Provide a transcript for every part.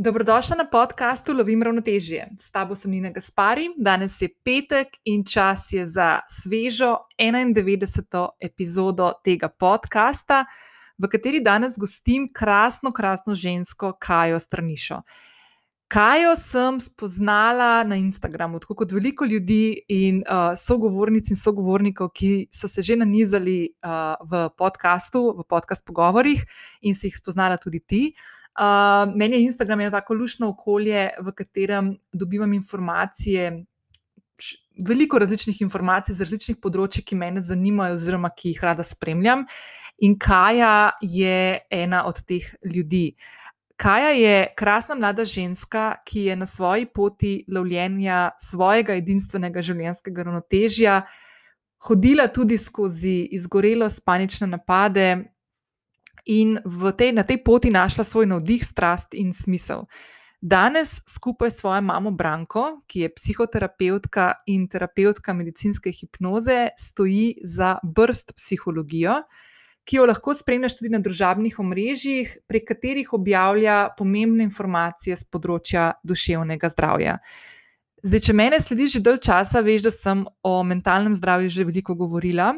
Dobrodošla na podkastu Lovim ravnotežje. S tabo sem Nina Gaspari, danes je petek in čas je za svežo 91. epizodo tega podcasta, v kateri danes gostim krasno, krasno žensko Kajo Stranišo. Kajo sem spoznala na Instagramu, tako kot veliko ljudi in uh, sogovornic in sogovornikov, ki so se že nanizali uh, v podkastu, v podcast pogovorih in si jih spoznala tudi ti. Uh, meni je Instagram eno tako lušno okolje, v katerem dobivam informacije, veliko različnih informacij z različnih področji, ki me zanimajo, oziroma ki jih rada spremljam. In Kaja je ena od teh ljudi. Kaja je krasna mlada ženska, ki je na svoji poti lovljenja svojega edinstvenega življenjskega ravnotežja hodila tudi skozi izgorelost, panične napade, in tej, na tej poti našla svoj navdih, strast in smisel. Danes skupaj s svojo mamo Branko, ki je psihoterapeutka in terapeutka medicinske hipnoze, stoji za brst psihologijo, ki jo lahko spremljaš tudi na družabnih omrežjih, prek katerih objavlja pomembne informacije z področja duševnega zdravja. Zdaj, če mene slediš že dalj časa, veš, da sem o mentalnem zdravju že veliko govorila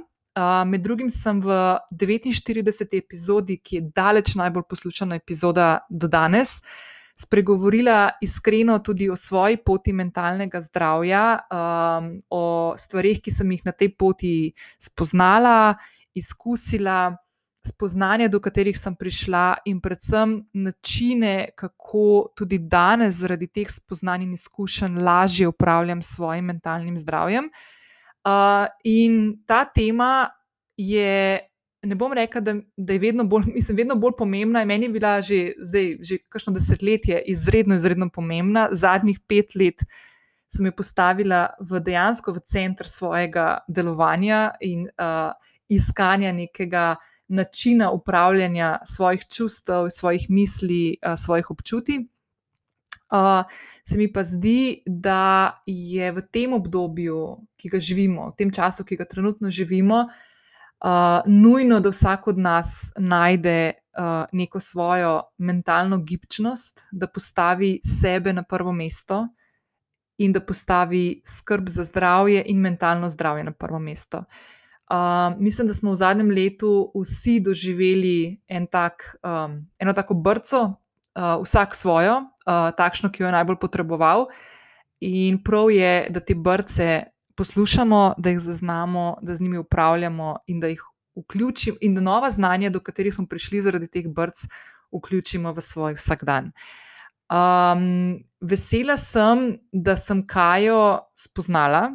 med drugim sem v 49. epizodi, ki je daleč najbolj poslušana epizoda do danes, spregovorila iskreno tudi o svoji poti mentalnega zdravja, um, o stvarih, ki sem jih na tej poti spoznala, izkusila. Spoznanja, do katerih sem prišla, in predvsem načine, kako tudi danes, zaradi teh spoznanj in izkušenj, lažje upravljam s svojim mentalnim zdravjem. Uh, Uh, in ta tema je, ne bom rekla, da, da je vedno bolj, mislim, vedno bolj pomembna. Meni je bila že zdaj, že kakšno desetletje, izredno, izredno pomembna. Zadnjih pet let sem jo postavila v dejansko v center svojega delovanja in uh, iskanja nekega načina upravljanja svojih čustev, svojih misli, uh, svojih občutij. Uh, se mi pa zdi, da je v tem obdobju, ki ga živimo, v tem času, ki ga trenutno živimo, uh, nujno, da vsak od nas najde uh, neko svojo mentalno gibčnost, da postavi sebe na prvo mesto in da postavi skrb za zdravje in mentalno zdravje na prvo mesto. Uh, mislim, da smo v zadnjem letu vsi doživeli en tak, um, eno tako brco, uh, vsak svojo, uh, takšno, ki jo je najbolj potreboval. In prav je, da te brce poslušamo, da jih zaznamo, da z njimi upravljamo in da jih vključimo, in da nova znanja, do katerih smo prišli zaradi teh brc, vključimo v svoj vsakdan. Um, vesela sem, da sem Kajo spoznala,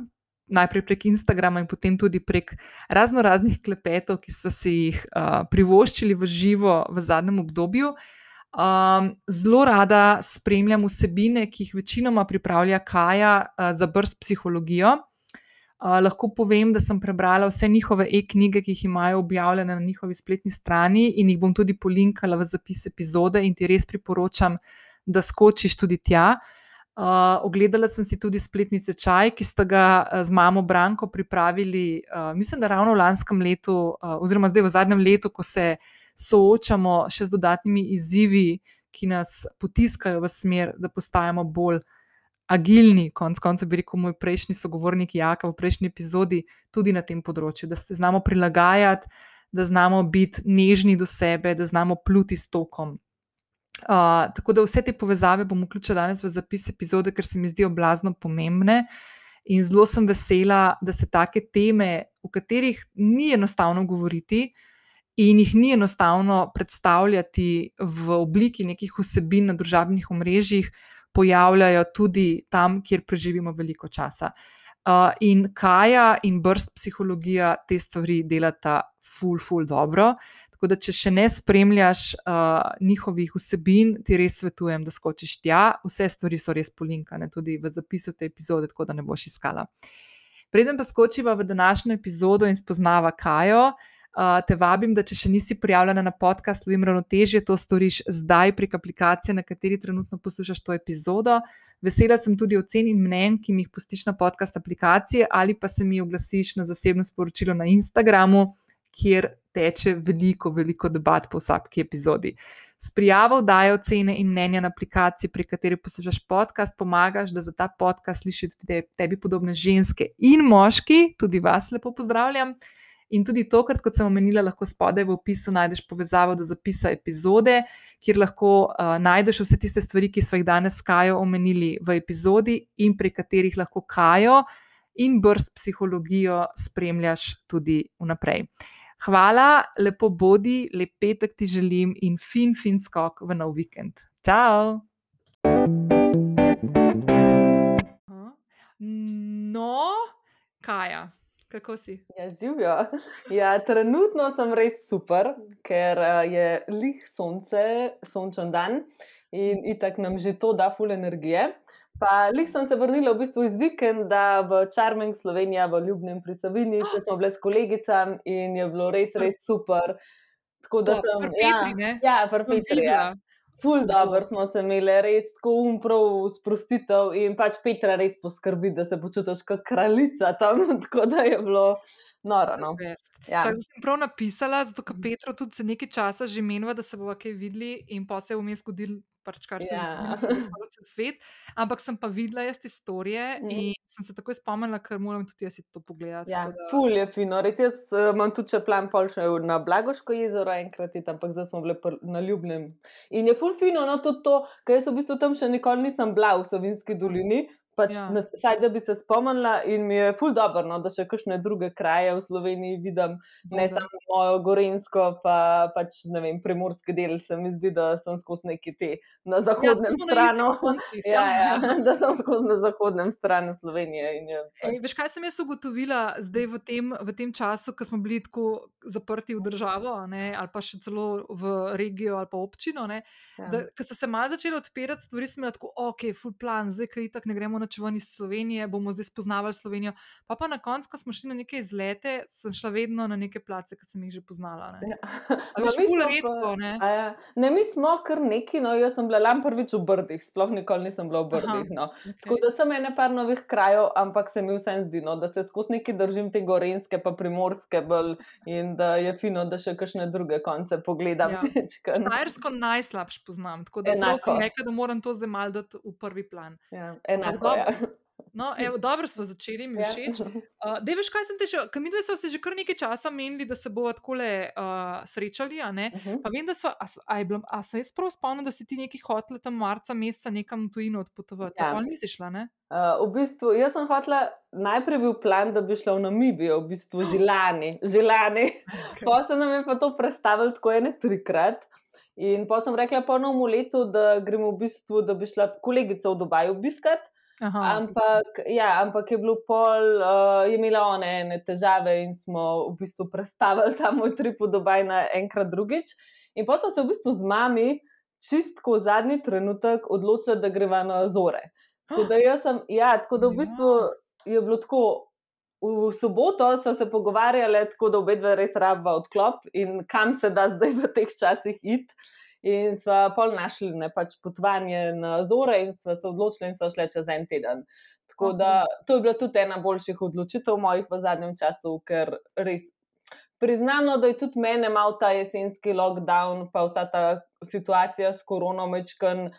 najprej prek Instagrama in potem tudi prek razno raznih klepetov, ki so si jih uh, privoščili v živo v zadnjem obdobju. Uh, Um, zelo rada spremljam vsebine, ki jih večinoma pripravlja Kaja uh, za brst psihologijo. Uh, lahko povem, da sem prebrala vse njihove e-knjige, ki jih imajo objavljene na njihovi spletni strani, in jih bom tudi polinkala v zapis epizode, in ti res priporočam, da skočiš tudi tja. Uh, ogledala sem si tudi spletni tečaj, ki sta ga z mamo Branko pripravili, uh, mislim, da ravno v lanskem letu, uh, oziroma zdaj v zadnjem letu, ko se soočamo še z dodatnimi izzivi, ki nas potiskajo v smer, da postajamo bolj agilni. Konec koncev bi rekel moj prejšnji sogovornik Jaka v prejšnji epizodi, tudi na tem področju, da se znamo prilagajati, da znamo biti nežni do sebe, da znamo pluti s tokom. Uh, tako da vse te povezave bom vključila danes v zapis epizode, ker se mi zdijo blazno pomembne. In zelo sem vesela, da se take teme, o katerih ni enostavno govoriti, uh, in jih ni enostavno predstavljati v obliki nekih vsebin na družabnih omrežjih, pojavljajo tudi tam, kjer preživimo veliko časa. Uh, in Kaja in brst psihologija te stvari delata ful, ful dobro. Tako da, če še ne spremljaš uh, njihovih vsebin, ti res svetujem, da skočiš tja. Vse stvari so res polinkane tudi v zapisu te epizode, tako da ne boš iskala. Preden pa skočiva v današnjo epizodo in spoznava Kajo, uh, te vabim, da če še nisi prijavljena na podcast Lovim ravnotežje, to storiš zdaj prek aplikacije, na kateri trenutno poslušaš to epizodo. Vesela sem tudi ocen in mnen, ki mi jih pustiš na podcast aplikacije ali pa se mi oglasiš na zasebno sporočilo na Instagramu, kjer teče veliko, veliko debat po vsaki epizodi. S prijavo dajo cene in mnenja na aplikaciji, pri kateri poslušaš podcast, pomagaš, da za ta podcast slišijo tudi tebi podobne ženske in moški, tudi vas lepo pozdravljam. In tudi tokrat, kot sem omenila, lahko spodaj v opisu najdeš povezavo do zapisa epizode, kjer lahko uh, najdeš vse tiste stvari, ki smo jih danes Kajo omenili v epizodi in pri katerih lahko Kajo in brst psihologijo spremljaš tudi vnaprej. Hvala, lepo bodi, lep petek ti želim in fin, fin skok v nov vikend. Ciao! No, Kaja kako si? Ja, živijo. Ja, trenutno sem res super, ker uh, je lih sonce, sončen dan in itak nam že to da ful energije. Pa lih sem se vrnila v bistvu iz vikenda v Charming Slovenija, v Ljubnem pri Savini, oh. smo bili s kolegicami in je bilo res, res super. Tako da to, sem. Ja, Petri, ja, v Petri. Ja. Ful dobro smo se imeli, res tako umprav sprostitev in pač Petra res poskrbi, da se počutiš kot kraljica tam, tako da je bilo noro. No. Ja. Čak, sem prav napisala, zato ker Petro tudi za nekaj časa že menila, da se bomo kaj videli in pa se je vmes zgodil pač kar se ja. zgodi v svet. Ampak sem pa videla jaz te storije mm. in sem se takoj spomnila, ker moram tudi jaz to pogledati. Ja, da... ful je fino. Res jaz uh, imam tudi če plan pol še na Blagoško jezero enkrat, ampak zdaj smo bili na Ljubnem. In je ful fino, no tudi to, ker jaz v bistvu tam še nikoli nisem bila v Savinski dolini. Pač ja. na, saj, da bi se spomnila, in mi je ful dobro, no, da še kakšne druge kraje v Sloveniji vidim, ne Dobre. samo mojo Gorensko, pa pač ne vem, primorski del. Se mi zdi, da sem skozi neki te na ja, zahodnem ja, stranu. Ja, ja, da sem skozi na zahodnem stranu Slovenije. Je, pač... Ej, veš, kaj sem jaz ugotovila zdaj v tem, v tem času, ko smo bili tako zaprti v državo, ne, ali pa še celo v regijo ali pa občino. Ne, ja. da, ko so se malo začeli odpirati stvari, smo bili tako, ok, full plan, zdaj kaj tak ne gremo noč ven iz Slovenije, bomo zdaj spoznavali Slovenijo. Pa pa na koncu, ko smo šli na neke izlete, sem šla vedno na neke place, ki sem jih že poznala. Ne, ja. redko, ne? Ja. ne mi smo kar neki, no jaz sem bila lam prvič v Brdih, sploh nikoli nisem bila v Brdih. No. Okay. Tako da sem ene par novih krajev, ampak se mi vsem zdi, no, da se skozi neki držim te gorenske, pa primorske bolj in da je fino, da še kakšne druge konce pogledam. Ja. Štajersko najslabš poznam, tako da prosim, nekaj, da moram to zdaj mal dati v prvi plan. Ja, enako. Ja. No, evo, dobro smo začeli, mi ja. všeč. Uh, veš, kaj sem te že, kam videl, smo se že kar nekaj časa menili, da se bomo tako le uh, srečali. Uh mhm. -huh. Pa vem, da so, a, a, bilo, a sem jaz prav spomnil, da si ti neki hotel tam marca meseca nekam tujino odpotovati. Ja. Tako nisi šla, ne? Uh, v bistvu, jaz sem hotela, najprej bil plan, da bi šla v Namibijo, v bistvu želani, želani. Okay. Pa se nam je pa to predstavilo tako ene trikrat. In pa sem rekla po novem letu, da gremo v bistvu, da bi šla kolegica v Dubaj obiskati. Aha, ampak, ja, ampak je bilo pol, uh, je imela ona ene težave in smo v bistvu predstavili ta moj trip v Dubaj na enkrat drugič. In pa so se v bistvu z mami čistko v zadnji trenutek odločili, da greva na Azore. Tako da, sem, ja, tako da v bistvu je bilo tako. V soboto so se pogovarjali, tako da obe dve res rabva odklop in kam se da zdaj v teh časih iti. In smo pol našli ne, pač potovanje na Zore, in smo se odločili, in so šli čez en teden. Tako da to je bila tudi ena boljših odločitev mojih v zadnjem času, ker res priznano, da je tudi mene mal ta jesenski lockdown, pa vsa ta situacija s koronamečkan.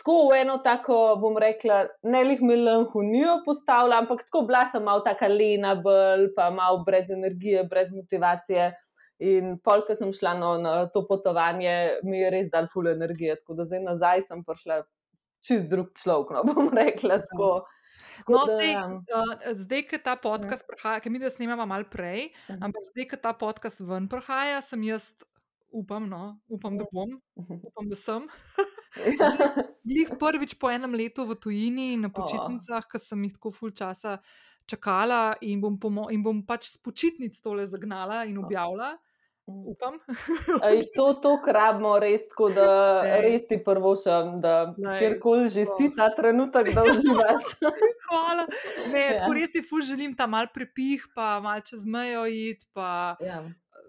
Tako v eno tako, bom rekla, ne lih melanholijo postavlja, ampak tako bila sem mal taka lena, bolj pa mal brez energije, brez motivacije. In pol, ko sem šla no, na to potovanje, mi je res dal ful energije, tako da zdaj nazaj sem prišla čist drug človek, no bom rekla tako. No, sej, uh, zdaj, ko ta podcast ja. prihaja, ki mi da snimamo malo prej, uh mhm. -huh. ampak zdaj, ko ta podcast ven prihaja, sem jaz, upam, no, upam da bom, uh mhm. upam, da sem. Glih prvič po enem letu v tujini na počitnicah, oh. ker sem jih tako ful časa čakala in bom, in bom pač s počitnic tole zagnala in objavila. Oh. Upam. to, to krabimo res, tako da res ti prvo šem, da kjerkoli že si ta trenutek, da uživaš. Hvala. Ne, ja. Tako res si ful želim ta mal prepih, pa mal čez mejo iti. Pa... Ja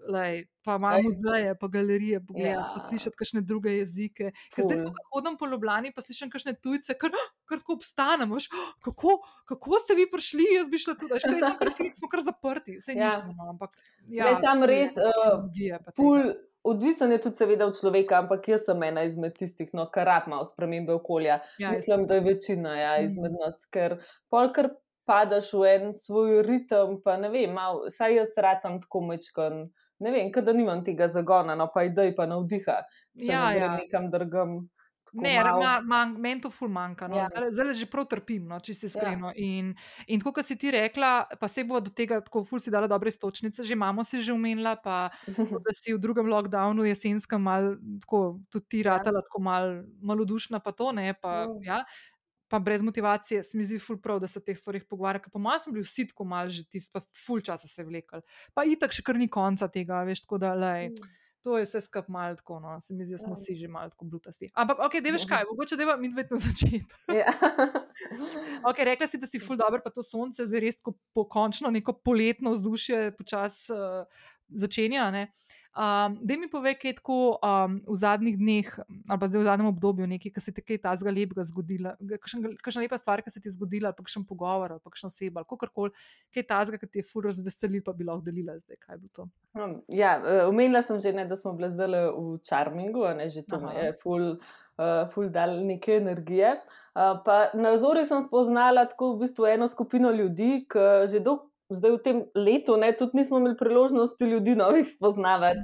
lej, pa malo muzeje, pa galerije, pogledati, ja. poslušati kakšne druge jezike. Zdaj, ko hodim po Ljubljani, pa slišim kakšne tujce, kar, kar tako obstanemo. Kako, kako ste vi prišli, jaz bi šla tudi, kaj sem rekla, smo kar zaprti. Sej ja. nismo, no, ampak. Ja, ne, sam res, uh, pul, odvisen je tudi, seveda, od človeka, ampak jaz sem ena izmed tistih, no, kar rad ima spremembe okolja. Ja, Mislim, da je večina ja, Mhm. izmed nas, ker polkar padaš v en svoj ritem, pa ne vem, mal, saj jaz ratam tako mečkan. Ne vem, da nimam tega zagona, no pa idej pa navdiha, če Ja, ne grem ja. nekam drugam. tako Ne, ma, ma, meni to ful manjka. No. Ja. Zdaj, zdaj že prav trpim, no, če se Ja. iskreno. In, in tako, kot si ti rekla, pa se bo do tega, tako ful si dala dobre stočnice, že imamo se že umenila, pa da si v drugem lockdownu jesenskem mal, tako, tudi ti Ja. ratala tako mal, malodušna, pa to ne, pa, Mm. ja, pa brez motivacije, se mi zdi ful prav, da se o teh stvarih pogovarja, ker po mojem smo bili vsi tako mal že tisti, pa ful časa se vlekli. Pa itak še kar ni konca tega, veš, tako da, lej. To je vse skupaj malo tako, no. se mi zdi, da smo Ja. vsi že malo tako blutasti. Ampak, ok, da veš Mhm. kaj, mogoče da mi dve na začetku. Ja. Okay, rekla si, da si ful dobro, pa to sonce zdaj res tako pokončno, neko poletno vzdušje počasi uh, začenja. Ne? Um, da mi povej, kaj je tako um, v zadnjih dneh, ali pa zdaj v zadnjem obdobju, nekaj, ki se ti kaj tazga lepega zgodila, kakšen- kakšna lepa stvar, ki se ti je zgodila, ali pa kakšen pogovor, ali pa kakšna oseba, ali kakorkoli, kaj tazga, ki ti je ful razveselil, pa bi lahko delila zdaj, kaj je bilo to. Hm, Ja, eh, omenila sem že, ne, da smo bili zdaj v Charmingu, ne, že to Aha. je ful, uh, ful dal neke energije. Uh, pa na Zorih sem spoznala tako v bistvu eno skupino ljudi, ki že dolgo, zdaj v tem letu, ne, tudi nismo imeli priložnosti ljudi novih spoznavati.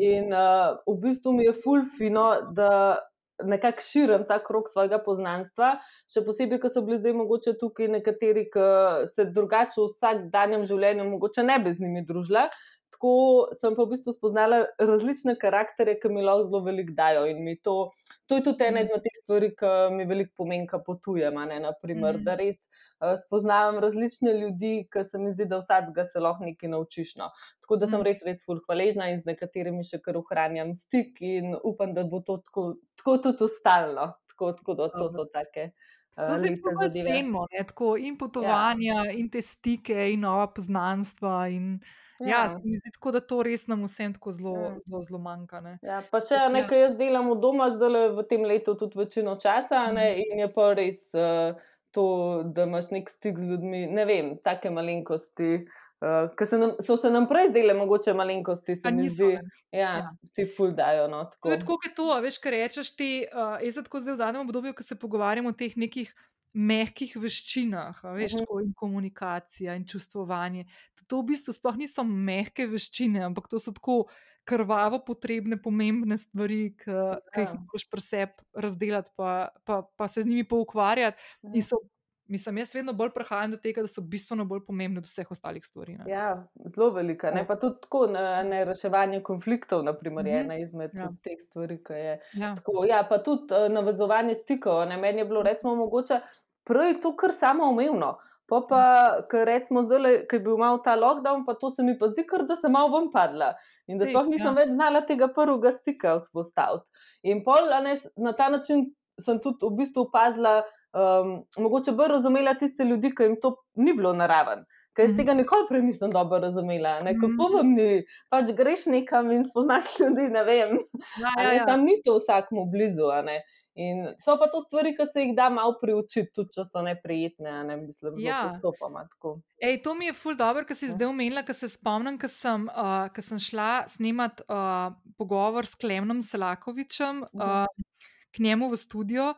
In uh, v bistvu mi je ful fino, da nekako širim ta krok svojega poznanstva, še posebej, ker so bili zdaj mogoče tukaj nekateri, ki se drugače v vsakdanjem življenju mogoče ne bi z njimi družila. Tako sem pa v bistvu spoznala različne karakterje, ki mi lahko zelo veliko dajo. In to, to je tudi ena izmed teh stvari, ki mi veliko pomeni, ko potujem. Ne, naprimer, Mhm. da res uh, spoznavam različne ljudi, ki se mi zdi, da vsakega se lahko nekaj naučiš. No. Tako da sem Mm. res, res ful hvaležna in z nekaterimi še kar ohranjam stik in upam, da bo to tako, tako tudi ostalo. Tako, tako da to so take. Uh, To zdaj tako cenimo, ne, tako in potovanja, ja. in te stike, in nova poznanstva. In, ja, Ja. se mi zdi tako, da to res nam vsem tako zelo, Mm. zelo, zelo manjka. Ne. Ja, pa če Ja. nekaj jaz delam od doma, zdaj v tem letu tudi večino časa, ne, in je pa res uh, to, da imaš nek stik z ljudmi, ne vem, take malenkosti. Uh, se nam, so se nam prej zdele mogoče malenkosti, se mi zdi, ne. ja, Ja. ti ful dajo. No, To tako. je tako, kot je to, veš, kar rečeš ti. Uh, jaz tako zdaj v zadnjem obdobju, ko se pogovarjamo o teh nekih mehkih veščinah, veš, Mhm. tako in komunikacija in čustvovanje. To v bistvu sploh niso mehke veščine, ampak to so tako krvavo potrebne, pomembne stvari, ki ki jih Ja. moraš pri sebi razdelati, pa, pa, pa se z njimi poukvarjati. In so, mislim, jaz vedno bolj prehajam do tega, da so bistveno bolj pomembne od vseh ostalih stvari. Ne. Ja, zelo velika. Ne? Ja. Pa tudi tako, ne, ne reševanje konfliktov, naprimer, je Mhm. ena izmed Ja. ja. teh stvari, ki je. Ja. Tako, ja, pa tudi uh, navezovanje stikov. Ne? Meni je bilo, recimo, mogoče prej to kar samoumevno. Pa pa, ker recimo zdaj, ker je bil mal ta lockdown, pa to se mi pa zdi, kar da sem malo ven padla. In da sploh nisem ja. več znala tega prvega stika vzpostaviti. In pol, ne, na ta način sem tudi v bistvu opazila, um, mogoče bolj razumela tiste ljudi, ki jim to ni bilo naraven. Ker jaz Mhm. tega nikoli prej nisem dobro razumela. Ne? Kako Mhm. vam ni? Pač greš nekam in spoznaš ljudi, ne vem. Ja, ja, ja. Tam ni to vsakmu blizu. In so pa to stvari, ki se jih da malo priučiti, tudi če so neprijetne, ne mislim, zelo Ja. postopoma. tako. Ej, to mi je ful dobro, ker si Ja. zdaj omenila, ker se spomnim, ker sem, uh, ker sem šla snemat uh, pogovor s Klemnom Selakovičem Mhm. uh, k njemu v studio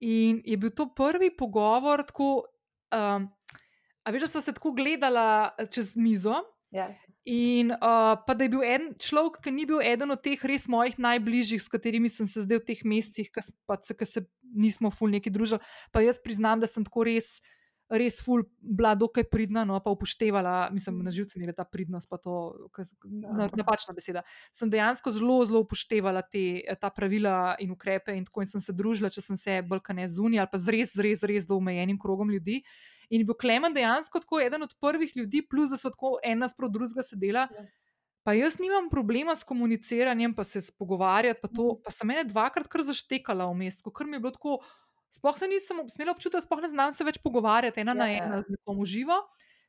in je bil to prvi pogovor, tako, um, a veš, da so se tako gledala eh, čez mizo. Ja. In uh, pa da je bil en človek, ki ni bil eden od teh res mojih najbližjih, s katerimi sem se zdaj v teh mesecih, ki se, ki se nismo ful neki družili. Pa jaz priznam, da sem tako res, res ful bila dokaj pridna, no pa upoštevala, mislim, na živce mi je ta pridnost, pa to ke- na- napačna beseda. Sem dejansko zelo, zelo upoštevala te, ta pravila in ukrepe, in tako in sem se družila, če sem se bolj kaj ne zunija ali pa z res, res, res do omejenim krogom ljudi. In je bil Klemen dejansko tako eden od prvih ljudi, plus da so tako ena sprot drugega sedela. Ja. Pa jaz nimam problema s komuniciranjem, pa se pogovarjati, pa, to, Mhm. pa sem mene dvakrat kar zaštekala v mestu, ker mi je bilo tako. Sploh se nisem smela občutiti, sploh ne znam se več pogovarjati ena Ja, na ja. ena z nekom živo.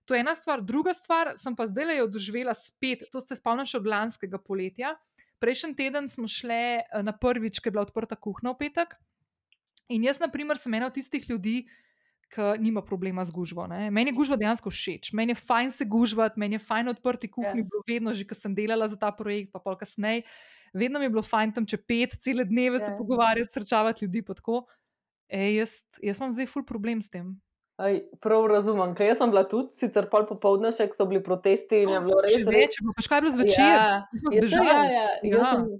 To je ena stvar. Druga stvar, sem pa zdaj le doživela spet, to se spomnim še od lanskega poletja. Prejšnji teden smo šli eh, na prvič, ki je bila odprta kuhna v petek. In jaz, na primer, sem ena od tistih ljudi, ki nima problema z gužvo. Ne. Meni je gužva dejansko všeč, meni je fajn se gužvati, meni je fajn odprti kuhinji, Ja. bilo vedno, že ko sem delala za ta projekt, pa pol kasneje. vedno mi je bilo fajn tam če pet, cele dneve se Ja. pogovarjati, srečavati ljudi. pa tako. Ej, jaz, jaz imam zdaj ful problem s tem. Aj, prav razumem, ker jaz sem bila tudi, sicer pol popoldne še, ko so bili protesti in je bilo res. Še več, pa škaj bilo zvečer. Ja, to, zbežali. ja, ja, jaz Ja. sem-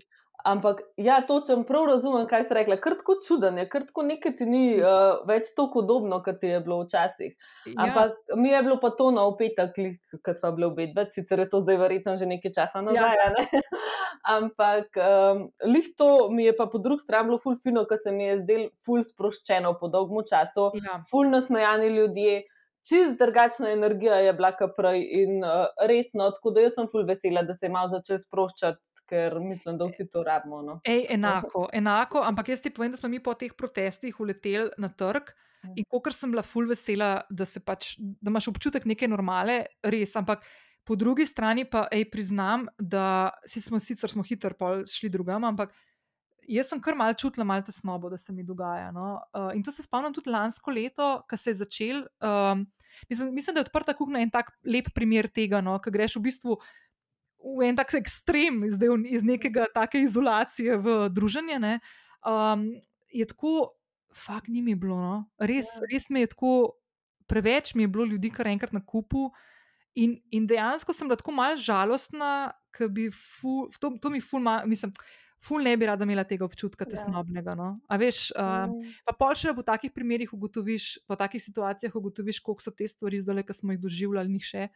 Ampak, ja, točem prav razumem, kaj si rekla. Kar tako čuden je, kar tako nekaj ti ni uh, več tako podobno, kot ti je bilo včasih. Ja. Ampak mi je bilo pa to na opetek, ko smo bili obedve, sicer je to zdaj verjetno že nekaj časa nazaj. Ja. Ja. Ampak um, lih to mi je pa po drugi strani bilo ful fino, ker se mi je zdel ful sproščeno po dolgem času, Ja. ful nasmejani ljudje. Čist drugačna energija je bila kot prej in uh, resno, tako da jaz sem ful vesela, da se je malo začel sproščati, ker mislim, da vsi to rabimo. No. Ej, enako, enako, ampak jaz ti povem, da smo mi po teh protestih uleteli na trg. Mm. In kot sem bila ful vesela, da, se pač, da imaš občutek neke normale, res. Ampak po drugi strani pa ej, priznam, da si smo sicer smo hitro šli drugam, ampak jaz sem kar mal čutila malo tesnobo, da se mi dogaja. No? Uh, in to se spomnim tudi lansko leto, ko se je začel. Um, mislim, mislim, da je odprta kuhna en tak lep primer tega, no? ko greš v bistvu v en tak ekstrem, zdaj v- iz nekega take izolacije v druženje. ne, Um, je tako, fakt ni mi bilo, no? res, Ja. res mi je tako, preveč mi je bilo ljudi, kar enkrat na kupu. In, in dejansko sem bila tako malo žalostna, ker bi ful, to, to mi ful, ma, mislim, ful ne bi rada imela tega občutka Ja. tesnobnega. No? A veš, uh, pa pol še po takih primerih ugotoviš, po takih situacijah ugotoviš, koliko so te stvari zdaj, ki smo jih doživljali, njih še,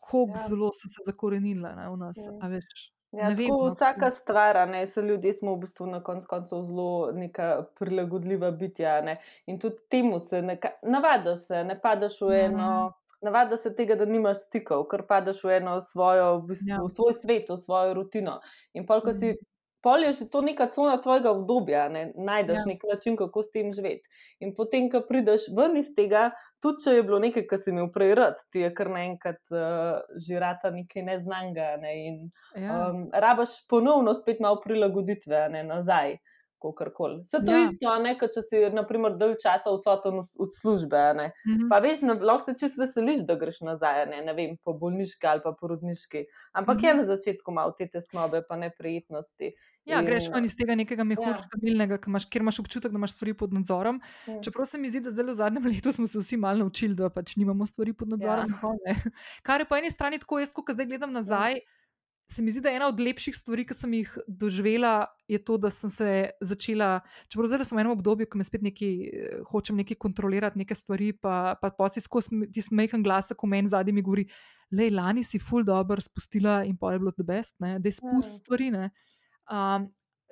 koliko Ja. ja. zelo so se zakorenile ne, v nas. Mm. a Veš, Ja, ne vem, no, vsaka tako. stvar, ne, so ljudje, smo v bistvu na koncu koncev zelo neka prilagodljiva bitja. Ne, in tudi temu se neka, navadiš, se, ne padeš v eno. Navadiš se tega, da nimaš stikov, ker padeš v eno svojo, v bistvu, Ja. svoj svet, v svojo rutino. In pol, ko si, Mhm. Pol je že to neka cona tvojega obdobja, ne, najdeš Ja. nek način, kako s tem živeti. In potem, ko prideš ven iz tega, tudi če je bilo nekaj, kar si imel prej rad, ti je kar naenkrat uh, žirata nekaj neznanga. Ne, in, Ja. Um, rabaš ponovno spet malo prilagoditve, ne nazaj, kakorkoli. Vse to Ja. ja. isto, ne, kot če si, naprimer, dalj časa odsoten od- službe. ne. Mhm. Pa veš, na, lahko se čist veseliš, da greš nazaj, ne, ne vem, po bolniški ali pa porodniški. Ampak Mhm. je na začetku malo te tesnobe, pa neprijetnosti. Ja, greš In- ven iz tega nekega mehurčka, milnega, ki imaš, kjer imaš občutek, da imaš stvari pod nadzorom. Ja. Čeprav se mi zdi, da zdaj v zadnjem letu smo se vsi malo naučili, da pač nimamo stvari pod nadzorom. Ja. Ja. Ne. Kar je po eni strani tako, jaz, ko zdaj gledam nazaj, se mi zdi, da ena od lepših stvari, ki sem jih doživela, je to, da sem se začela. Čeprav zdaj sem v enem obdobju, ko me spet nekaj, eh, hočem nekaj kontrolirati, neke stvari, pa, pa posi skozi tisti majhen glas, ko meni zadnji mi govori. Le, lani si ful dobro spustila in pa je bilo the best, ne? da je spust Ja. stvari. Ne? Um,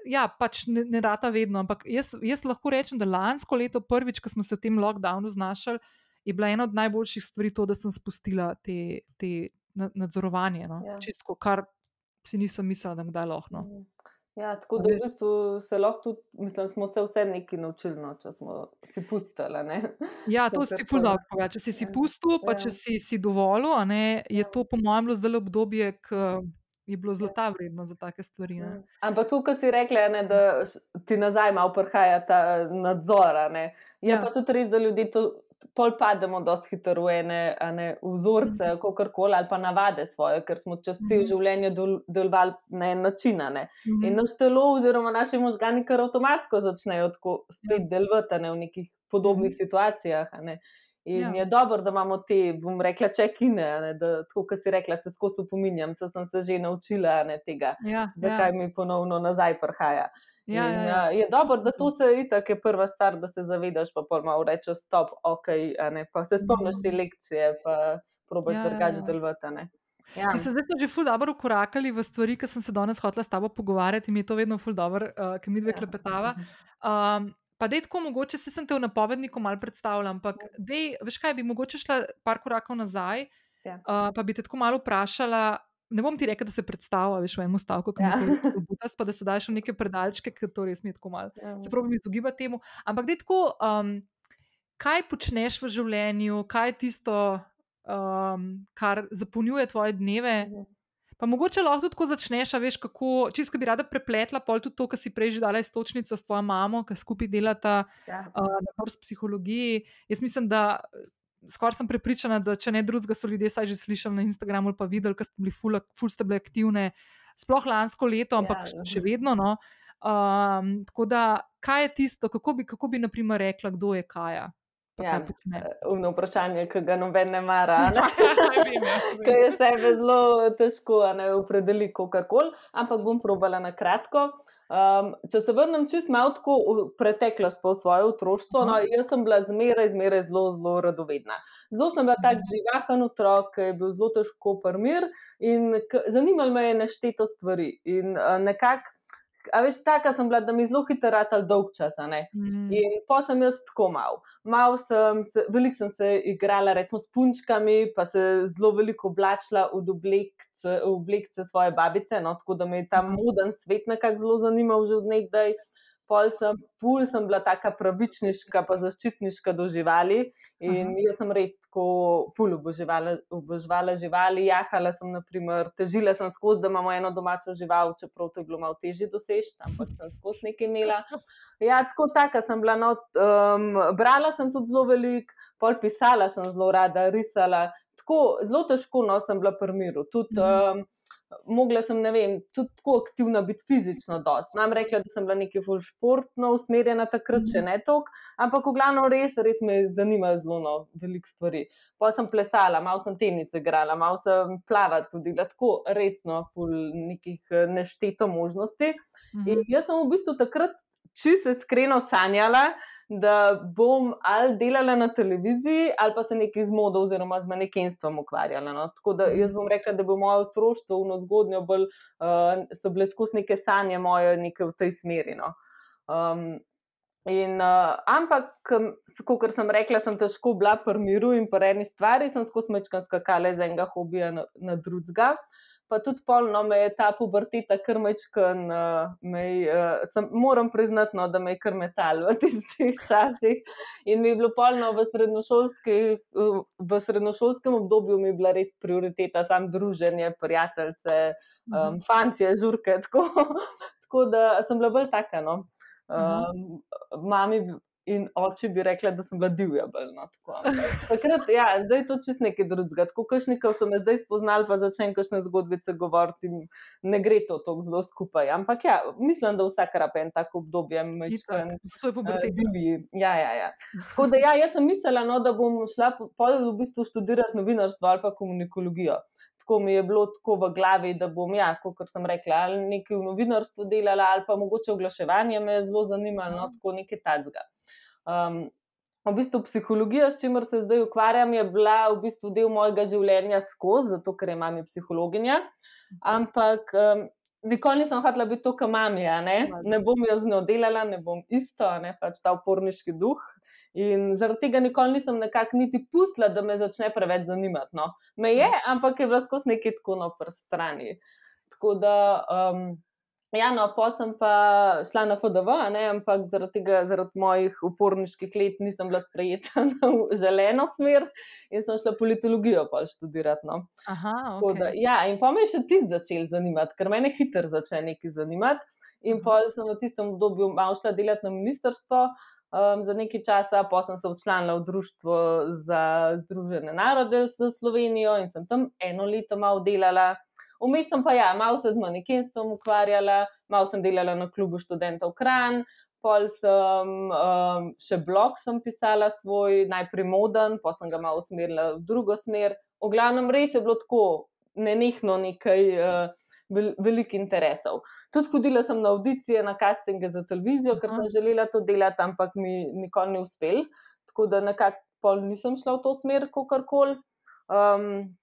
ja, pač ne, ne rata vedno, ampak jaz, jaz lahko rečem, da lansko leto, prvič, ko smo se v tem lockdownu znašli, je bila ena od najboljših stvari to, da sem spustila te, te na- nadzorovanje. No? Ja. Čistko, kar si nisem mislila, da kdaj lahko. No? Ja, tako da v bistvu se lahko tudi, mislim, smo se vse nekaj naučili, no, če smo si pustili. ne. Ja, to si ful dobro povedal. Če si si Ja. pustil, pa Ja. če si, si dovolil, ne, je Ja. to po mojem bilo zdaj obdobje, ki je bilo zlata vredno za take stvari. Ne? Ampak, tako kot si rekla, ne, da ti nazaj malo prihaja ta nadzor. ne. Je Ja. pa tudi res, da ljudje to. Pol pademo dosti hitro v ene a ne, vzorce, Mhm. kako koli, ali pa navade svoje, ker smo čez cel Mhm. življenje del, delovali na en način. a ne. In naš telo, oziroma naši možgani, kar avtomatsko začnejo tako Ja. spet delovati a ne, v nekih podobnih situacijah. a ne. In Ja. je dobro, da imamo te, bom rekla, čekine, ne, da tako, kot si rekla, se skozi opominjam, se sem se že naučila ne, tega, Ja, zakaj ja, mi ponovno nazaj prihaja. Ja, In, ja, ja. a, je dobro, da to se itak je prva stvar, da se zavedaš, pa pol malo rečeš stop, ok, ne, pa se spomniš te lekcije, pa probaš Ja, ja, ja, drugače ja. delovati. Ja. Mislim, zdaj smo že ful dobro ukorakali v stvari, ki sem se danes hotela s tabo pogovarjati in mi je to vedno ful dobro, uh, ker mi dve Ja. klepetava. Um, pa dej tako mogoče, se sem te v napovedniku mal predstavljala, ampak dej, veš kaj, bi mogoče šla par korakov nazaj, Ja. uh, pa bi te tako malo vprašala. Ne bom ti rekla, da se predstavlja, veš, v enem stavku, ki Ja. je to butast, pa da se daš v neke predalčke, ker to res mi je tako malo. Ja. Se pravim izogibati temu. Ampak dej tako, um, kaj počneš v življenju, kaj je tisto, um, kar zapolnjuje tvoje dneve. Mhm. Pa mogoče lahko tudi tako začneš, a veš, kako, čisto bi rada prepletla pol tudi to, kar si prej že dala istočnico s tvojo mamo, ki skupaj delata Ja. uh, na kurs psihologiji. Jaz mislim, da skoraj sem prepričana, da če ne drugega, so ljudje saj že slišali na Instagramu ali pa videli, ker ste bili ful, ful ste bile aktivne. sploh lansko leto, ampak Ja. še vedno. No. Um, tako da, kaj je tisto, kako bi, kako bi naprimer rekla, kdo je Kaja? Pa Ja, počne? Umno vprašanje, ki ga noben ne mara. a Ne? Vem, ja, vem. Ker je sebe zelo težko ne opredeliti, kako ampak bom probala na kratko. Um, če se vrnem čist malo tako v preteklost, pa v svoje otroštvo, no, jaz sem bila zmeraj, zmeraj zelo, zelo radovedna. Zelo sem bila tak živahen otrok, ki je bil zelo težko primir in zanimalo me je nešteto stvari. In uh, nekako, a veš, taka sem bila, da mi zelo hitro ratal dolg čas. Mm. In pa sem jaz tako mal. mal sem se, veliko sem se igrala recimo, s punčkami, pa se zelo veliko oblačila v oblekce, v oblekce svoje babice, no, tako da me je ta moden svet nekako zelo zanimal že od nekdaj. Pol sem, pul sem bila taka pravičniška, pa zaščitniška do živali. In Aha. jaz sem res tako ful oboževala, oboževala živali. Jahala sem, naprimer, težila sem skozi, da imamo eno domačo žival, čeprav to je bilo malo težje doseči, ampak sem skozi nekaj imela. Ja, tako taka sem bila. No, um, brala sem tudi zelo veliko, pol pisala sem zelo rada, risala. Tako zelo težko no, sem bila pri miru. Tudi, um, mogla sem, ne vem, tudi tako aktivna biti fizično dost. Nam rekla, da sem bila nekaj bolj športno usmerjena takrat, če ne tok, ampak v glavnem res, res me zanimajo zelo no, veliko stvari. Pa sem plesala, malo sem tenis igrala, malo sem plavat hodila, tako resno, pol nekih eh, nešteto možnosti. In Mhm. jaz sem v bistvu takrat čisto iskreno sanjala, da bom ali delala na televiziji, ali pa se nekaj z modo oziroma z manekenstvom ukvarjala. No. Tako da jaz bom rekla, da bo moje otroštvo, v zgodnjo bolj, uh, so bile skozi neke sanje moje, nekaj v tej smeri. No. Um, In, uh, ampak, kot sem rekla, sem težko bila pri miru in pri eni stvari, sem skozi mečkam skakala iz enega hobija na, na drugega. Pa tudi polno me je ta puberteta kar mečkan, uh, me, uh, sem, moram priznati, no, da me je kar metal v tistih časih. In mi je bilo polno v, uh, v srednjošolskem obdobju, mi je bila res prioriteta sam druženje, prijateljce, um, fantje, žurke. Tako, tako da sem bila bolj taka. No. Um, mami in oči bi rekla, da sem bila divja. Bolj, no, tako, takrat, ja, zdaj je to čist nekaj drugega. Tako kakšnikov so me zdaj spoznali, pa začnem kakšne zgodbice govoriti, ne gre to tako zelo skupaj. Ampak ja, mislim, da vsak rabe en tak obdobje. Mečkan, Itak, To je puberteta. divji. Ja, ja, ja. Tako da ja, jaz sem mislila, no, da bom šla po- pol v bistvu študirati novinarstvo ali pa komunikologijo. Tako mi je bilo tako v glavi, da bom, ja, kot sem rekla, ali nekaj v novinarstvu delala, ali pa mogoče oglaševanje me je zelo zanimalo, no, tako nekaj tacga. Um, v bistvu psihologija, s čimer se zdaj ukvarjam, je bila v bistvu del mojega življenja skozi, zato ker je mami psihologinja. Ampak um, nikoli nisem hotela biti to, kar mami, ne? ne bom jaz z njo delala, ne bom isto, ne pač ta uporniški duh. In zaradi tega nikoli nisem nekako niti pustila, da me začne preveč zanimati. No. Me je, ampak je bila skozi nekaj tako na strani. Tako da, um, ja, no, pa sem pa šla na FDV, ne, ampak zaradi tega, zaradi mojih uporniških let, nisem bila sprejeta na želeno smer in sem šla politologijo pa študirati. No. Aha, Tako Da, okay. ja, in pa me je še ti začel zanimati, ker me hitro začne nekaj zanimati. In pa sem v tistem obdobju malo šla delati na ministrstvo um, za nekaj časa, pa sem se včlanila v Društvo za Združene narode s Slovenijo in sem tam eno leto malo delala. Vmes sem pa ja, malo se z manekenstvom ukvarjala, malo sem delala na klubu študentov Kran. Pol sem um, še blog sem pisala svoj, najprej moden, pa sem ga malo usmerila v drugo smer. V glavnem, res je bilo tako nenehno nekaj uh, vel, velikih interesov. Tudi hodila sem na audicije, na castinge za televizijo, ker sem želela to delati, ampak mi nikoli ni uspel. Tako da nekako nisem šla v to smer, kakorkoli. Um,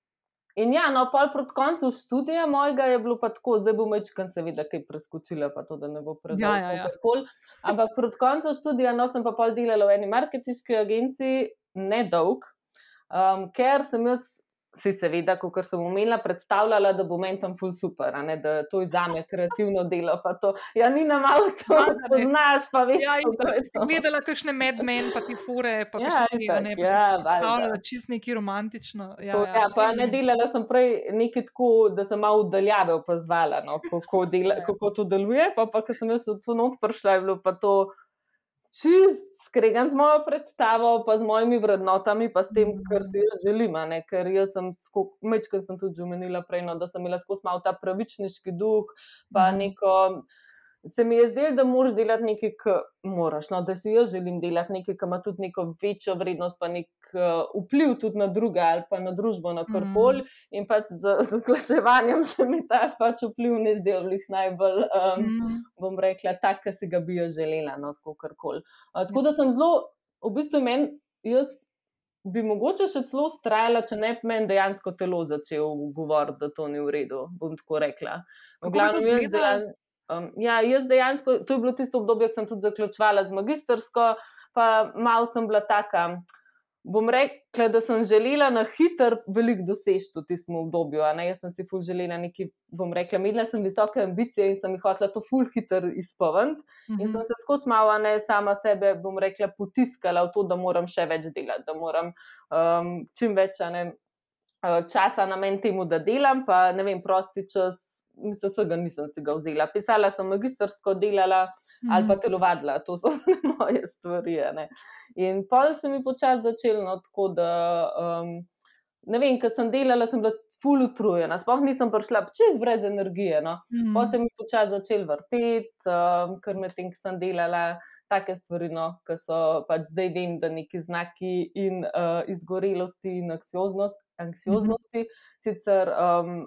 In ja, no, pol proti koncu študija mojega je bilo pa tako, zdaj bom večkrat seveda kaj preskočila, pa to, da ne bo predolgo. Ja, ja, ja. Ampak proti koncu študija, no, sem pa pol delala v eni marketinški agenciji, ne dolg, um, ker sem jaz si seveda, kot sem umela, predstavljala, da bo meni tam ful super, ne, da to je zame kreativno delo. to. Ja, ni nam malo to, Ja, da znaš, pa veš, Ja, je si gledala kakšne medmen, pa ti fure, pa Ja, kakšne tega, ne, pa ja, predstavljala čist neki romantično. Ja, To, ja, pa ne delala sem prej nekaj tako, da sem malo oddaljave opazvala, no, kako, dela, Ja. kako to deluje. Pa, pa ko sem jaz v to not prišla, je bilo pa to čist skregan z mojo predstavo, pa z mojimi vrednotami, pa s tem, kar si jaz želim. Ne? Ker jaz sem, mečkaj sem tudi omenila prej, no, da sem imela skozi malo ta pravičniški duh, pa mhm. neko se mi je zdelo, da moraš delati nekaj, kar moraš. No, da si jaz želim delati nekaj, kar ima tudi neko večjo vrednost, pa nek uh, vpliv tudi na druge ali pa na družbo, na karkoli. Mm. In pač z zaklaševanjem se mi ta pač vpliv ne zdel jih najbolj, um, mm. bom rekla, tak, ki si ga bi jo želela, no, tako karkoli. Uh, tako da sem zelo, v bistvu, meni, jaz. Bi mogoče še celo ustrajala, če ne bi meni dejansko telo začel govoriti, da to ni v redu. Bom tako rekla. V glavnem, jaz delam. Um, ja, jaz dejansko, to je bilo tisto obdobje, ko sem tudi zaključovala z magistrsko, pa malo sem bila taka. Bom rekla, da sem želela na hiter velik dosež v tistem obdobju. Jaz sem si ful želela nekaj, bom rekla, imela sem visoke ambicije in sem jih hotela to ful hiter izpolniti. Mm -hmm. In sem se skozi malo, ne sama sebe, bom rekla, potiskala v to, da moram še več delati, da moram um, čim več ne, uh, časa nameniti temu, da delam, pa ne vem, prosti čas mislim, vsega nisem si ga vzela. Pisala sem magistrsko, delala mm. ali pa mhm. telovadila, to so moje stvari. Ne. In pol se mi počasi začelo, no, tako da um, ne vem, ker sem delala, sem bila ful utrujena, sploh nisem prišla čez brez energije. No. Mm. Pa se mi počasi začel vrteti, um, ker med tem, ki sem delala. Take stvari, no, ki so pač zdaj vem, da neki znaki in uh, izgorelosti in anksioznost, anksioznosti, mm -hmm. sicer um,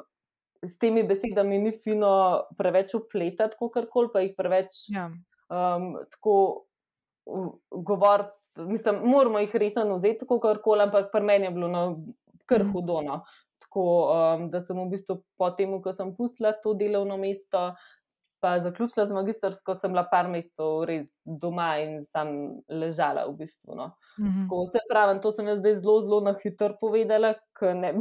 s temi besedami ni fino preveč upletati, kako koli pa jih preveč ja. um, tako govoriti. Mislim, moramo jih resno vzeti, kako koli, ampak pri meni je bilo no, kar mhm. hudo. Tako um, da sem v bistvu po tem, ko sem pustila to delovno mesto, pa zaključila z magistrsko, sem bila par mesecev res doma in sem ležala v bistvu. No. Mm -hmm. Tako vse pravim, to sem jaz zdaj zelo, zelo na hitro povedala, ker ne,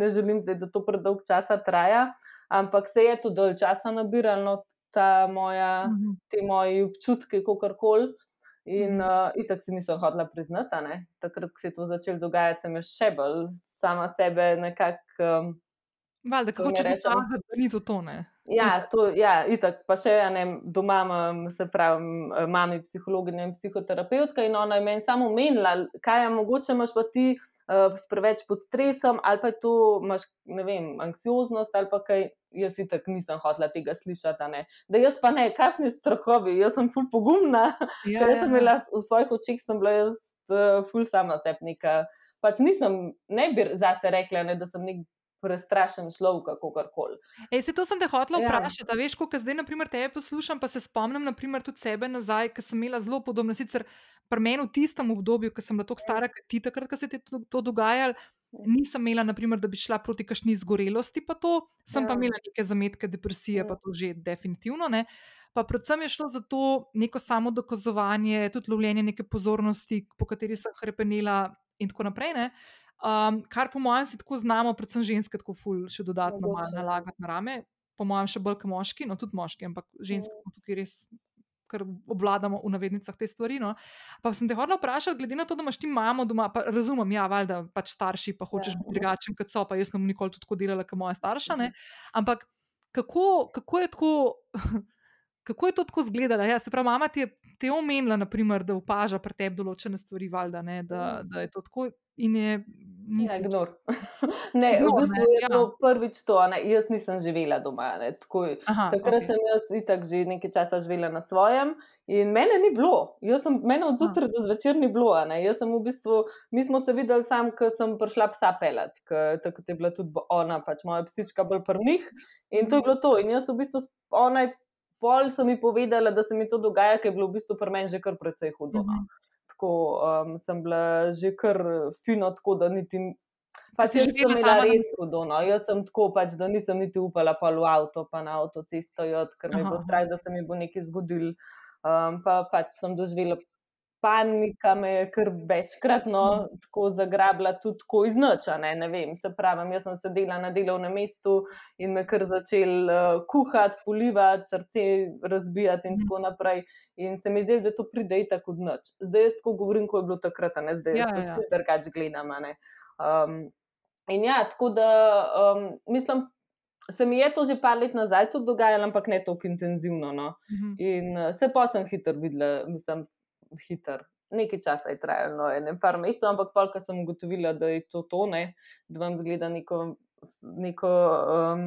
ne želim zdaj, da to predolg časa traja, ampak se je to dolg časa nabiralo, ta moja, mm -hmm. te moje občutke, kako koli. In mm -hmm. uh, itak si nisem hodila priznati, takrat, ko se je to začelo dogajati, sem še bolj sama sebe nekako. Um, Valjda, kako če rečem, da ni to tone. Ja, to je ja, itak. Pa še ne, doma imam, se pravi, mami psihologinja in psihoterapeutka in ona je meni samo menila, kaj je mogoče, imaš pa ti uh, preveč pod stresom ali pa tu imaš, ne vem, anksioznost ali pa kaj. Jaz itak nisem hotela tega slišati. Ne. Da jaz pa ne, kakšni strahovi, jaz sem ful pogumna. Ja, ja, sem bila, v svojih očeh sem bila jaz uh, ful sama sepnika. Pač nisem, ne bi zase rekla, ne, da sem nek prestrašen človek, kako koli. Se to sem te hotel ja. vprašati. Ja. Veš, ko zdaj naprimer, tebe poslušam, pa se spomnim naprimer, tudi sebe nazaj, ker sem imela zelo podobno. Sicer pri meni v tistem obdobju, ko sem bila tako stara, kot ti takrat, ko se je to, to dogajalo. Ja. Nisem imela, naprimer, da bi šla proti kakšni izgorelosti, pa to sem ja. pa imela neke zametke, depresije, ja. pa to že definitivno. Ne. Pa predvsem je šlo za to neko samo dokazovanje, tudi lovljenje neke pozornosti, po kateri sem hrepenela, in tako naprej. Ne. Um, kar po mojem si tako znamo, predvsem ženske, tako ful, še dodatno malo nalagati na rame, po mojem še bolj kot moški, no tudi moški, ampak ženske ja. smo tukaj res. Ker obvladamo v navednicah te stvari. No. Pa sem te hodila vprašati, glede na to, da imaš ti mamo doma, pa razumem, ja, valjda pač starši, pa hočeš ja. biti drugačen kot so, pa jaz sem nikoli tako delala, kot moja starša. Ne. Mhm. Ampak kako, kako, je tako, kako je to tako izgledalo? Ja, se pravi, mama ti je te omenila, naprimer, da opaža pri tebi določene stvari, valjda, ne, da, mhm. da je to tako in je Ja, ne, v bistvu je to ja. prvič to, ne, jaz nisem živela doma. Ne, Aha, Takrat okay. sem jaz itak že nekaj časa živela na svojem in mene ni bilo. Sem, mene od zjutraj do zvečer ni bilo. V bistvu, mi smo se videli sam, ko sem prišla psa pelat, tako je bila tudi ona, pač moja psička bolj prnih in to je bilo to. In jaz v bistvu, ona je pol so mi povedala, da se mi to dogaja, ker je bilo v bistvu pri meni že kar precej hudo. No. -huh tako um, sem bila že kar fino, tako da niti. Pač jaz sem imela res hudo. No. Jaz sem tako, pač, da nisem niti upala pa v avto, pa na avtocesto, ker mi bo strah, da se mi bo nekaj zgodilo. Um, pa pač sem doživela panika me je kar večkrat no, mm. tako zagrabila, tudi tako iznača. Ne, ne vem, se pravi, jaz sem sedela na delovnem mestu in me kar začel uh, kuhati, polivati, srce razbijati in mm. tako naprej. In se mi zdi, da to pride tako noč. Zdaj jaz tako govorim, ko je bilo takrat, ne zdaj, ja, ja. se drugače gledam. Um, in ja, tako da um, mislim. Se mi je to že par let nazaj dogajalo, ampak ne tako intenzivno. No. Uh mhm. -huh. In uh, se pa sem hitro videla, mislim, hiter. Nekaj časa je trajalo, no, ene par mesecev, ampak pol, ko sem ugotovila, da je to tone, da vam zgleda neko, neko um,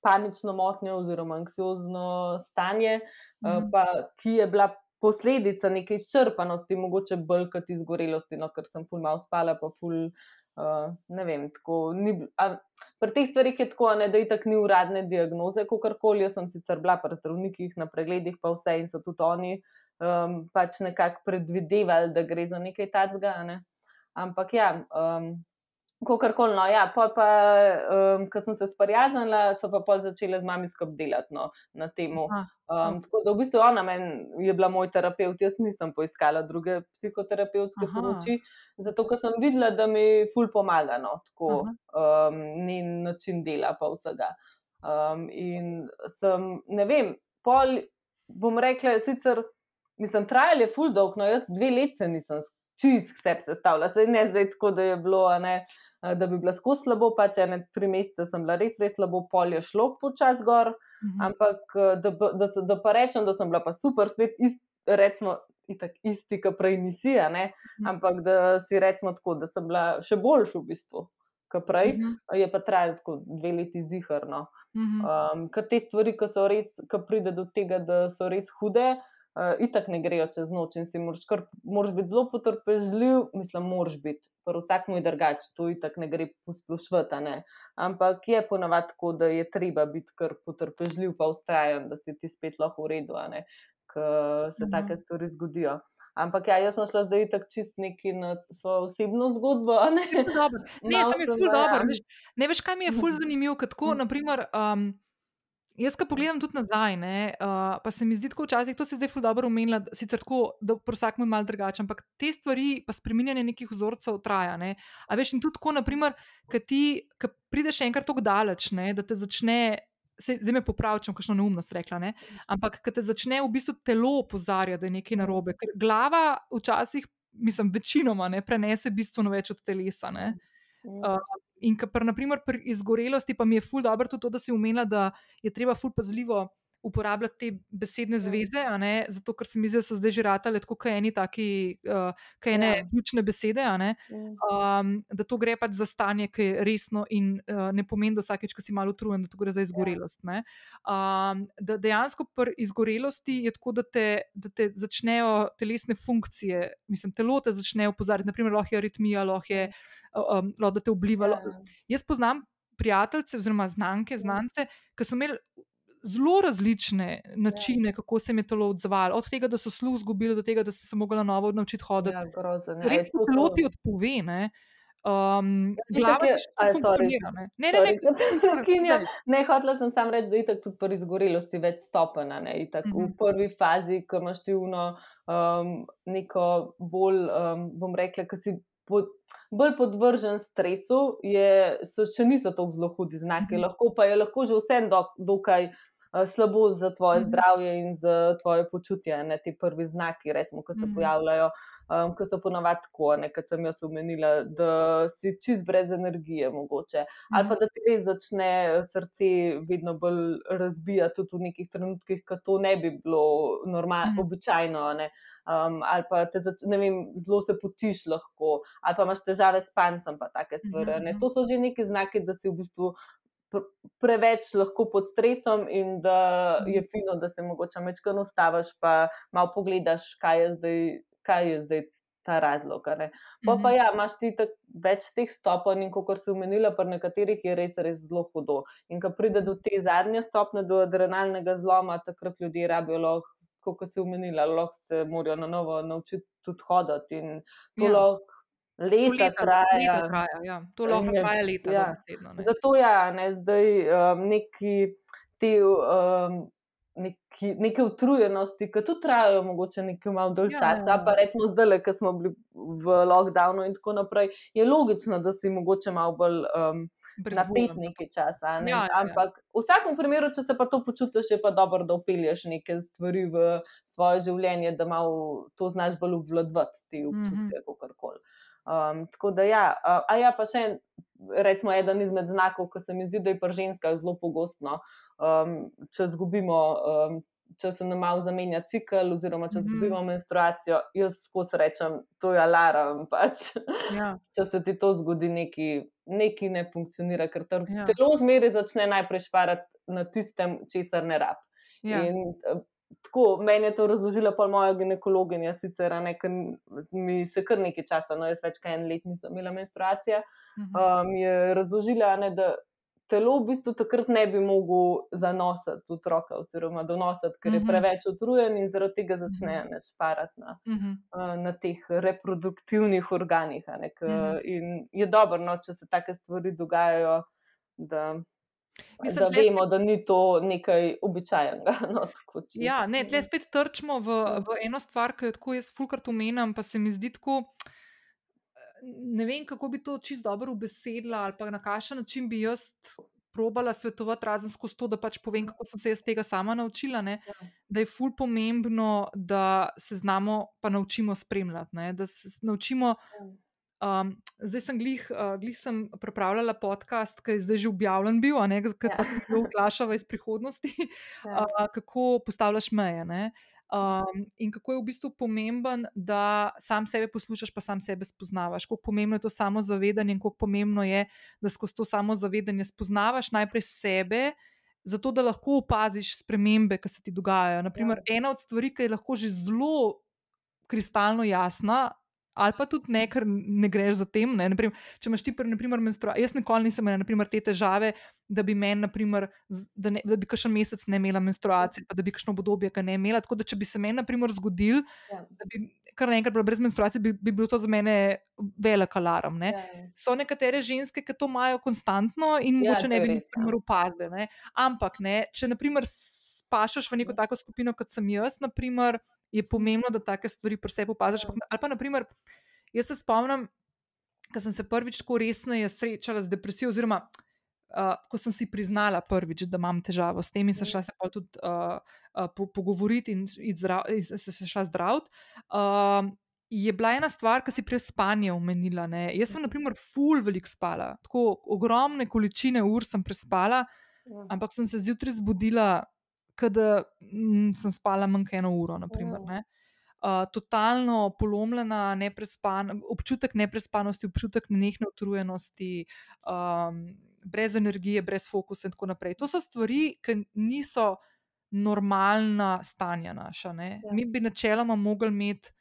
panično motnjo oziroma anksiozno stanje, mm -hmm. pa, ki je bila posledica neke izčrpanosti, mogoče bolj kot izgorelosti, no, ker sem ful malo spala, pa ful. Uh, ne vem, tako ni. A, pri teh stvarih je tako, ne, da je tako ni uradne diagnoze, kako koli. Jaz sem sicer bila pri zdravnikih na pregledih, pa vse in so tudi oni uh, um, pač nekako predvidevali, da gre za nekaj takega. Ne? Ampak ja, um, kako koli, no, ja, pa, pa um, ko sem se sprijaznila, so pa pol začele z mami skupaj delati no, na tem. Um, tako da v bistvu ona meni je bila moj terapeut, jaz nisem poiskala druge psihoterapevtske pomoči, zato ker sem videla, da mi ful pomaga, no, tako um, ni način dela pa vsega. Um, in sem, ne vem, pol bom rekla, sicer mislim, trajal je full dog, no jaz dve leti nisem čist vse sestavljala, se ne zdaj tako, da je bilo, ne, da bi bila skozi slabo, pač ene tri mesece sem bila res, res slabo, pol je šlo počas gor, mhm. ampak da, da, da pa rečem, da sem bila pa super, spet ist, recimo. Itak isti, kot prej nisi, mhm. ampak da si rečemo tako, da sem bila še boljša v bistvu, kot prej, mhm. je pa trajalo tako dve leti ziharno. Mhm. Um, ker te stvari, ki so res, ki pride do tega, da so res hude, uh, itak ne grejo čez noč in si moraš, kar, moraš biti zelo potrpežljiv, mislim, moraš biti. Prav vsak mu je drugač, to itak ne gre posplošvati. Ampak je ponavadi tako, da je treba biti kar potrpežljiv, pa ustrajen, da si ti spet lahko v redu, ker se mhm. take stvari zgodijo. Ampak ja, jaz sem šla zdaj tako čist neki na svojo osebno zgodbo. Ne, ne sem jih ful dobro. Ne veš, kaj mi je ful zanimivo, kako, naprimer. Um, Jaz, ko pogledam tudi nazaj, ne, uh, pa se mi zdi tako včasih, to se zdaj zelo dobro umenila, sicer tako, da pri vsakem je malo drugače, ampak te stvari, pa spremenjanje nekih vzorcev traja. Ne. A veš, in tudi tako, naprimer, ko ti ko prideš enkrat tako daleč, ne, da te začne, se, zdaj me popravčam, kakšno neumnost rekla, ne, ampak ko te začne v bistvu telo opozarjati, da je nekaj narobe, ker glava včasih, mislim, večinoma ne prenese bistveno več od telesa. Ne. Uh, in kar, naprimer, pri izgorelosti, pa mi je ful dobro tudi to, da si umenila, da je treba ful pazljivo uporabljati te besedne ja. zveze, zato ker se mi zdi, da so zdaj že ratale tako, kaj eni taki, uh, kaj ene ja. ključne besede, um, da to gre pač za stanje, ki je resno in uh, ne pomeni, da vsakeč, ko si malo utrujen, da to gre za izgorelost. Um, da dejansko pri izgorelosti je tako, da te, da te začnejo telesne funkcije, mislim, telo te začnejo opozarjati, naprimer, lahko je aritmija, lahko je, um, lahko te obliva. Ja. Jaz poznam. Prijatelje, oziroma znanke, znance, ki so imeli zelo različne načine, ja. kako se je telo odzvalo. Od tega, da so sluh izgubili, do tega, da so se mogli na novo naučiti hoditi. Ja, grozen, ja. Res se telo ti odpove. Ne? Um, glava je funkcionira. Ne, ne, ne, ne, ne, ne, hotela sem sam reči, da je tudi pri izgorelosti več stopena. Ne, uh -huh. V mhm. prvi fazi, ko imaš ti uno um, neko bolj, um, bom rekla, ki si pod, bolj podvržen stresu, je, so, še niso tako zelo hudi znaki, uh -huh. lahko pa je lahko že vsem do, dokaj. Eh, slabo za tvoje mhm. zdravje in za tvoje počutje. Ne, ti prvi znaki, recimo, ko se mhm. pojavljajo, um, ko so ponovadi tako, kot sem jaz omenila, da si čist brez energije, mogoče. Ali pa mhm. da ti res začne srce vedno bolj razbijati, tudi v nekih trenutkih, ko to ne bi bilo normalno, običajno. Um, ali pa te zač, vem, zelo se potiš lahko, ali pa imaš težave s pancem, pa take stvari. To so že neki znaki, da si v bistvu preveč lahko pod stresom in da je mhm. fino, da se mogoče večkrat ustaviš, pa malo pogledaš, kaj je zdaj, kaj je zdaj ta razlog. Pa, pa mhm. ja, imaš ti tak, več teh stopenj in kot si omenila, pri nekaterih je res, res zelo hudo. In ko pride do te zadnje stopne, do adrenalnega zloma, takrat ljudje rabijo lahko. Kot si umenila, lahko se morajo na novo naučiti tudi hoditi. In to ja. lahko leta, leta traja. Leta traja ja. To lahko traja leta. Ja. Besedno, Zato ja, ne, zdaj um, neki te. Um, Neki, neke utrujenosti, ki tudi trajajo, mogoče nekaj malo dolg ja, čas, ja, ja. pa recimo zdaj, ki smo bili v lockdownu in tako naprej, je logično, da si mogoče malo bolj um, napet nekaj časa. Ne? Ja, ja, Ampak ja. v vsakem primeru, če se pa to počutiš, je pa dobro, da upelješ neke stvari v svoje življenje, da malo to znaš bolj obvladovati, te občutke, mm -hmm. kako koli. Um, tako da, ja, uh, a ja, pa še recimo, eden izmed znakov, ki se mi zdi, da je pri ženskah zelo pogostno, um, če izgubimo, um, če se nam malo zamenja cikl, oziroma če Mhm. izgubimo menstruacijo, jaz skozi rečem, to je alarm. Pač. Ja. Če se ti to zgodi, neki, neki ne funkcionira, ker Ja. telo zmeri začne najprej šparati na tistem, česar ne rab. Ja. In, Tako, meni je to razložila pa moja ginekologinja, sicer ne, ker mi se kar nekaj časa, no jaz več kot en let nisem imela menstruacije, Mhm. um, je razložila, ne, da telo v bistvu takrat ne bi mogel zanositi otroka oziroma donositi, ker je Mhm. preveč utrujen in zaradi tega začne ne šparati na, Mhm. uh, na teh reproduktivnih organih. Ne, k, Mhm. In je dobro, no, če se take stvari dogajajo, da, Mislim, da vemo, da ni to nekaj običajnega. No, tako, če- Ja, ne, tle spet trčimo v, Ja. v eno stvar, ki jo tako jaz fulkrat omenjam, pa se mi zdi tako. Ne vem, kako bi to čisto dobro ubesedila, ali pa na kakšen način bi jaz probala svetovati, razen skozi to, da pač povem, kako sem se jaz tega sama naučila. Ne? Ja. Da je ful pomembno, da se znamo pa naučimo spremljati. Ne? Da se naučimo. Um, zdaj sem glih, uh, glih sem pripravljala podcast, ki je zdaj že objavljen, bil, a ne, ki Ja. pa se zelo vglašava iz prihodnosti, Ja. uh, kako postavljaš meje. Ne? Um, in kako je v bistvu pomemben, da sam sebe poslušaš, pa sam sebe spoznavaš. Kako pomembno je to samozavedanje in kako pomembno je, da skozi to samozavedanje spoznavaš najprej sebe, zato da lahko opaziš spremembe, ki se ti dogajajo. Naprimer, ja. ena od stvari, ki je lahko že zelo kristalno jasna. Ali pa tudi ne, ker ne greš za tem. Ne? Naprimer, če imaš ti, naprimer, menstruacijo, jaz nikoli nisem imela naprimer, te težave, da bi meni, naprimer, da, ne, da bi kakšen mesec ne imela menstruacije, pa da bi kakšno obdobje, ki ne imela. Tako da, če bi se meni, naprimer, zgodil, Ja. da bi kar naenkrat bila brez menstruacije, bi, bi bil to za mene velik alarm. Ne? Ja. So nekatere ženske, ki to imajo konstantno in Ja, mogoče to ne bi ja. opazile. Ne? Ampak, ne, če naprimer spašaš v neko tako skupino, kot sem jaz, naprimer, je pomembno, da take stvari pri sebi opaziš. Ja. Ali pa, naprimer, jaz se spomnim, ko sem se prvič tako resneje srečala z depresijo, oziroma uh, ko sem si priznala prvič, da imam težavo s tem in se šla se pa tudi uh, uh, po, pogovoriti in, in, zdrav, in se se šla zdraviti. Uh, Je bila ena stvar, ki si prej spanje omenila. Ne. Jaz sem, na primer, full veliko spala, tako ogromne količine ur sem prespala, Ja. ampak sem se zjutraj zbudila, da mm, sem spala manj kot eno uro. Naprimer, ne. Uh, totalno polomljena, neprespan, občutek neprespanosti, občutek nenehne utrujenosti, um, brez energije, brez fokusa in tako naprej. To so stvari, ki niso normalna stanja naša. Ne. Ja. Mi bi načeloma mogli imeti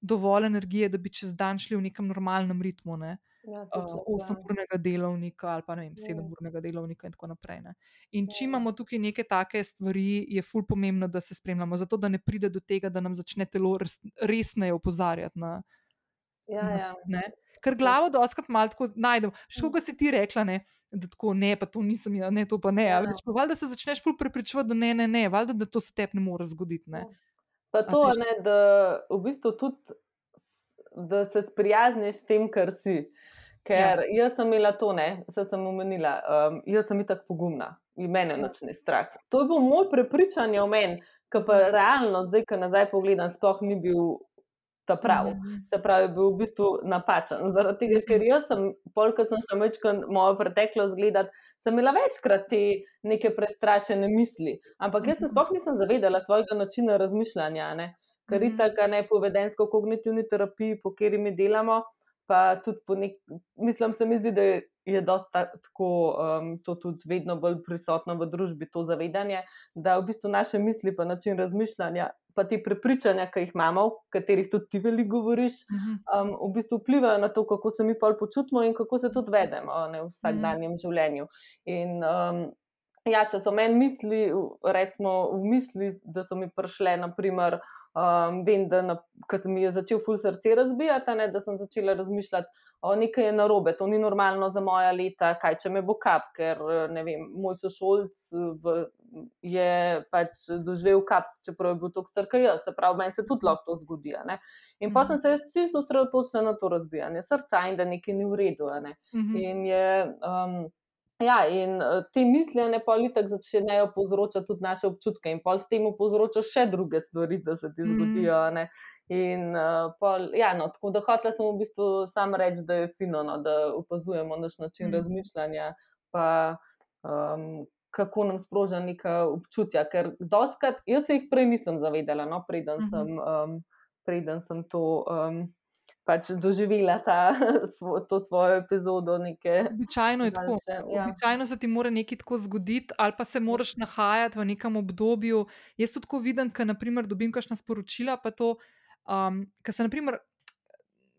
dovolj energije, da bi čez dan šli v nekem normalnem ritmu. Ne. Ja, Uh, ja. Osemurnega delovnika ali pa ne vem, Ja. sedemurnega delovnika, in tako naprej. Ne. In če Ja. imamo tukaj neke take stvari, je ful pomembno, da se spremljamo, zato da ne pride do tega, da nam začne telo res, resneje opozarjati. Na, Ja, na ja. ne. Ker glavo doskrat malo tako najdemo. Što ga si ti rekla, ne, da tako ne, pa to nisem jaz, ne, to pa ne. Ja. Ja. Valjda se začneš ful prepričevati, da ne, ne, ne, valjda, da to se tebi ne more zgoditi. Ne. Ja. Pa to, ne, da v bistvu tudi, da se sprijazniš s tem, kar si. Ker ja. jaz sem imela to, ne, vse sem omenila, um, jaz sem itak pogumna in mene Ja. noč ne strah. To je bilo moj prepričanje o meni, ki pa realno, zdaj, ko nazaj pogledam, sploh ni bil ta prav. Mhm. Se pravi, je bil v bistvu napačen. Zaradi tega, ker jaz sem, polk sem šla večkrat mojo preteklost gledati, sem imela večkrat te neke prestrašene misli. Ampak jaz se Mhm. sploh nisem zavedala svojega načina razmišljanja. Ne? Ker Mhm. itak ne po vedensko-kognitivni terapiji, po kateri mi delamo, pa tudi po nek, mislim, se mi zdi, da je, dosta tako, um, to tudi vedno bolj prisotno v družbi, to zavedanje, da v bistvu naše misli, pa način razmišljanja, pa te prepričanja, ki jih imamo, o katerih tudi ti veliko govoriš, Mhm. um, v bistvu vplivajo na to, kako se mi pol počutimo in kako se tudi vedemo ne, v vsakdanjem življenju. In, um, ja, če so meni misli, recimo v misli, da so mi prišle, naprimer, um, vem, da na, mi je začel ful srce razbijati, ne, da sem začela razmišljati, o nekaj je narobe, to ni normalno za moja leta, kaj če me bo kap, ker vem, moj sošolc v, je pač doživel kap, čeprav je bil tako star, kot jaz, se pravi, meni se tudi lahko to zgodi. a ne. In pa sem se jaz čisto osredotočila na to razbijanje srca in da nekaj ni v redu. ne. Mhm. In je. Um, Ja, in eh, te misli, pa itak začnejo povzročati tudi naše občutke, in pol s tem povzročaš še druge stvari, da se ti Mm. zgodijo. Ne? In uh, pol, ja, no, tako da hotela sem v bistvu sam reči, da je fino, no, da opazujemo naš način Mm. razmišljanja, pa um, kako nam sproža neka občutja. Ker doskrat, jaz se jih prej nisem zavedala, no, preden, Mhm. sem, um, preden sem to. Um, Pač doživela ta, svo, to svojo epizodo. Neke, Običajno je tako. ja. Običajno se ti mora nekaj tako zgoditi, ali pa se moraš nahajati v nekem obdobju. Jaz to tako vidim, ker naprimer dobim kakšna sporočila, pa to, um, ker se naprimer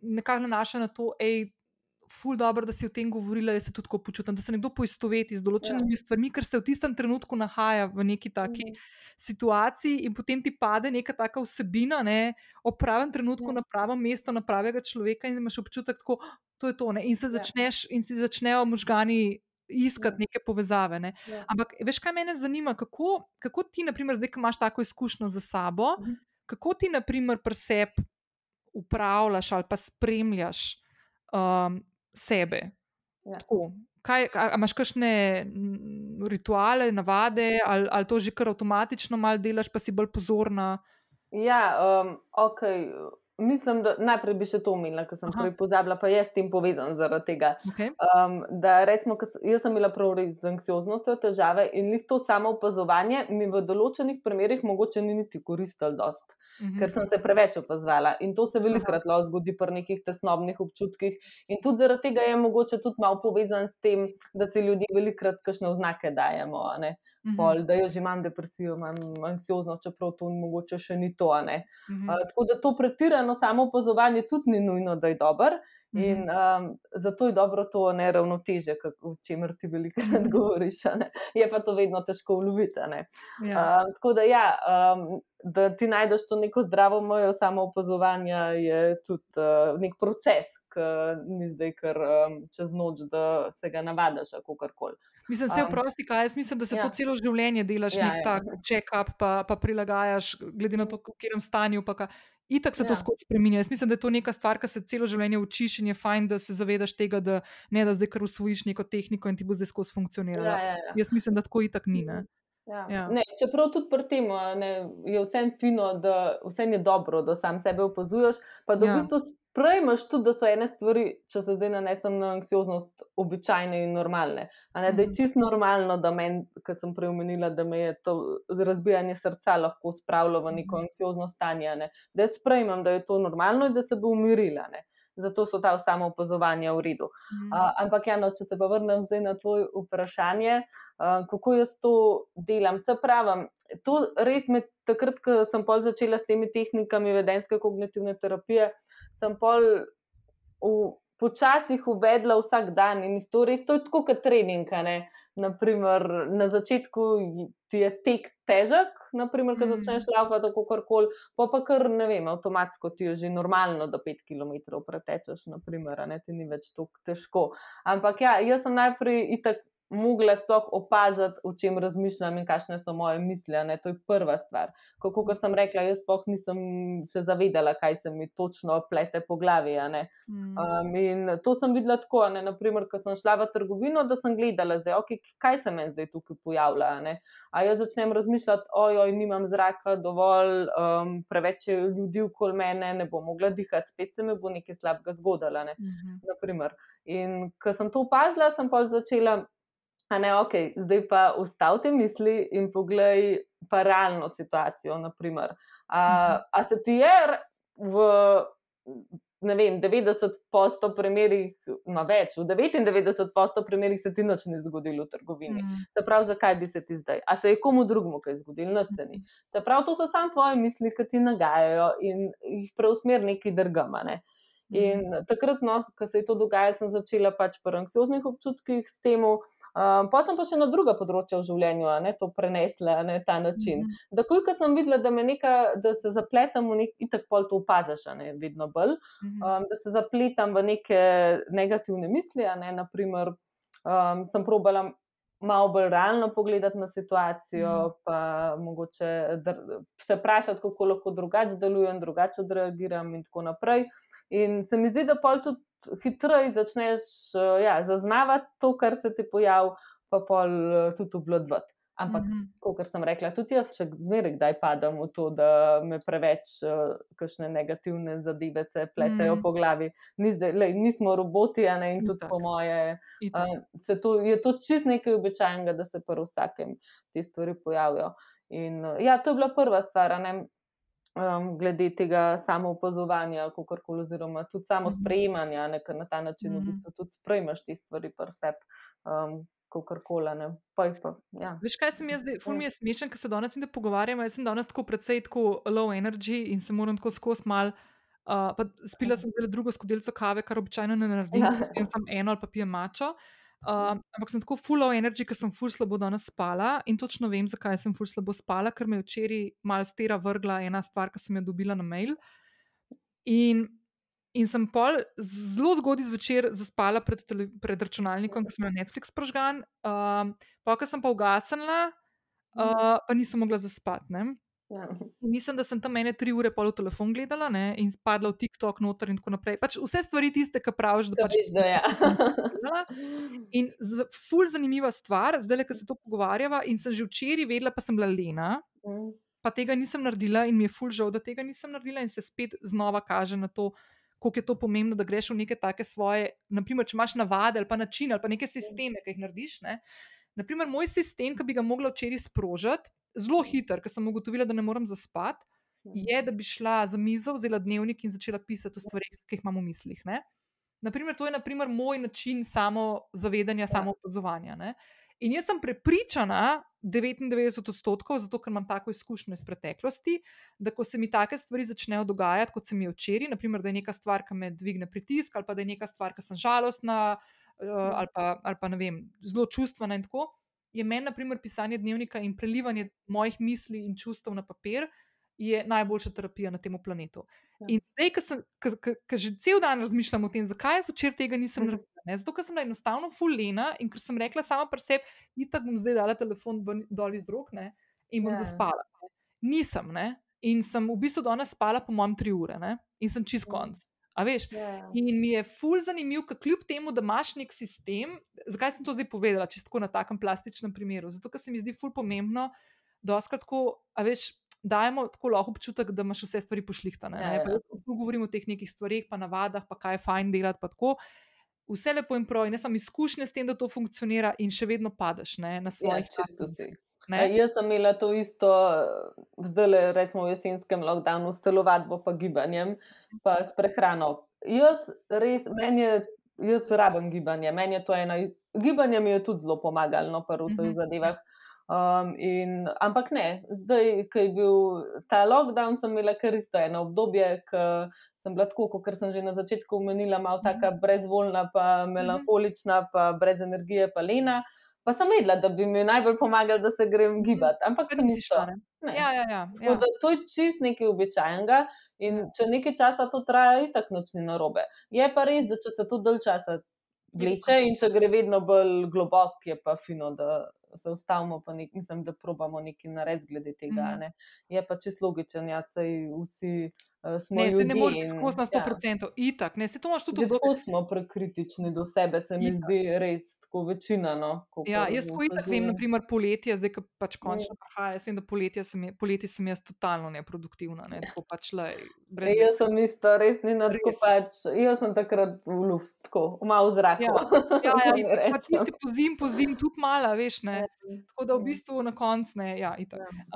nekako nanaša na to, hej. Ful dobro, da si o tem govorila, jaz se tudi tako počutim, da se nekdo poistoveti z določenimi ja. stvarmi, ker se v tistem trenutku nahaja v neki taki Mhm. situaciji, in potem ti pade neka taka vsebina, ne, o pravem trenutku, Ja. na pravem mestu, na pravega človeka, in imaš občutek, da to je to. Ne, in se Ja. začneš, in si začnejo možgani iskati Ja. neke povezave. Ne. Ja. Ampak, veš, kaj mene zanima, kako, kako ti, naprimer, zdaj, ko imaš tako izkušnjo za sabo, Mhm. kako ti, naprimer, pri sebi upravljaš ali pa spremljaš um, sebe. Ja. Tako. Kaj, a, a imaš kakšne mm, rituale, navade, ali, ali to že kar avtomatično malo delaš, pa si bolj pozorna? Ja, um, ok. Mislim, da najprej bi še to omenila, ker sem Aha. prej pozabila, pa je s tem povezan zaradi tega. Okay. Um, da, recimo, jaz sem imela prav res z anksioznostjo težave in njih to samo opazovanje mi v določenih primerih mogoče ni niti koristilo dost, Mhm. ker sem se preveč opazovala. In to se velikokrat lahko zgodi pri nekih tesnobnih občutkih. In tudi zaradi tega je mogoče tudi malo povezan s tem, da si ljudje velikokrat kakšne oznake dajemo. a ne. Mhm. Pol, da jaz imam depresijo, imam anksioznost, čeprav to mogoče še ni to. ne. Mhm. Uh, tako da to pretirano samo opazovanje tudi ni nujno, da je dobro. In Mhm. um, zato je dobro to neravnoteže, kako- o čemer ti velikokrat govoriš. Je pa to vedno težko uloviti. Ja. Um, tako da, ja, um, da ti najdeš to neko zdravo mejo samo opazovanja, je tudi uh, nek proces, ki ni zdaj kar um, čez noč, da se ga navadiš, kako koli. Mislim, se Um, vprosti, kaj jaz mislim, da se ja. ja. to celo življenje delaš, ja, Ja, nek ja. tak check-up, pa, pa prilagajaš, glede na to, v katerem stanju. Pa ka, itak se ja. to Ja. skozi spremenja. Jaz mislim, da je to neka stvar, ki se celo življenje učiš in je fajn, da se zavedaš tega, da ne da zdaj kar usvojiš neko tehniko in ti bo zdaj skozi funkcionirala. Ja, ja, ja. Jaz mislim, da tako itak ni. Ne? Ja. Ja. Ne, čeprav tudi pri tem ne, je vse fino, da vse je dobro, da sam sebe opazuješ, pa da Ja. v bistvu sprejmeš tudi, da so ene stvari, če se zdaj nanesem na anksioznost, običajne in normalne. A Ne, da je Mhm. čisto normalno, da meni, kot sem prej omenila, da me je to razbijanje srca lahko spravilo v neko Mhm. anksiozno stanje. Ne. Da jaz sprejmem, da je to normalno in da se bo umirila. Ne. Zato so ta samo opazovanja v redu. Mhm. Uh, ampak, ja, no, če se pa vrnem zdaj na tvoje vprašanje, uh, kako jaz to delam. Se pravi, to res me takrat, ko sem pol začela s temi tehnikami vedenske kognitivne terapije, sem pol v, počasih uvedla vsak dan in to res, to je tako kot trening. Naprimer, na začetku ti je tek težek, naprimer, ko Mm. začneš laufati, tako karkoli, pa pa kar ne vem, avtomatsko ti je že normalno, da 5 km pretečeš, naprimer, a ne ti ni več tako težko. Ampak ja, jaz sem najprej itak mogla sploh opaziti, o čem razmišljam in kakšne so moje misli. Ne? To je prva stvar. Kako kot sem rekla, jaz sploh nisem se zavedala, kaj se mi točno plete po glavi. Mhm. Um, in to sem videla tako, ne, naprimer, ko sem šla v trgovino, da sem gledala, zdaj, okay, kaj se meni zdaj tukaj pojavlja. a ne. A jaz začnem razmišljati, ojoj, nimam zraka dovolj, um, preveč je ljudi okoli mene, ne bom mogla dihati, spet se mi bo nekaj slabega zgodilo. Ne. Mhm. Naprimer. In ko sem to opazila, sem pa začela, a ne, ok, zdaj pa ustavite misli in poglej pa realno situacijo. Naprimer. A, a se ti je v ne vem, 90% primerih, na več, v 99% primerih se ti nič ni zgodilo v trgovini. Mhm. Se pravi, zakaj bi se ti zdaj? A se je komu drugemu kaj zgodilo, na ceni? Se pravi, to so samo tvoje misli, ki ti nagajajo in jih preusmer neki drgama. Ne? In takrat, no, ko se je to dogajalo, sem začela pač pri anksioznih občutkih s tem. Um, pa sem pa še na druga področja v življenju ne, to prenesla na ta način. Mhm. Da, ko sem videla, da, neka, da se zapletam v nek, itak pol to opaziš, ne, vedno bolj, um, da se zapletam v neke negativne misli. Ne, naprimer, um, sem probala malo bolj realno pogledati na situacijo, Mhm. pa mogoče se vprašati, kako lahko drugače delujem, drugače odreagiram in tako naprej. In se mi zdi, da pol tudi hitreje začneš uh, ja, zaznavati to, kar se ti pojavi, pa pol uh, tudi obvladovati. Ampak, mm -hmm. kot sem rekla, tudi jaz še zmeraj kdaj padam v to, da me preveč uh, kakšne negativne zadeve se pletejo mm -hmm. po glavi. Ni zdaj, lej, nismo roboti, ne, in tudi Itak. po moje. Uh, to, je to čist nekaj običajnega, da se pri vsakem te stvari pojavijo. In uh, ja, to je bila prva stvar. Ne, um, glede tega samoopazovanja, oziroma tudi samo mhm. sprejemanja, ne, ker na ta način mm -hmm. v mhm. bistvu tudi sprejmaš te stvari pri sebi. Um, Koli, pa, ja. Veš, kaj se mi zdi, ful mi je smešen, ker se danes mi pogovarjamo. Jaz sem danes tako precej tako low energy in se moram tako skozi mal. Uh, spila sem tudi drugo skodelico kave, kar običajno ne naredim, ja. samo eno ali pa pijem mačo. Uh, Uh, ampak sem tako full of energy, ker sem full slabo danes spala in točno vem, zakaj sem full slabo spala, ker me je včeraj malo stera vrgla ena stvar, ki sem jo dobila na mail. In, in sem pol zelo zgodaj zvečer zaspala pred, pred računalnikom, ki sem imela Netflix prožgan, uh, pa ko sem pa ugasnila, uh, pa nisem mogla zaspati. Ja. Mislim, da sem tam ene tri ure pol v telefon gledala ne, in spadla v TikTok noter in tako naprej. Pač vse stvari tiste, ki praviš, da pač da ja. In ful zanimiva stvar, zdaj le, ko se to pogovarjava in sem že včeraj vedela, pa sem bila lena. Mm. Pa tega nisem naredila, in mi je ful žal, da tega nisem naredila, in se spet znova kaže na to, kako je to pomembno, da greš v neke take svoje, naprimer, če imaš navade ali pa načine ali pa neke sisteme, ki jih narediš. Ne. Naprimer, moj sistem, ki bi ga mogla včeraj sprožiti, zelo hiter, ker sem ugotovila, da ne morem zaspati, je, da bi šla za mizo, vzela dnevnik in začela pisati o stvarih, ki jih imam v mislih. Ne? Naprimer, to je naprimer, moj način samozavedanja, ja. samoopazovanja. In jaz sem prepričana, 99 odstotkov, zato ker imam tako izkušnjo iz preteklosti, da ko se mi take stvari začnejo dogajati, kot se mi je včeraj, naprimer, da je neka stvar, ki me dvigne pritisk, ali pa da je neka stvar, ki sem žalostna, uh, ali, pa, ali pa ne vem, zelo čustvena in tako je meni, na primer, pisanje dnevnika in prelivanje mojih misli in čustev na papir, je najboljša terapija na tem planetu. Ja. In zdaj, ko že cel dan razmišljam o tem, zakaj jaz včeraj tega nisem mhm. naredila, ne? zato ker sem enostavno fulena in ker sem rekla sama pri sebi, ni tako, bom zdaj dala telefon dol iz rok ne? in bom ja. zaspala. Nisem, ne? in sem v bistvu danes spala, po mojem, tri ure ne? in sem čist ja. konc. Yeah. Ja. In mi je ful zanimiv, ker kljub temu, da imaš nek sistem, zakaj sem to zdaj povedala, če tako na takem plastičnem primeru? Zato, ker se mi zdi ful pomembno, da oskratko, a veš. Dajemo tako lahko občutek, da imaš vse stvari pošlihtane. Ja, ja. Tu govorimo o teh nekih stvarih, pa navadah, pa kaj je fajn delati. Vse lepo in prav, in jaz sem izkušnja s tem, da to funkcionira, in še vedno padeš ne, na svojih ja, čustih. Ne? Jaz sem imela to isto, zdaj le rečemo v jesenskem lockdownu, s telovadbo, pa gibanjem, pa s prehrano. Jaz res, meni je, jaz rabim gibanje, meni je to ena. Gibanje mi je tudi zelo pomagalo no, pri vseh mhm. zadevah. Um, in, ampak ne, zdaj, ko je bil ta lockdown, sem imela kar isto eno obdobje, ko sem bila tako, kot sem že na začetku omenila, malo tako mhm. brezvoljna, pa mhm. melankolična, pa brez energije, pa lena. Pa sem vedela, da bi mi najbolj pomagali, da se grem mhm. gibati. Ampak sem si šla. Ja, ja, ja, ja. To je čist nekaj običajnega. In ja. če nekaj časa to traja, je tako noč ni narobe. Je pa res, da če se to dalj časa vleče in če gre vedno bolj globoko, je pa fino, da se ustavimo, pa nek, mislim, da probamo nekaj narediti glede tega. Mm. Je pa čisto logičen, ja, sej vsi uh, smo. Ne, se ne moreš skozi na 100%, ja. itak, ne, se to imaš tudi v Tako smo prekritični do sebe, se mi itak. zdi res tako večina. No, ja, jaz tako itak vem, naprimer poletje, zdaj, ko pač končno ja. prihaja, jaz vem, da poletje sem, poletje sem jaz totalno neproduktivna, ne, tako pač le. Brez... Jaz sem isto, res ni na tako pač, jaz sem takrat v luft, tako, malo v zraku. Ja, ja, ja pač niste pozim, pozim, tudi mala, veš, ne. Tako da v bistvu na koncu ne. Ja,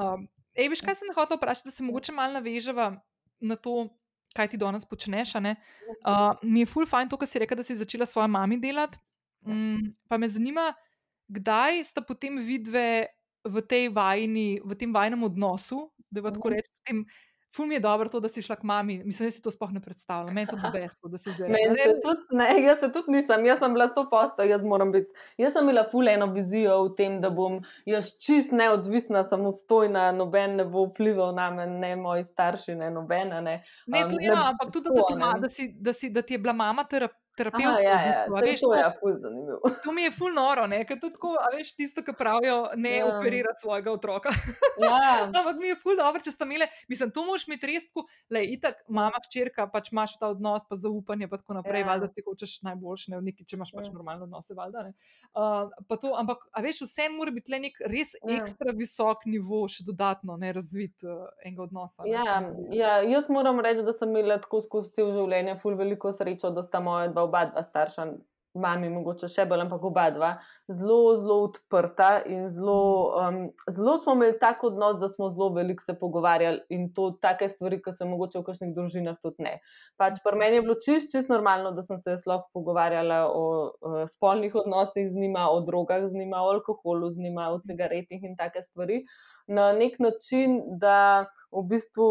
um, ej, veš, kaj sem hotel vprašati, da se mogoče malo naveževa na to, kaj ti danes počneš. Uh, mi je full fajn to, kar si rekel, da si začela svojo mami delati. Um, pa me zanima, kdaj sta potem vidve v, vajni, v tem vajnem odnosu, da bi tako rekel. Ful mi je dobro to, da si šla k mami. Mislim, da si to sploh ne predstavlja. Meni je to besto, da si zdaj tukaj. Se tudi, ne, jaz se tudi nisem, jaz sem bila sto posto, jaz moram biti. Jaz sem imela ful eno vizijo v tem, da bom jaz čist neodvisna, samostojna, noben ne bo vplival na me, ne moji starši, ne nobena. Ne, ne um, to je, ampak tudi, da, da, ti, da, si, da, si, da ti je bila mama terapeutka terapevt. Ja, ja, veš, to, ja, to, to mi je ful noro, ker to tako, veš, tisto, kar pravijo, ne ja. operirati svojega otroka. Ja. Ampak mi je ful dobro, če ste imeli, mislim, to moš mi resku, le itak, mama, hčerka, pač imaš ta odnos, pa zaupanje, pa tako naprej, ja. valjda ti hočeš najboljše, ne neki, če imaš pač ja. normalno odnose, valjda. Uh, to, ampak, a veš, vse mora biti le nek res ja. ekstra visok nivo, še dodatno ne razvit uh, enega odnosa. Ja, ja, jaz moram reči, da sem imela tako skozi cel življenje ful veliko srečo, da sta moja dva oba dva starša, mami, mogoče še bolj, ampak oba dva, zelo, zelo odprta in zelo, um, zelo smo imeli tak odnos, da smo zelo veliko se pogovarjali in to take stvari, ki se mogoče v kakšnih družinah tudi ne. Pač pri meni je bilo čist, čist normalno, da sem se lahko pogovarjala o, o spolnih odnosih z njima, o drogah z njima, o alkoholu z njima, o cigaretih in take stvari na nek način, da v bistvu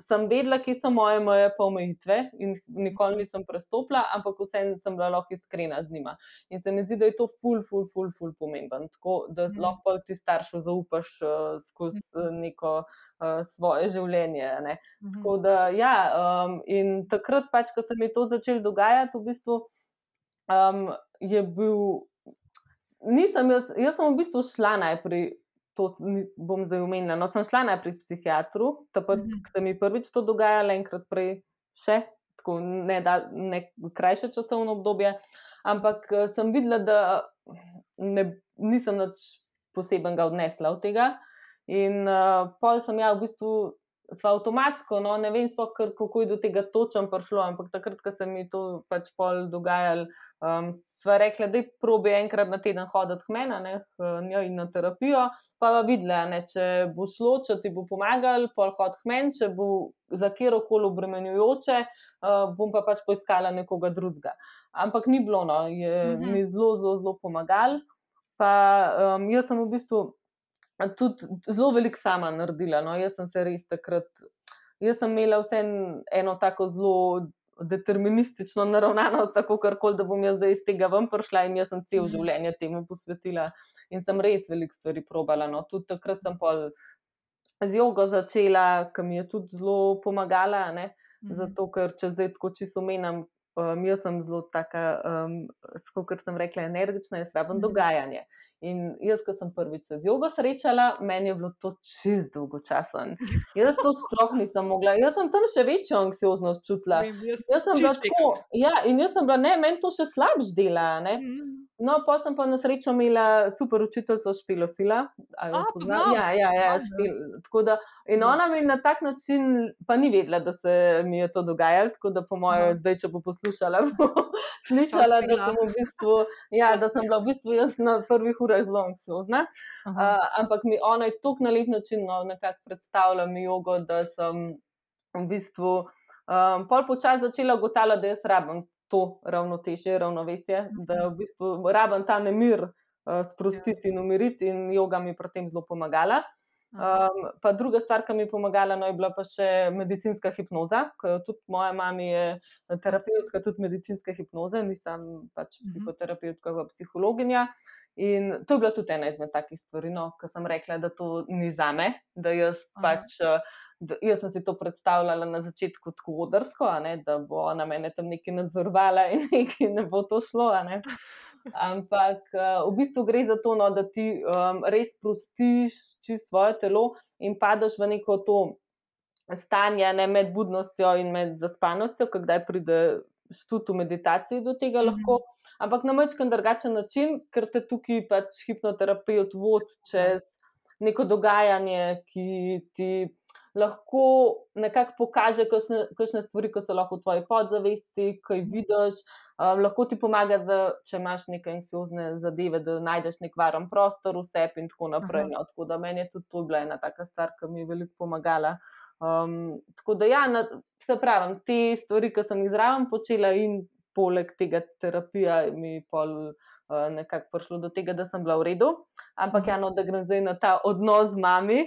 sem vedela, kje so moje meje pa omejitve in nikoli nisem prestopila, ampak vseeno sem bila lahko iskrena z njima. In se mi zdi, da je to ful, ful, ful, ful pomemben. Tako da mm. lahko ti staršu zaupaš uh, skozi mm. neko uh, svoje življenje. Mm -hmm. Tako da, ja, um, in takrat, pač, ko se mi je to začelo dogajati, v bistvu um, je bil. Nisem, jaz, jaz sem v bistvu šla najprej to bom zdaj omenila. No, sem šla najprej k psihiatru, tako da mhm. se mi prvič to dogajalo, enkrat prej še, tako ne, da, ne krajše časovno obdobje. Ampak eh, sem videla, da ne, nisem nič posebenega odnesla od tega. In uh, pol sem ja, v bistvu sva avtomatsko, no, ne vem, spoh, kako je do tega točem prišlo, ampak takrat, ko se mi to pač pol dogajalo, um, sva rekla, da probi enkrat na teden hoditi k meni, ne, njo in na terapijo, pa pa videla, ne, če bo šlo, če ti bo pomagal, pol hod k meni, če bo za kjer koli obremenjujoče, uh, bom pa pač poiskala nekoga drugega. Ampak ni bilo, no, je mhm. mi zelo, zelo, zelo pomagal. Pa um, jaz sem v bistvu tudi zelo veliko sama naredila. No. Jaz sem se res takrat, jaz sem imela vse eno tako zelo deterministično naravnanost, tako kar koli, da bom jaz zdaj iz tega ven prišla in jaz sem cel mhm. življenje temu posvetila in sem res veliko stvari probala. No. Tudi takrat sem pol z jogo začela, ki mi je tudi zelo pomagala. Ne. Mhm. Zato, ker če zdaj tako čisto omenjam, Um, jaz sem zelo taka, um, kot sem rekla, energična in sraben mhm. dogajanje. In jaz, ko sem prvič se z jogo srečala, meni je bilo to čist dolgočasen. Jaz to sploh nisem mogla. Jaz sem tam še večjo anksioznost čutila. Jaz sem bila tako. Ja, in jaz sem bila, ne, meni to še slabš dela. No, pa sem pa na srečo imela super učiteljico Špilo Sila. Ja, ja, ja, špil, da, in ona mi na tak način, pa ni vedela, da se mi je to dogajalo, tako da po mojem, zdaj, če bo poslušala, bo slišala, da sem, v bistvu, ja, da sem bila v bistvu jaz na prvih urah zelo anksiozna. Uh, ampak mi ona je tako na lep način no, predstavila mi jogo, da sem v bistvu um, pol počasi začela ugotavljati, da jaz rabim to ravnotežje, ravnovesje, da v bistvu rabim ta nemir uh, sprostiti in umiriti, in joga mi pri tem zelo pomagala. Um, pa druga stvar, ki mi je pomagala, no, je bila pa še medicinska hipnoza, tudi moja mama je terapeutka, tudi medicinska hipnoza, nisem pač mhm. psihoterapeutka, pa psihologinja. In to je bila tudi ena izmed takih stvari, no, ki sem rekla, da to ni za me, da jaz Aha. pač. Uh, jaz sem si to predstavljala na začetku tako odrsko, da bo ona mene tam nekaj nadzorovala in nekaj ne bo to šlo. Ampak uh, v bistvu gre za to, no, da ti um, res prostiš čisto svoje telo in padeš v neko to stanje ne, med budnostjo in med zaspanostjo, kdaj pride tudi v meditaciji do tega mhm. Ampak na majčken drugačen način, ker te tukaj pač hipnoterapeut vodi čez neko dogajanje, ki ti lahko nekako pokaže, kakšne stvari, ki so lahko v tvoji podzavesti, kaj vidiš. Um, lahko ti pomaga, da če imaš neke anksiozne zadeve, da najdeš nek varen prostor v sebi in tako naprej. No. Tako da meni je tudi to bila ena taka stvar, ki mi je veliko pomagala. Um, tako da, ja, na, se pravi, te stvari, ki sem jih zraven počela in poleg tega terapija, mi pol. Nekako prišlo do tega, da sem bila v redu, ampak ja, no, da grem zdaj na ta odnos z mami.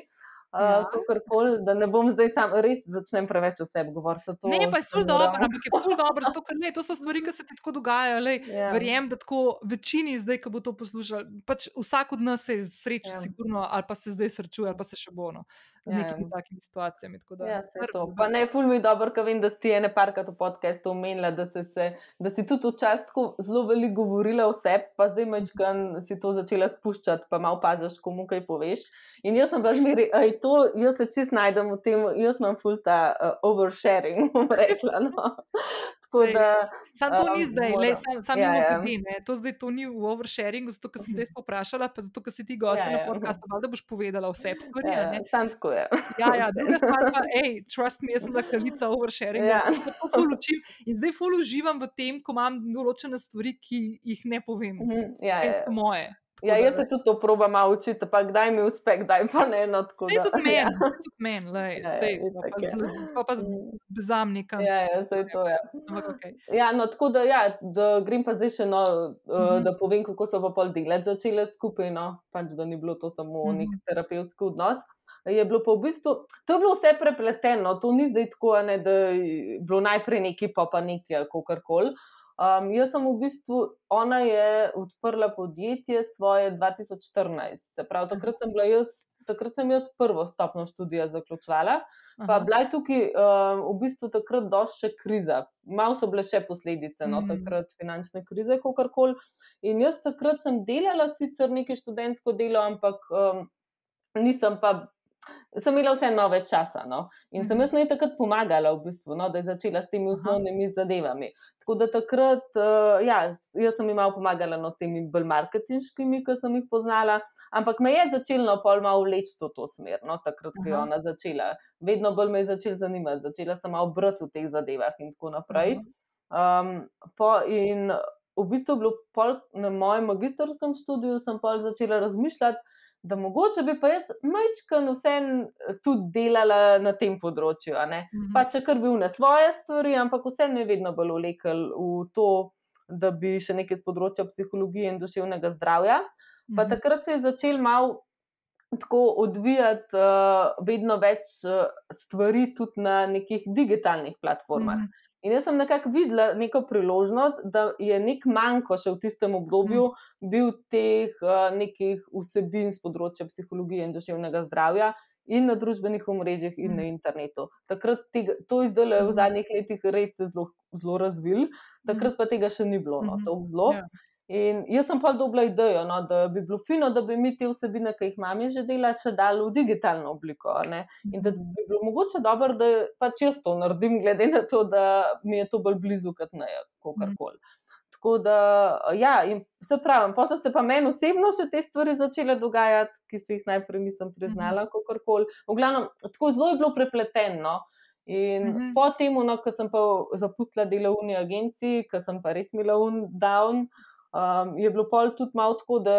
Ja. kakorkoli, da ne bom zdaj sam res začnem preveč o sebi govoriti. Ne, pa je se ful dobro, ampak je ful dobro, zato, ker ne, to so stvari, ki se ti tako dogajajo. Lej, Ja. Verjamem, da tako večini zdaj, ki bo to poslušal, pač vsak od nas se je srečal, Ja. sigurno, ali pa se zdaj srečuje, ali pa se še bo no, z Ja, nekimi ja. takimi situacijami. tako da Ja, to. Pa ne, ful mi je dobro, ker vem, da si ene parkrat v podkastu omenila, da, si se, da si tudi včasih tako zelo veliko govorila o sebi, pa zdaj mečkan si to začela spuščati, pa malo paziš, komu kaj poveš. In jaz sem bila zmeri, aj to, jaz se čist najdem v tem, jaz imam ful ta uh, oversharing, bom rekla. No. Tako da, Sam to ni um, zdaj, moram. le, sam, sam Ja, ja, ja. ja. ne. To zdaj to ni v oversharingu, zato ker sem te vprašala, pa zato ker si ti gost Ja, ja, na ja. podkastu, da boš povedala vse stvari. ja, ne. sam tako je. Ja, ja, druga stvar pa, hej, trust me, jaz sem bila kraljica oversharinga. Ja. tako ful učim In zdaj ful uživam v tem, ko imam določene stvari, ki jih ne povem. Mhm, Ja, ja. so moje. Ja, jaz se tudi to probam učiti, pa kdaj mi uspe, kdaj pa ne. No, tako Sej tudi meni, Ja. tudi meni, lej, Ja, ja, sej, itak pa, z- pa, pa z, Mm. z bezam nekam. Ja, ja, saj to je. Ampak okay. Ja, no, tako da, ja, da grem pa zdaj še, no, uh, Mhm. da povem, kako so pa pol delati začele skupaj, no, pač da ni bilo to samo Mhm. nek terapevtski odnos. Je bilo pa v bistvu, to je bilo vse prepleteno, to ni zdaj tako, ne, da je bilo najprej neki, pa pa neki ali kakorkoli. Um, jaz sem v bistvu, ona je odprla podjetje svoje 2014, se pravi, takrat sem bila jaz, takrat sem jaz prvo stopno študija zaključvala. Pa Aha. bila je tukaj um, v bistvu takrat dosti še kriza, malo so bile še posledice, no, Mhm. takrat finančne krize, kako koli. In jaz takrat sem delala sicer nekaj študentsko delo, ampak um, nisem pa. Sem imela vse nove časa, no? in sem Mhm. jaz naj takrat pomagala, v bistvu, no? da je začela s temi Aha. osnovnimi zadevami. Tako da takrat, uh, ja, jaz sem jim malo pomagala no, temi bolj marketinškimi, ki sem jih poznala, ampak me je začelo pol malo vleči v to smer, no? takrat, ko je Aha. ona začela. Vedno bolj me je začela zanimati, začela sem malo brati v teh zadevah in tako naprej. Um, po, in v bistvu pol na mojem magistrskem študiju, sem pol začela razmišljati, da mogoče bi pa jaz majčkan vsem tudi delala na tem področju. ne. Mhm. Pa če kar bil na svoje stvari, ampak vse me je vedno bolj vlekel v to, da bi še nekaj z področja psihologije in duševnega zdravja. Pa Mhm. takrat se je začel malo tako odvijati uh, vedno več uh, stvari tudi na nekih digitalnih platformah. Mhm. In jaz sem nekako videla neko priložnost, da je nek manjko še v tistem obdobju bil teh uh, nekih vsebin z področja psihologije in duševnega zdravja. In na družbenih omrežjih, in na internetu. Takrat tega, to je zdaj v Mhm. zadnjih letih res se zelo, zelo razvil, takrat pa tega še ni bilo, no, Mhm. tako zelo. Ja. In jaz sem pa dobila idejo, no, da bi bilo fino, da bi mi te vsebine, ki jih imam, že delali, še dali v digitalno obliko. ne. In da bi bilo mogoče dobro, da pač jaz to naredim, glede na to, da mi je to bolj blizu kot ne, kakorkoli. Tako da, ja, in se pravi, pa so se pa meni osebno še te stvari začele dogajati, ki si jih najprej nisem priznala, kakorkoli. V glavnem, tako zelo je bilo prepleteno. In mm Mhm. -hmm. po tem, no, ko sem pa zapustila delovni agenciji, ko sem pa res imela un down, um, je bilo pol tudi malo tako, da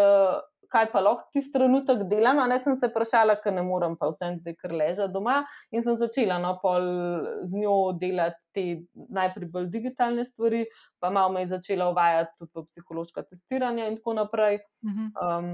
kaj pa lahko tisti trenutek delam, a ne sem se vprašala, ker ne morem pa vsem zdaj kar ležati doma in sem začela no, pol z njo delati te najprej bolj digitalne stvari, pa malo me je začela uvajati tudi v psihološka testiranja in tako naprej. Mhm. Um,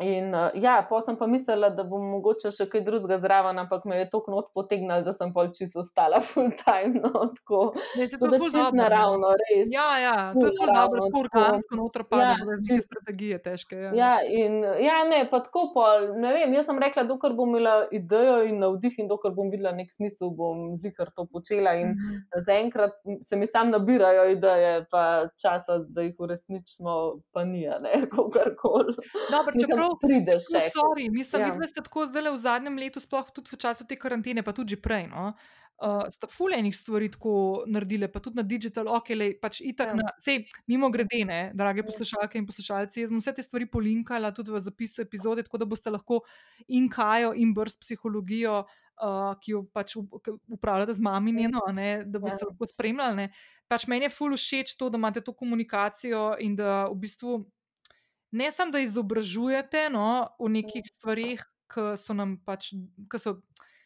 In uh, ja, pa sem pa mislila, da bom mogoče še kaj drugega zraven, ampak me je to knot potegnilo, da sem pol čisto ostala full time. No, tako Ne, se to tako da ful čisto dobro, naravno, res. Ja, ja, to je ful dobro, tako organsko noter pade, Ja, čisto. strategije težke. Ja. Ja, in ja, ne, pa tako pol, ne vem, jaz sem rekla, dokler bom imela idejo in navdih in dokler bom videla nek smisel, bom zihar to počela in Mhm. zaenkrat se mi sam nabirajo ideje, pa časa, da jih uresničimo, pa ni, a ne, kakorkoli. Dobro, Mislim, čeprav pride No, sorry, mislim, Ja. ja. da ste tako zdaj v zadnjem letu, sploh tudi v času te karantene, pa tudi prej. No? Uh, sta fulejnih stvari tako naredile, pa tudi na digital, ok, lej, pač itak Ja. ja. na, sej, mimo grede, ne, drage Ja. poslušalke in poslušalci, jaz bom vse te stvari polinkala tudi v zapisu epizode, tako da boste lahko in kajo, in brst psihologijo, uh, ki jo pač upravljate z mami njeno, a ne, da boste Ja. lahko spremljali. Ne. Pač meni je ful všeč to, da imate to komunikacijo in da v bistvu ne samo, da izobražujete no, v nekih stvarih, ki so nam pač, ki so,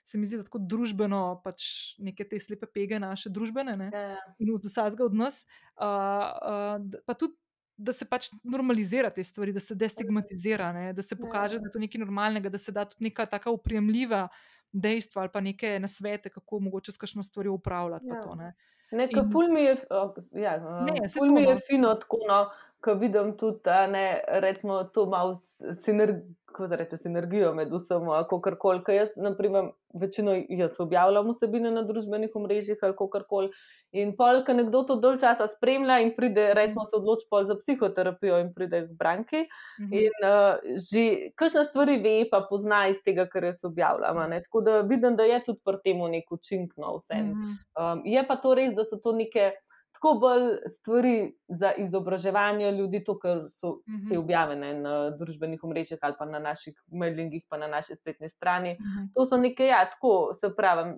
se mi zdi, da tako družbeno, pač neke te slepe pege naše družbene ne, Ja, ja. in od vsakega od nas, uh, uh, pa tudi da se pač normalizira te stvari, da se destigmatizira, ne? da se pokaže, Ja. da je to nekaj normalnega, da se da tudi neka taka upremljiva dejstva ali pa neke nasvete, kako mogoče s kakšno stvari upravljati. Ja. to, ne. Nekaj In- ful mi je, o, ja, Ne, ne, ful mi je no. fino tako, no, ko vidim tudi, ne, recimo, to malo sinergijo, kako se reče, sinergijo med vsem, kakorkoli. Ker jaz, naprimer, večino jaz objavljam vsebine na družbenih omrežjih ali kakorkoli. In pol, ko nekdo to dolg časa spremlja in pride, recimo, se odloči pol za psihoterapijo in pride k branki. Mhm. In uh, že kakšne stvari ve, pa pozna iz tega, kar jaz objavljam. ne. Tako da vidim, da je tudi pri tem nek učinek, no, vse. Mhm. Um, je pa to res, da so to neke tako bolj stvari za izobraževanje ljudi, to, kar so Mhm. te objavljene na družbenih omrežjih ali pa na naših mailingih, pa na naši spletni strani. Mhm. To so neke, ja, tako se pravi,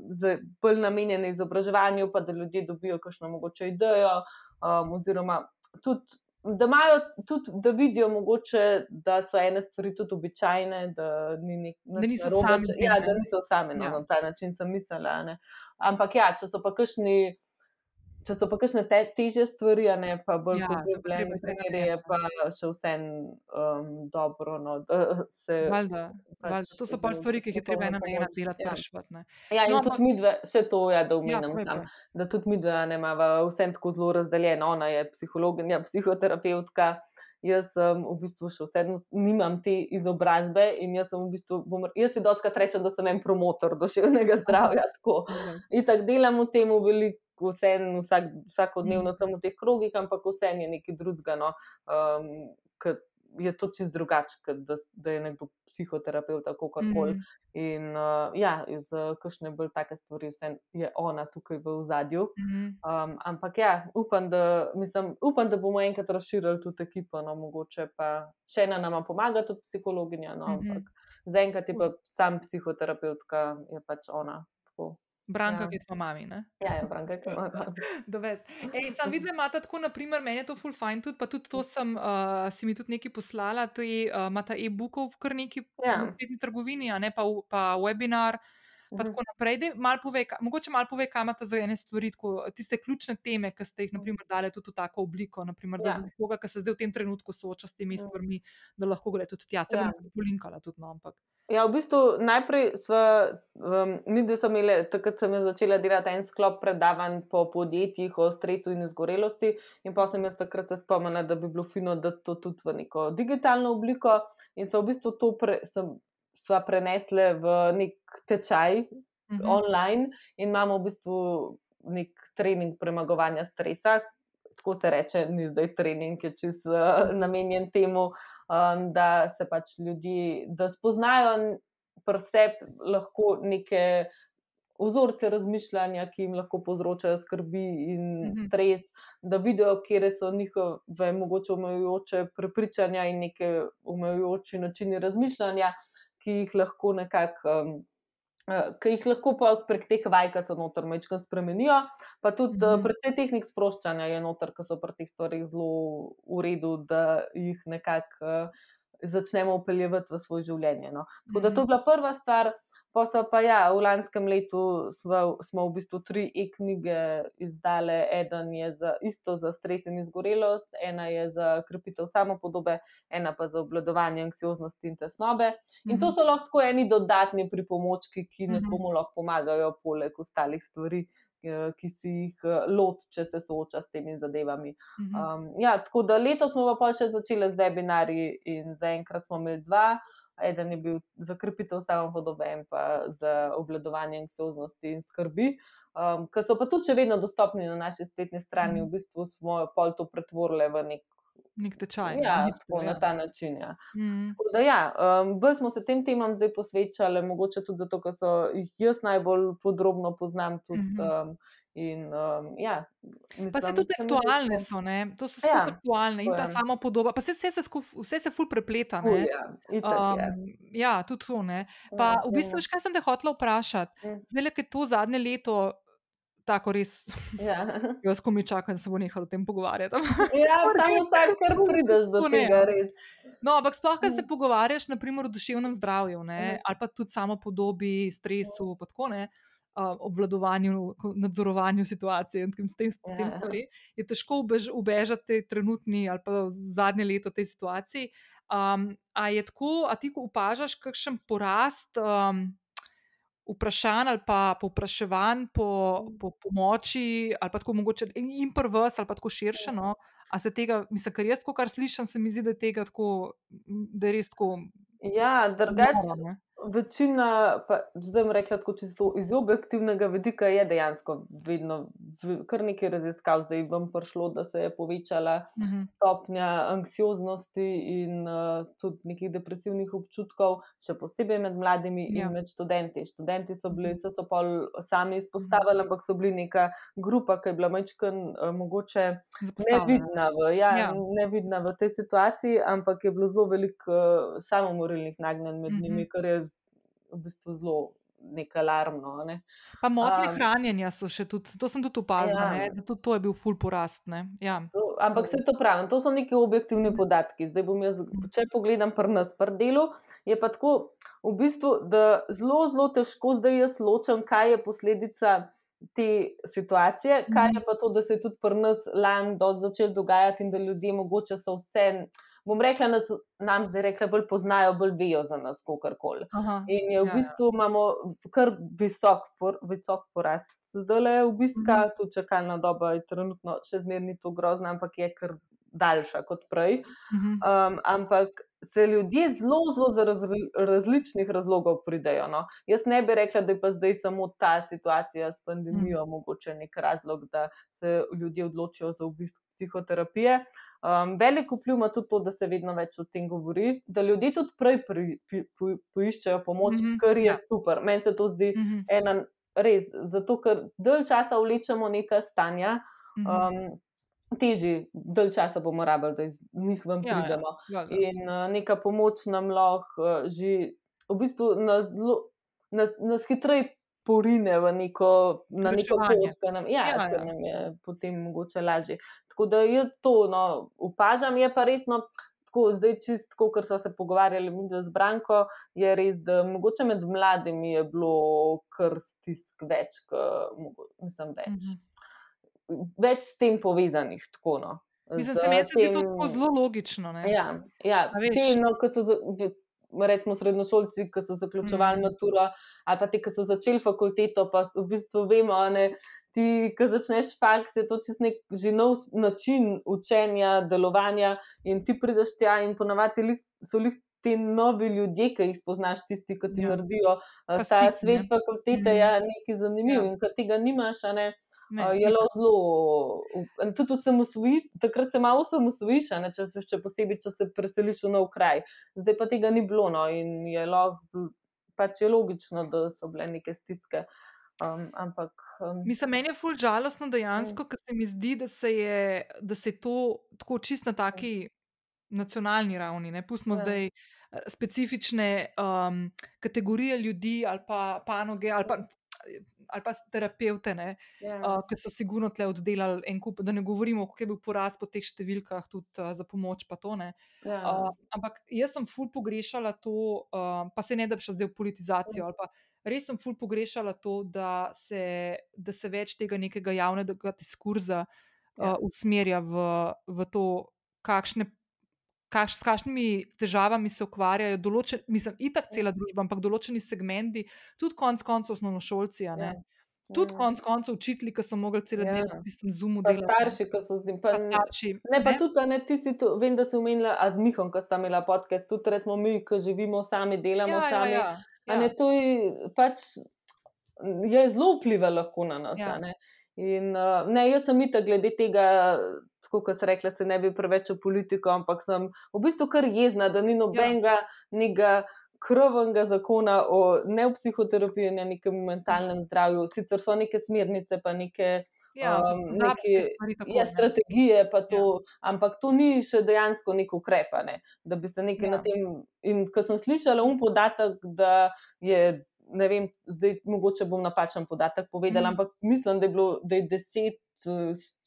bolj namenjene izobraževanju, pa da ljudje dobijo kakšno mogoče idejo, um, oziroma tudi. Da imajo tudi, da vidijo, mogoče, da so ene stvari tudi običajne, da, ni nek, Da niso tem, Ja, ne. da niso sami no, Ja. na ta način sem mislila. ne. Ampak ja, če so pa kakšni. Če so pa kakšne te, težje stvari, a ne pa bolj Ja, tega primeri, je pa še vseeno um, dobro, no, se Valjda, pač valjda. To so pa stvari, ki jih je treba ena na ena delati, Ja. prešvat. Ne. Ja, in No, no, ampak- tudi mi dve, še to, ja, da Ja, omenim povej, sam, da tudi mi dve ne imamo vse tako zelo razdeljeno. Ona je psihologinja, psihoterapeutka, jaz sem v bistvu še vseeno s- nimam te izobrazbe in jaz sem v bistvu, bom, jaz si doskrat rečem, da sem en promotor duševnega zdravja, tako. Itak delam v tem veliko, vseeno vsak, vsakodnevno Mhm. sem v teh krogih, ampak vseeno je nekaj drugega. No, um, je to čist drugače, da, da je nekdo psihoterapeut, kako koli. Mhm. In uh, ja, za kakšne bolj take stvari vseeno je ona tukaj v ozadju. Mhm. Um, ampak ja, upam da, mislim, upam, da bomo enkrat razširili tudi ekipo, no, mogoče pa še ena nama pomaga, tudi psihologinja. No, Mhm. ampak zaenkrat je pa sam psihoterapeutka, je pač ona. Tako. Branka, Ja. ki je tvoja mami. Ne? Ja, ja, Branka, ki tam. Da veš. Ej, sam vidva imata tako, naprimer, meni je to full fajn, tudi, pa tudi to sem, uh, si mi tudi nekaj poslala, to je, uh, imata e-bookov kar neki Ja. v spletni trgovini, ne pa, v- pa webinar. Pa Mhm. tako naprej, Daj malo povej, ka- mogoče malo povej, kam imate za ene stvari, tako, tiste ključne teme, ki ste jih naprimer, dali tudi v tako obliko. Naprimer, da Ja. za nekoga, ki se zdaj v tem trenutku sooča s temi Mm. stvarmi, da lahko gre tudi tja. Se Ja. bom polinkala tudi, no, ampak. Ja, v bistvu najprej sva, um, mi dve smo imeli, takrat sem začela delati en sklop predavanj po podjetjih o stresu in izgorelosti, in pa sem jaz takrat se spomnila, da bi bilo fino, da to tudi v neko digitalno obliko. In so v bistvu to pre, sem, sva prenesle v nek tečaj Mhm. online in imamo v bistvu nek trening premagovanja stresa. Tako se reče, ni zdaj trening, je čist uh, namenjen temu, um, da se pač ljudi, da spoznajo pri sebi lahko neke vzorce razmišljanja, ki jim lahko povzročajo skrbi in Mhm. stres, da vidijo, kje so njihove mogoče omejujoče prepričanja in neke omejujoči načini razmišljanja, ki jih lahko nekako. Um, Ki jih lahko prek teh vaj, ki so noter, mečkaj spremenijo, pa tudi mm Mhm. -hmm. predvsej tehnik sproščanja je noter, ki so pri teh stvarih zelo v redu, da jih nekako uh, začnemo upeljevati v svoje življenje. No. Tako da to je Mhm. bila prva stvar. Pa so pa ja, v lanskem letu smo, smo v bistvu tri e-knjige izdale. Eden je za isto za stres in izgorelost, ena je za krepitev samopodobe, ena pa za obvladovanje anksioznosti in tesnobe. In to Mhm. so lahko eni dodatni pripomočki, ki Mhm. nekomu lahko pomagajo, poleg ostalih stvari, eh, ki si jih eh, loti, če se sooča s temi zadevami. Mhm. Um, ja, tako da letos smo pa še začeli z webinarji in zaenkrat smo imeli dva. Eden je bil za krepitev samopodobe in pa za obvladovanje anksioznosti in skrbi, um, ki so pa tudi še vedno dostopni na naši spletni strani. Mhm. V bistvu smo pol to pretvorili v nek. Nek tečaj. Ja, nič, tako ja. na ta način. Ja. Mhm. Tako Da, ja, um, bolj smo se tem temam zdaj posvečali, mogoče tudi zato, ker so jih jaz najbolj podrobno poznam. Tudi, Mhm. um, in, um, ja, Pa se mislim, tudi se zdi aktualne so, ne? to so Ja, skozi aktualne in ta je. samo podoba. Pa se vse se, skuf, vse se ful prepleta. Ful, ja, itak je. Um, ja, tudi to. Ne? Ja, Pa v bistvu, veš, kaj sem te hotela vprašati? Mm. Zdaj, le, ker je to zadnje leto, tako res, Ja. jaz ko mi čakam, da se bo nehal o tem pogovarjati. ja, samo vsak, kar prideš do To tega, no. res. No, ampak sploh, ko se Mm. pogovarjaš naprimer, o duševnem zdravju, ne, Mhm. ali pa tudi samo podobi, stresu, pa tako ne. Uh, obvladovanju, nadzorovanju situacije in tem, tem, tem Ja. stvari, je težko ubež, ubežati trenutni ali pa zadnje leto tej situaciji. Um, a je tako, a ti opažaš kakšen porast um, vprašanj ali pa povpraševanj po, po pomoči, ali pa tako mogoče in, prvs, ali pa tako širše? No? A se tega, mislim, kar jaz, kar slišim, se mi zdi, da je tega tako, da je res tako. Ja, drugače. Večina, pa zdaj bom rekla tako čisto iz objektivnega vidika, je dejansko vedno kar nekaj raziskav, zdaj vam prišlo, da se je povečala Mhm. stopnja anksioznosti in uh, tudi nekih depresivnih občutkov, še posebej med mladimi Ja. in med študenti. Študenti so bili, Mhm. so, so pol sami izpostavili, ampak so bili neka grupa, ki je bila mečken uh, mogoče Zapostavljena. nevidna v, ja, Ja. nevidna v tej situaciji, ampak je bilo zelo veliko uh, samomorilnih nagnjenj med Mhm. mm -hmm. njimi, kar je v bistvu zelo nekaj alarmno. Ne? Pa motnje Um, hranjenja so še tudi, to sem tudi opazila, Ja. ne, da tudi to je bil ful porast. Ne. Ja. To, ampak se to pravi, to so neki objektivni podatki. Zdaj bom jaz, če pogledam pri nas, pri delu, je pa tako, v bistvu, da zelo, zelo težko zdaj jaz ločem, kaj je posledica te situacije, kaj je pa to, da se je tudi pri nas lani začel dogajati in da ljudje mogoče so vse. Bom rekla, nas, nam zdaj rekla, bolj poznajo, bolj vejo za nas, kako koli. Aha. In je v Ja, ja. bistvu imamo kar visok, por, visok porast. Zdaj le obiska, Mhm. tu čakalna doba je trenutno še to grozna, ampak je kar daljša kot prej. Mhm. Um, ampak se ljudje zelo, zelo za raz, različnih razlogov pridejo. No. Jaz ne bi rekla, da je pa zdaj samo ta situacija s pandemijo mm. mogoče nek razlog, da se ljudje odločijo za obisk psihoterapije. Um, velik vpliv ima tudi to, da se vedno več o tem govori, da ljudje tudi prej pri, pri, po, poiščejo pomoč, mm -hmm, kar je ja. super. Meni se to zdi Mhm. ena res, zato ker dalj časa vlečemo neka stanja. Mhm. Um, Teži, dalj časa bomo rabili, da iz njih ven Ja, ja, pridemo. valjda. In uh, neka pomoč nam lahko uh, že v bistvu nas, zelo- nas, nas hitreje porine v neko, na neko pot, ki nam, ja, Ja, ja, ja. nam je potem mogoče lažje. Tako da jaz to no, opažam, je pa resno. Tako, zdaj, čistko, kar so se pogovarjali z Branko, je res, da mogoče med mladimi je bilo kar stisk več, k, mogo- mislim, več. Mhm. Več s tem povezanih. Tako, no, Mislim, se se zdi to tako zelo logično. Ne? Ja, ja. Te, no, ko so, recimo, srednjošolci, ki so zaključovali mm. maturo, ali pa ti, ki so začeli fakulteto, pa v bistvu vemo, ne, ti, ki začneš faks, je to čist nek že nov način učenja, delovanja in ti prideš tja in ponavadi so lih ti novi ljudje, ki jih spoznaš, tisti, ki ti Ja. naredijo ta stiki, svet ne. fakultete, Mhm. ja, nekaj zanimiv Ja. in ko tega nimaš, ne. Ne, je bilo zelo, tudi osamosvoji- takrat se malo osamosvojiš, ne, če, se- še posebej, če se preseliš v nov kraj. Zdaj pa tega ni bilo, no, in je lahko, pač je logično, da so bile neke stiske. Um, ampak. Um, Mislim, meni je ful žalostno dejansko, ker se mi zdi, da se je, da se je to tako čist na taki nacionalni ravni. Ne? Pustimo Ja. zdaj eh, specifične um, kategorije ljudi ali pa panoge ali pa, ali pa terapevte, ne, ja, uh, ki so sigurno tle oddelali en kup, da ne govorimo, kako je bil porast po teh številkah tudi uh, za pomoč pa to ne. ja, Uh, ampak jaz sem ful pogrešala to, uh, pa se ne da bi šla zdaj v politizacijo. ali Pa, res sem ful pogrešala to, da se, da se več tega nekega javnega diskurza uh, Ja. usmerja v, v to, kakšne. Kaš, s kakšnimi težavami se ukvarjajo, določen, mislim, itak cela družba, ampak določeni segmenti, tudi konec koncev osnovnošolci. ja, Tudi ja. konec koncev učitelji, ki so mogli celo Ja. ja. delati v tistem zumu. Delati, starši, ki so z njim. Pa, Pa starši. Ne, pa ne. tudi, a ne, ti si tu, vem, da si omenila, a z Mihom, ko sta imela podcast, tudi recimo mi, ki živimo sami, delamo ja, ja, sami. ja, A ja. ne, to je pač je zelo vpliva lahko na nas. Ja. Ne? In, uh, ne, jaz sem itak glede tega, tako kot sem rekla, se ne bi preveč v politiko, ampak sem v bistvu kar jezna, da ni nobenega ja. krvnega zakona o ne v psihoterapiji, ne nekem mentalnem zdravju. Sicer so neke smernice, pa neke. Ja, um, neke- tako, Ja, ne. strategije, pa to, ja. ampak to ni še dejansko nek ukrep, ne, da bi se nekaj Ja. na tem. In ko sem slišala un podatek, da je, ne vem, zdaj mogoče bom napačen podatek povedala, Mhm. ampak mislim, da je bilo, da je deset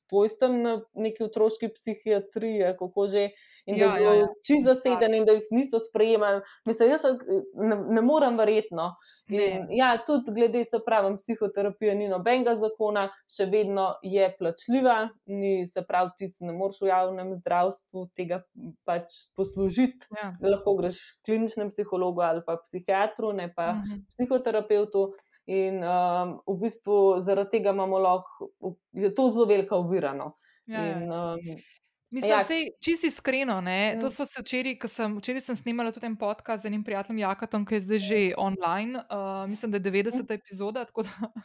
postelj na neki otroški psihiatriji, kako že. In Ja, da je ja, bil ja. čist zaseden, in da jih niso sprejemali. Mislim, jaz se- ne, ne morem verjetno. In, Ne. ja, tudi glede, se pravi, psihoterapije ni nobenega zakona, še vedno je plačljiva, ni, se pravi, ti si ne moreš v javnem zdravstvu tega pač poslužiti. Ja. Lahko greš k kliničnemu psihologu ali pa psihiatru, ne pa Mhm. psihoterapeutu. In um, v bistvu zaradi tega imamo lahko, je to zelo velika ovira. No. Ja, ja. In, um, Mislim, Ja. da je čisto iskreno. Ne? To Mm. smo se včeraj, ko sem, včeraj sem snimala tudi en podcast z enim prijateljem Jakatom, ki je zdaj že online. Uh, mislim, da je 90. epizoda, tako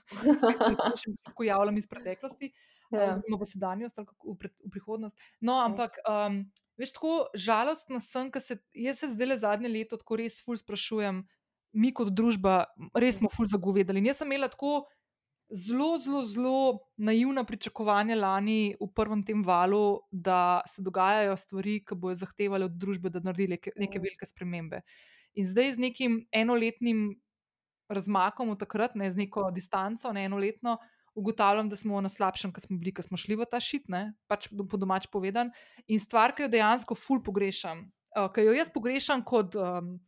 da se tako javljam iz preteklosti, ja. oziroma v sedanjost v, pred, v prihodnost. No, ampak um, veš, tako žalostna sem, ker se jaz se zdaj le zadnje leto tako res ful sprašujem, mi kot družba, res smo ful zagovedali. In jaz sem imela tako zelo, zelo, zelo naivna pričakovanja lani v prvem tem valu, da se dogajajo stvari, ki bojo zahtevali od družbe, da naredi neke, neke velike spremembe. In zdaj z nekim enoletnim razmakom od takrat, ne z neko distanco, ne enoletno, ugotavljam, da smo na slabšem, kot smo bili, ko smo šli v ta šit, ne, pač po domač povedan. In stvar, ki jo dejansko ful pogrešam, uh, ki jo jaz pogrešam kot um,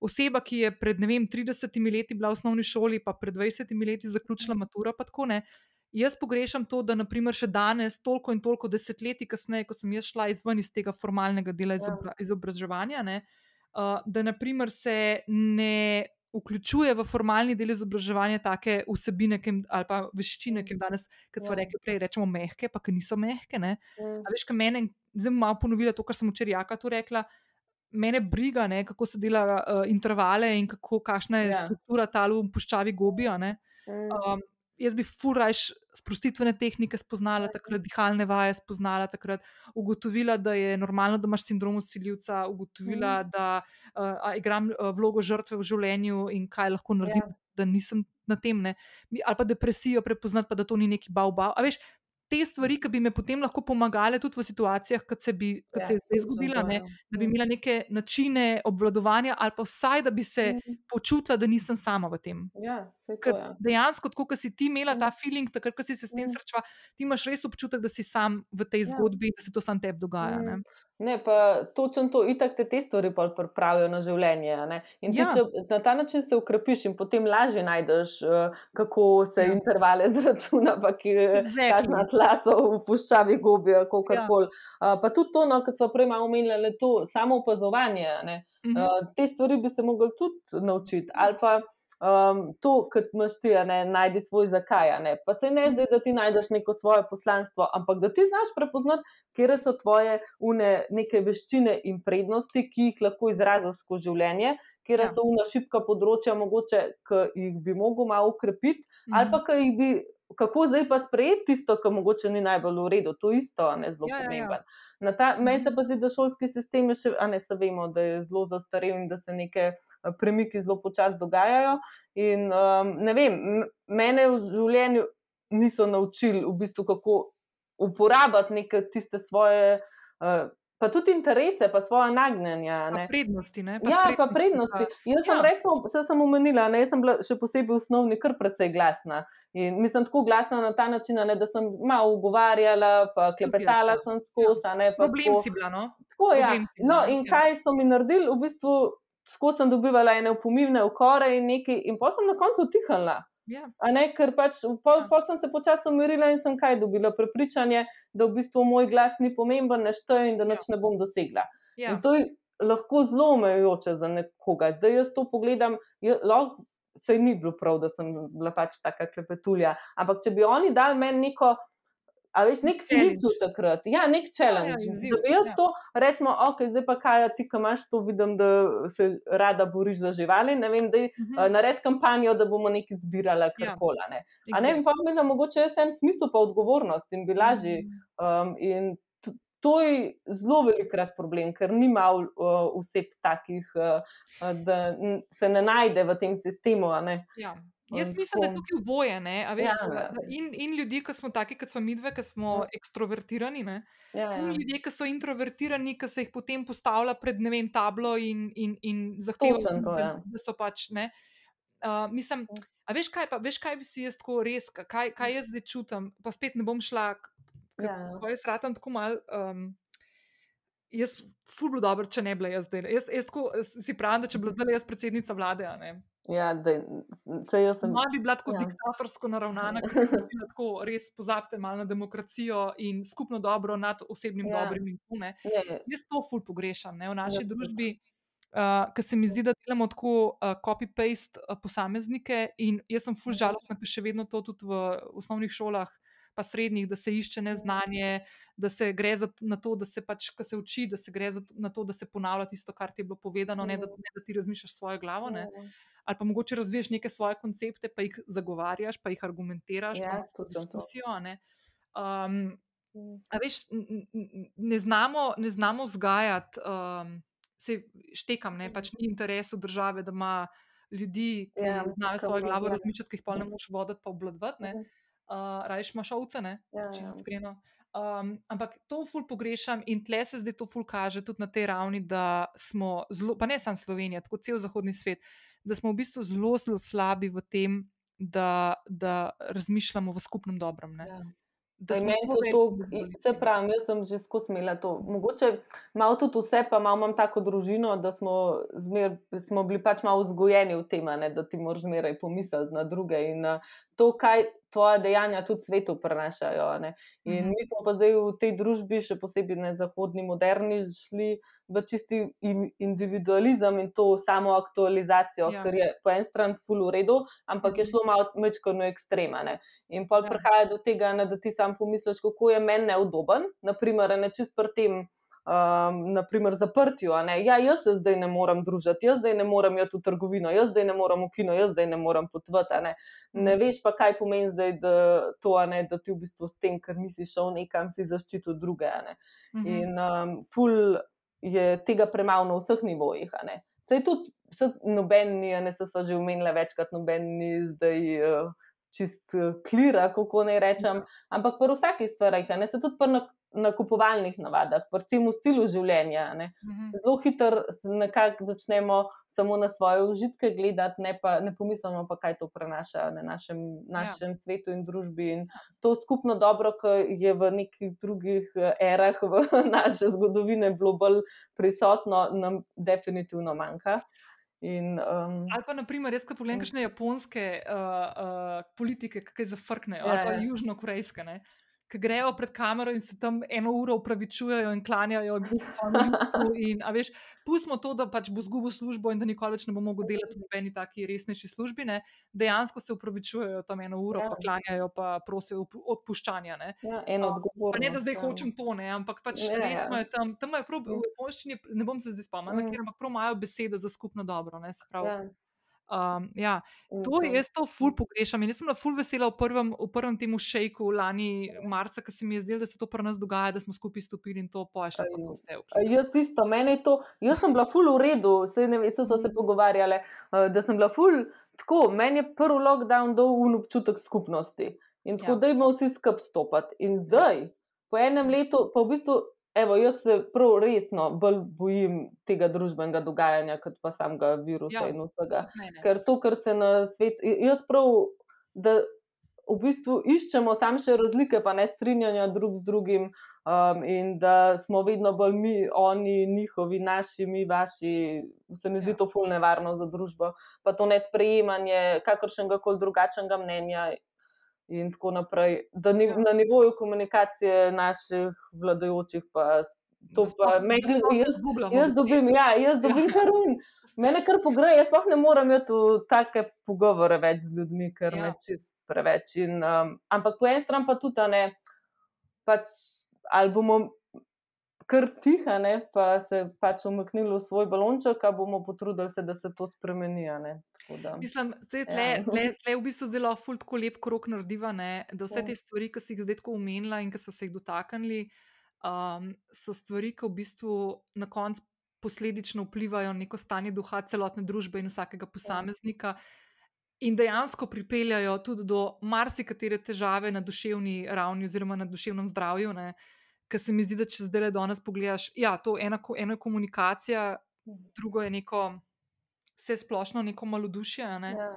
oseba, ki je pred ne vem, 30 leti bila v osnovni šoli, pa pred 20 leti zaključila maturo, pa tako ne. Jaz pogrešam to, da naprimer še danes, toliko in toliko desetletij kasneje, ko sem jaz šla izven iz tega formalnega dela Ja. izobra izobraževanja, ne, uh, da naprimer se ne vključuje v formalni del izobraževanja take vsebine ki jim, ali pa veščine, ki jim danes, kot smo Ja. rekli prej, rečemo mehke, pa ki niso mehke. Ne. Mm. A veš, kaj mene, zdaj bom malo ponovila to, kar sem včeraj jaka tu rekla. Mene briga, ne, kako se dela uh, intervale in kako, kakšna je Ja. ja. struktura tal v puščavi gobi. a ne. Mm. Um, jaz bi fulrajš sprostitvene tehnike spoznala, Ja. takrat dihalne vaje spoznala, takrat ugotovila, da je normalno, da imaš sindrom usiljivca, ugotovila, Mhm. da uh, igram uh, vlogo žrtve v življenju in kaj lahko naredim, Ja. da nisem na tem. Ne. Ali pa depresijo prepoznati, pa da to ni neki bav bav. A veš, te stvari, ki bi me potem lahko pomagale tudi v situacijah, kot se, bi, kot Ja, se je zdaj točno zgodila, ne, ja. da bi Mm. imela neke načine obvladovanja, ali pa vsaj, da bi se Mm. počutila, da nisem sama v tem. Ja, to je. dejansko, kot si ti imela Mm. ta feeling, takrat, ko si se s tem Mm. srečala, ti imaš res občutek, da si sam v tej Ja. zgodbi, da se to sam tebi dogaja. Mm. Ne, pa točno to, itak te te stvari pol pripravijo na življenje. a ne. In ti, Ja. če na ta način se ukrepiš in potem lažje najdeš, uh, kako se Ja. intervale zračuna, pa ki Exactly. kažna tla so v puščavi gobi, Ja. kakorkoli. Uh, pa tudi to, no, kar smo prej omenjali, to samo opazovanje. ne. Mhm. Uh, te stvari bi se mogli tudi naučiti. Ali pa um, to, kar imaš ti, ne, najdi svoj zakaj. Ne. Pa se ne zdaj, da ti najdeš neko svoje poslanstvo, ampak da ti znaš prepoznati, kje so tvoje une, neke veščine in prednosti, ki jih lahko izraziš skozi življenje, kje Ja. so una šipka področja, mogoče, ki jih bi mogel malo ukrepiti, ali Mhm. pa ki jih bi. Kako zdaj pa sprejeti tisto, kar mogoče ni najbolj v redu, to isto, a ne zelo Ja, ja, ja. pomembno. Na ta, meni se Mhm. pa zdi, da šolski sistem je še, a ne se vemo, da je zelo zastarel in da se neke eh, premiki zelo počasi dogajajo. In um, ne vem, mene v življenju niso naučili, v bistvu, kako uporabiti neke tiste svoje, uh, pa tudi interese, pa svoje nagnjenja. a Pa ne. prednosti. Ne? Ja, pa prednosti. Jaz sem, ja. recimo, vse sem omenila, ne, jaz sem bila še posebej v osnovni kar precej glasna. In mislim, tako glasna na ta način, ne, da sem malo ugovarjala, pa klepetala ja. sem skozi. a ne, pa Problem tako- si bila. No? Tako, ja. No, bila, in ja. kaj so mi naredili, v bistvu, skozi sem dobivala ene upomilne ukore in nekaj, in pa sem na koncu utihnila. Ja. Ne, ker pač pol, Ja. pol sem se počasi umirila in sem kaj dobila? Prepričanje, da v bistvu moj glas ni pomemben, ne šteje in da Ja. nič ne bom dosegla. Ja. In to je lahko zelo omejujoče za nekoga. Zdaj jaz to pogledam, lahko se ni bilo prav, da sem bila pač taka klepetulja. Ampak če bi oni dali meni neko. A veš, nek smisel takrat, ja, nek challenge. ja, da bi jaz ja. to, recimo, ok, zdaj pa kaj, ti, ki imaš to, vidim, da se rada boriš za živali, ne vem, da Mhm. uh, naredi kampanjo, da bomo nekaj zbirali, Ja. karkoli. Ja. A ne, in pa bi imela mogoče jaz en smisel, pa odgovornost in bi lažje. Mhm. Um, in to je zelo velikrat problem, ker ni malo uh, vseb takih, uh, uh, da se ne najde v tem sistemu. Ja. Jaz mislim, da je tukaj oboje. ne, Veš, Ja, da- ja. da in, in ljudi, ki smo taki, kot smo midve, ki smo Ja. ekstrovertirani. Ne, Ja, in ja. ljudje, ki so introvertirani, ki se jih potem postavlja pred ne vem, tablo in, in, in zahtevajo, Točno to, da, ja. da so pač. Ne, uh, mislim, Ja. a veš kaj, pa, veš, kaj bi si jaz tako res, kaj, kaj jaz zdaj čutim, pa spet ne bom šla. k- Ja. Jaz ratam tako mal. Um, jaz, ful bi dobro, če ne bi bila jaz zdaj. Jaz, jaz tako si pravim, da če bi bila zdaj jaz predsednica vlade. Ja, da jaz sem. Malo bi bila tako ja. diktatorsko naravnana, da bi lahko res pozabite malo na demokracijo in skupno dobro nad osebnim ja. dobrim in tune. Ja, ja. Jaz to ful pogrešam ne, v naši ja, družbi. Uh, Ker se mi zdi, da delamo tako uh, copy-paste uh, posameznike, in jaz sem ful žalostna, ker še vedno to tudi v osnovnih šolah uh, pa srednjih, da se išče neznanje, da se gre za, na to, da se pač, kar se uči, da se gre za, na to, da se ponavlja tisto, kar ti je bilo povedano, ne da, ne da ti razmišljaš svojo glavo. Ne. Ali pa mogoče razviješ neke svoje koncepte, pa jih zagovarjaš, pa jih argumentiraš, ja, pa tudi diskusijo. Um, a veš, ne znamo, ne znamo vzgajati, um, se štekam, ne, pač ni interesu države, da ima ljudi, ki ja, znajo svojo glavo razmišljati, ki jih pa ne moš voditi, pa obladvati. Uh, uh, rajš imaš ovce, ne, ja, če se iskreno. Um, ampak to ful pogrešam in tle se zdaj to ful kaže tudi na tej ravni, da smo zelo, pa ne samo Slovenija, tako cel zahodni svet, da smo v bistvu zelo, zelo slabi v tem, da, da razmišljamo v skupnem dobrem. Ja. Da je meni to, to vse pravim, jaz sem že skozi imela to. Mogoče malo tudi vse, pa malo imam tako družino, da smo, zmer, smo bili pač malo vzgojeni v tem, da ti moraš zmeraj pomisliti na druge in uh, to, kaj tvoje dejanja tudi svetu prenašajo. Ne? In -hmm. mi smo pa zdaj v tej družbi, še posebej na zahodni, moderni, šli v čisti individualizem in to samo aktualizacijo, ja. ker je po eni strani full v redu, ampak je mhm. šlo malo mečkano ekstremane. In pa ja. prihaja do tega, ne, da ti sam pomisliš, kako je meni neudoben, naprimer, ne čist pri tem um, naprimer, zaprtju. Ja, jaz se zdaj ne morem družiti, jaz zdaj ne morem iti v trgovino, jaz zdaj ne morem v kino, jaz zdaj ne morem potvati. Ne. ne mhm. veš pa, kaj pomeni zdaj, da, to, ne, da ti v bistvu s tem, ker nisi šel nekam, si zaščitil druge. Mhm. In um, ful je tega premalo na vseh nivojih. Sej tudi noben ni, ne se sva že umenila večkrat, noben ni zdaj. Uh, Čist klira, kako naj rečem, ampak pri vsaki stvari, ne se tudi pri nakupovalnih navadah, predvsem v stilu življenja. Ne. Mhm. Zelo hitro nekako začnemo samo na svoje užitke gledati, ne, pa, ne pomislimo pa, kaj to prenaša na našem, našem ja. svetu in družbi. In to skupno dobro, ki je v nekih drugih eh, erah v naše zgodovine bilo bolj prisotno, nam definitivno manjka. In, um, ali pa, naprimer, res, ko pogledam, kakšne japonske uh, uh, politike, kaj zafrknejo, ja, ali pa ja. južno-korejske ki grejo pred kamero in se tam eno uro upravičujejo in klanjajo svojemu ljudstvu. Pustimo to, da pač bo zgubil službo in da nikoli več ne bo mogel delati v nobeni taki resnejši službi. Ne. Dejansko se upravičujejo tam eno uro, ja. pa klanjajo, pa prosijo odpuščanja. Ne. Ja, eno odgovorno. Ne, da zdaj ja. hočem to, ne, ampak pač ja, resno ja. je tam. Tam je prav, v japonščini, ne bom se zdaj spomnil, ja. ampak prav imajo besedo za skupno dobro. Ne, Um, ja, to je jaz to ful pogrešam. Jaz sem bila ful vesela v prvem, v prvem temu šejku lani marca, ker se mi je zdelo, da se to pri nas dogaja, da smo skupaj stopili in to pošlje. Jaz isto, meni je to, jaz sem bila ful v redu, vse ne vem, so se mhm. pogovarjali, uh, da sem bila ful tako, meni je prvi lockdown dal un občutek skupnosti in tako, ja. da imamo vsi skup stopati. In zdaj, po enem letu, pa v bistvu Evo, jaz se prav resno bolj bojim tega družbenega dogajanja, kot pa samega virusa ja, in vsega. Ker to, kar se na svetu, jaz prav, da v bistvu iščemo sam še razlike, pa ne strinjanja drug z drugim, um, in da smo vedno bolj mi, oni, njihovi, naši, mi, vaši, se mi zdi ja. to fulno nevarno za družbo. Pa to nesprejemanje kakršnega koli drugačnega mnenja in tako naprej. Da ni, ja. na nivoju komunikacije naših vladajočih, pa to pa meni, jaz, jaz dobim, ja, jaz dobim ja. kar un. Mene kar pogreje, jaz pa ne morem imeti take pogovore več z ljudmi, ker ja. me čist preveč. In, um, ampak po eni strani pa tudi, ne, pač, ali bomo kar tiha, ne, pa se pač umaknili v svoj balonček, pa bomo potrudili se, da se to spremeni. Mislim, da je tle, ja. tle, tle v bistvu zelo fult, tako lep krok narediva, ne, da vse ja. te stvari, ki si jih zdaj tako umenila in ki so se jih dotaknili, um, so stvari, ki v bistvu na koncu posledično vplivajo na neko stanje duha celotne družbe in vsakega ja. posameznika. In dejansko pripeljajo tudi do marsikatere težave na duševni ravni, oziroma na duševnem zdravju. Uh, ker se mi zdi, da če zdaj le do nas pogledaš, ja, to ena, eno je komunikacija, mhm. drugo je neko vse splošno, neko malodušje. Ne? Ja.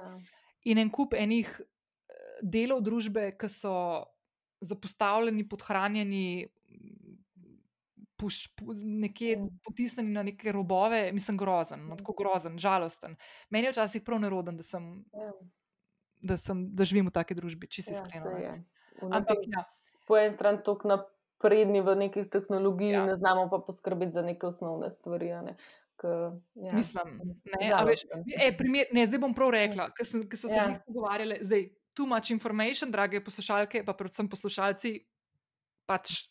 In en kup enih eh, delov družbe, ki so zapostavljeni, podhranjeni, puš, pu, nekje Mm. potisnjeni na neke robove, mislim, grozen, no, tako grozen, žalosten. Meni je včasih prav neroden, da sem. Ja, Da, sem, da živim v taki družbi, če si ja. V Ampak, ja, po eni strani tako napredni v nekih tehnologiji, Ja. ja. ne znamo pa poskrbeti za neke osnovne stvari. Ne? K, ja. mislim, ne, veš, e, primer, ne, zdaj bom prav rekla, ker sem- ker so se Ja. ja. pogovarjali, zdaj, too much information, drage poslušalke, pa predvsem poslušalci, pač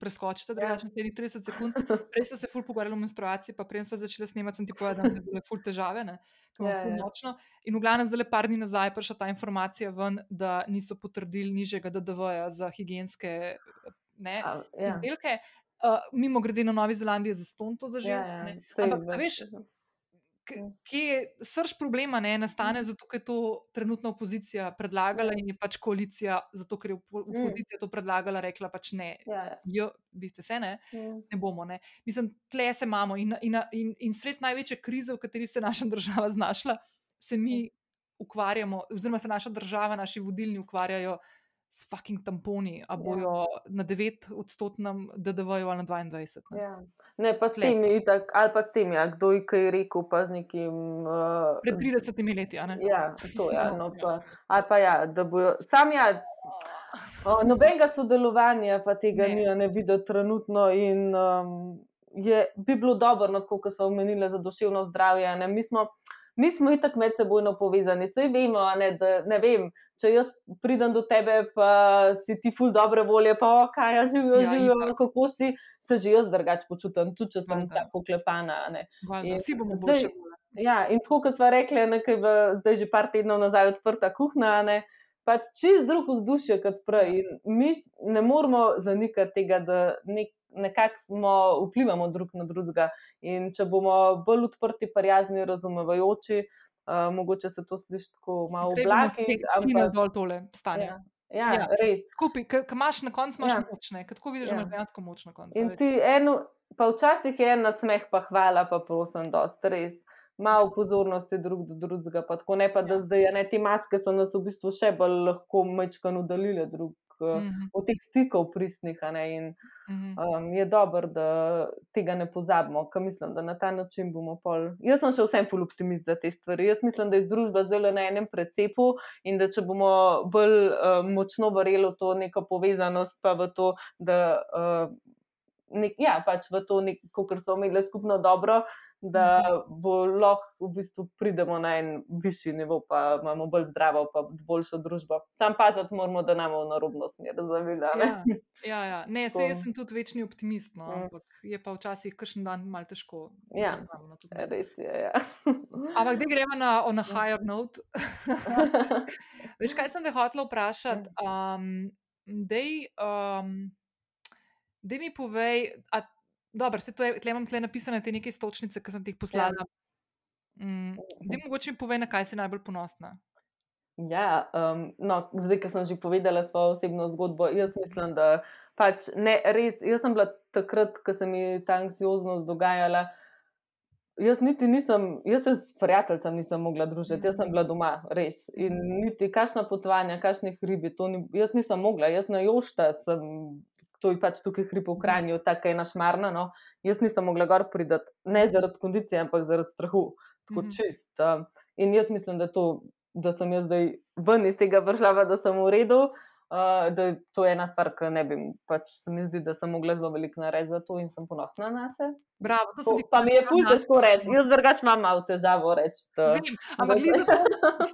preskočite, Ja. drugače naslednjih 30 sekund. Prej smo se ful pogovarjali o menstruaciji, pa prej smo začeli snemati, sem ti povedala, da imam zdajle ful težave, ne, ker imam Ja, ful ja. močno. In v glavnem zdaj par dni nazaj prišla ta informacija ven, da niso potrdili nižjega DDV-ja za higienske ne, A, ja. ja. izdelke. Uh, mimo grede na Novi Zelandiji je za ston to zažil. Ja, ja, Ampak, a veš, Ja. kje je srč problema, ne, nastane Mhm. zato, ker je to trenutna opozicija predlagala Ja. in je pač koalicija, zato ker je Mm. opozicija to predlagala, rekla pač ne. Ja, ja. Biste se ne, Mm. ne bomo. Ne. Mislim, tle se imamo in, in, in, in sred največje krize, v kateri se je naša država znašla, se mi ukvarjamo, oziroma se naša država, naši vodilni ukvarjajo s fucking tamponi, a bojo na 9 odstotnem DDV-ju ali na 22. Ne. Ja. Ne, pa s Tle. tem, itak, ali pa s tem, ja, kdo je kaj rekel, pa z nekim. Uh, Pred 30 leti, a ne? Ja, to je. No, No, ja. pa, ali pa ja, da bojo. Sam ja, o, nobenega sodelovanja pa tega Ne. ne, ni, ne vidim trenutno. In um, je, bi bilo dobro, no, kot so omenili za duševno zdravje. a Ne, mi smo. Mi smo itak med sebojno povezani, vse vemo, ne, da ne vem. Če jaz pridem do tebe, pa si ti ful dobre volje, pa o, kaj ja, živijo, Ja, ja, živijo, itak. kako si, se že jaz drugače počutim, tudi če sem vsa poklepana. a Ne. In Vsi bomo zdaj-. Ja, in tako kot smo rekli, nekaj v, zdaj že par tednov nazaj odprta kuhna, ne, pač čist drug vzdušje kot prej. In mi ne moramo zanikati tega, da nek, nekako smo vplivamo drug na drugega. In če bomo bolj odprti, prijazni, razumevajoči, uh, mogoče se to sliši tako malo oblaki. Skinil dol tole stanje. Ja, ja, Ja. res. Skupaj, ker imaš na koncu imaš Ja. moč, ne? Ker tako vidiš, da Ja. imaš dejansko moč na koncu. In ti eno, pa včasih je en nasmeh, pa hvala, pa prosim, dosti res. Malo pozornosti drug do drugega, pa tako ne pa, da Ja. zdaj a ne, te maske so nas v bistvu še bolj lahko mečkan udaljile drug uh, Mhm, od teh stikov pristnih. in mhm. um, je dobro, da tega ne pozabimo, ker mislim, da na ta način bomo pol. Jaz sem še vsem ful optimist za te stvari. Jaz mislim, da je družba zdaj le na enem precepu in da če bomo bolj uh, močno verjeli v to neko povezanost, pa v to, da. Uh, Nek, ja, pač v to, kar so imeli skupno dobro, da bo lahko v bistvu pridemo na en višji nivo, pa imamo bolj zdravo, pa boljšo družbo. Sam paziti moramo, da nam v narobno smer zavila. Ja, ja, ja. Ne, se, jaz sem tudi večni optimist, no, Mm. ampak je pa včasih kakšen dan malo težko. Ja. meni. Res je. Ja. Ampak da gremo na on a Ja. higher note. Veš, kaj sem te hotela vprašati? Um, dej, um, dej mi povej, a, dobro, se to je, tle imam tle napisane te neke stočnice, ki sem ti jih poslala. Mm, dej mogoče mi povej, na kaj si najbolj ponosna. Ja, um, no, zdaj, ko sem že povedala svojo osebno zgodbo, jaz mislim, da pač ne res. Jaz sem bila takrat, ko se mi je ta anksioznost dogajala. Jaz niti nisem, jaz se s prijateljem nisem mogla družiti, jaz sem bila doma, res. In niti kašna potovanja, kašne hribi, to ni, jaz nisem mogla, jaz na jošta sem, to je pač tukaj hrib v Kranju, tako je našmarna, no. Jaz nisem mogla gor pridati, ne zaradi kondicije, ampak zaradi strahu, tako Mhm. čist. Um, in jaz mislim, da to da sem jaz zdaj ven iz tega vršljava, da sem v redu. Uh, da je to ena stvar, ki ne bi, pač se mi zdi, da sem mogla zelo veliko narediti za to in sem ponosna na sebe. Bravo, to sem ti Pa mi je ful težko reči, jaz drugače imam malo težavo reči. Vem, ampak glede za to,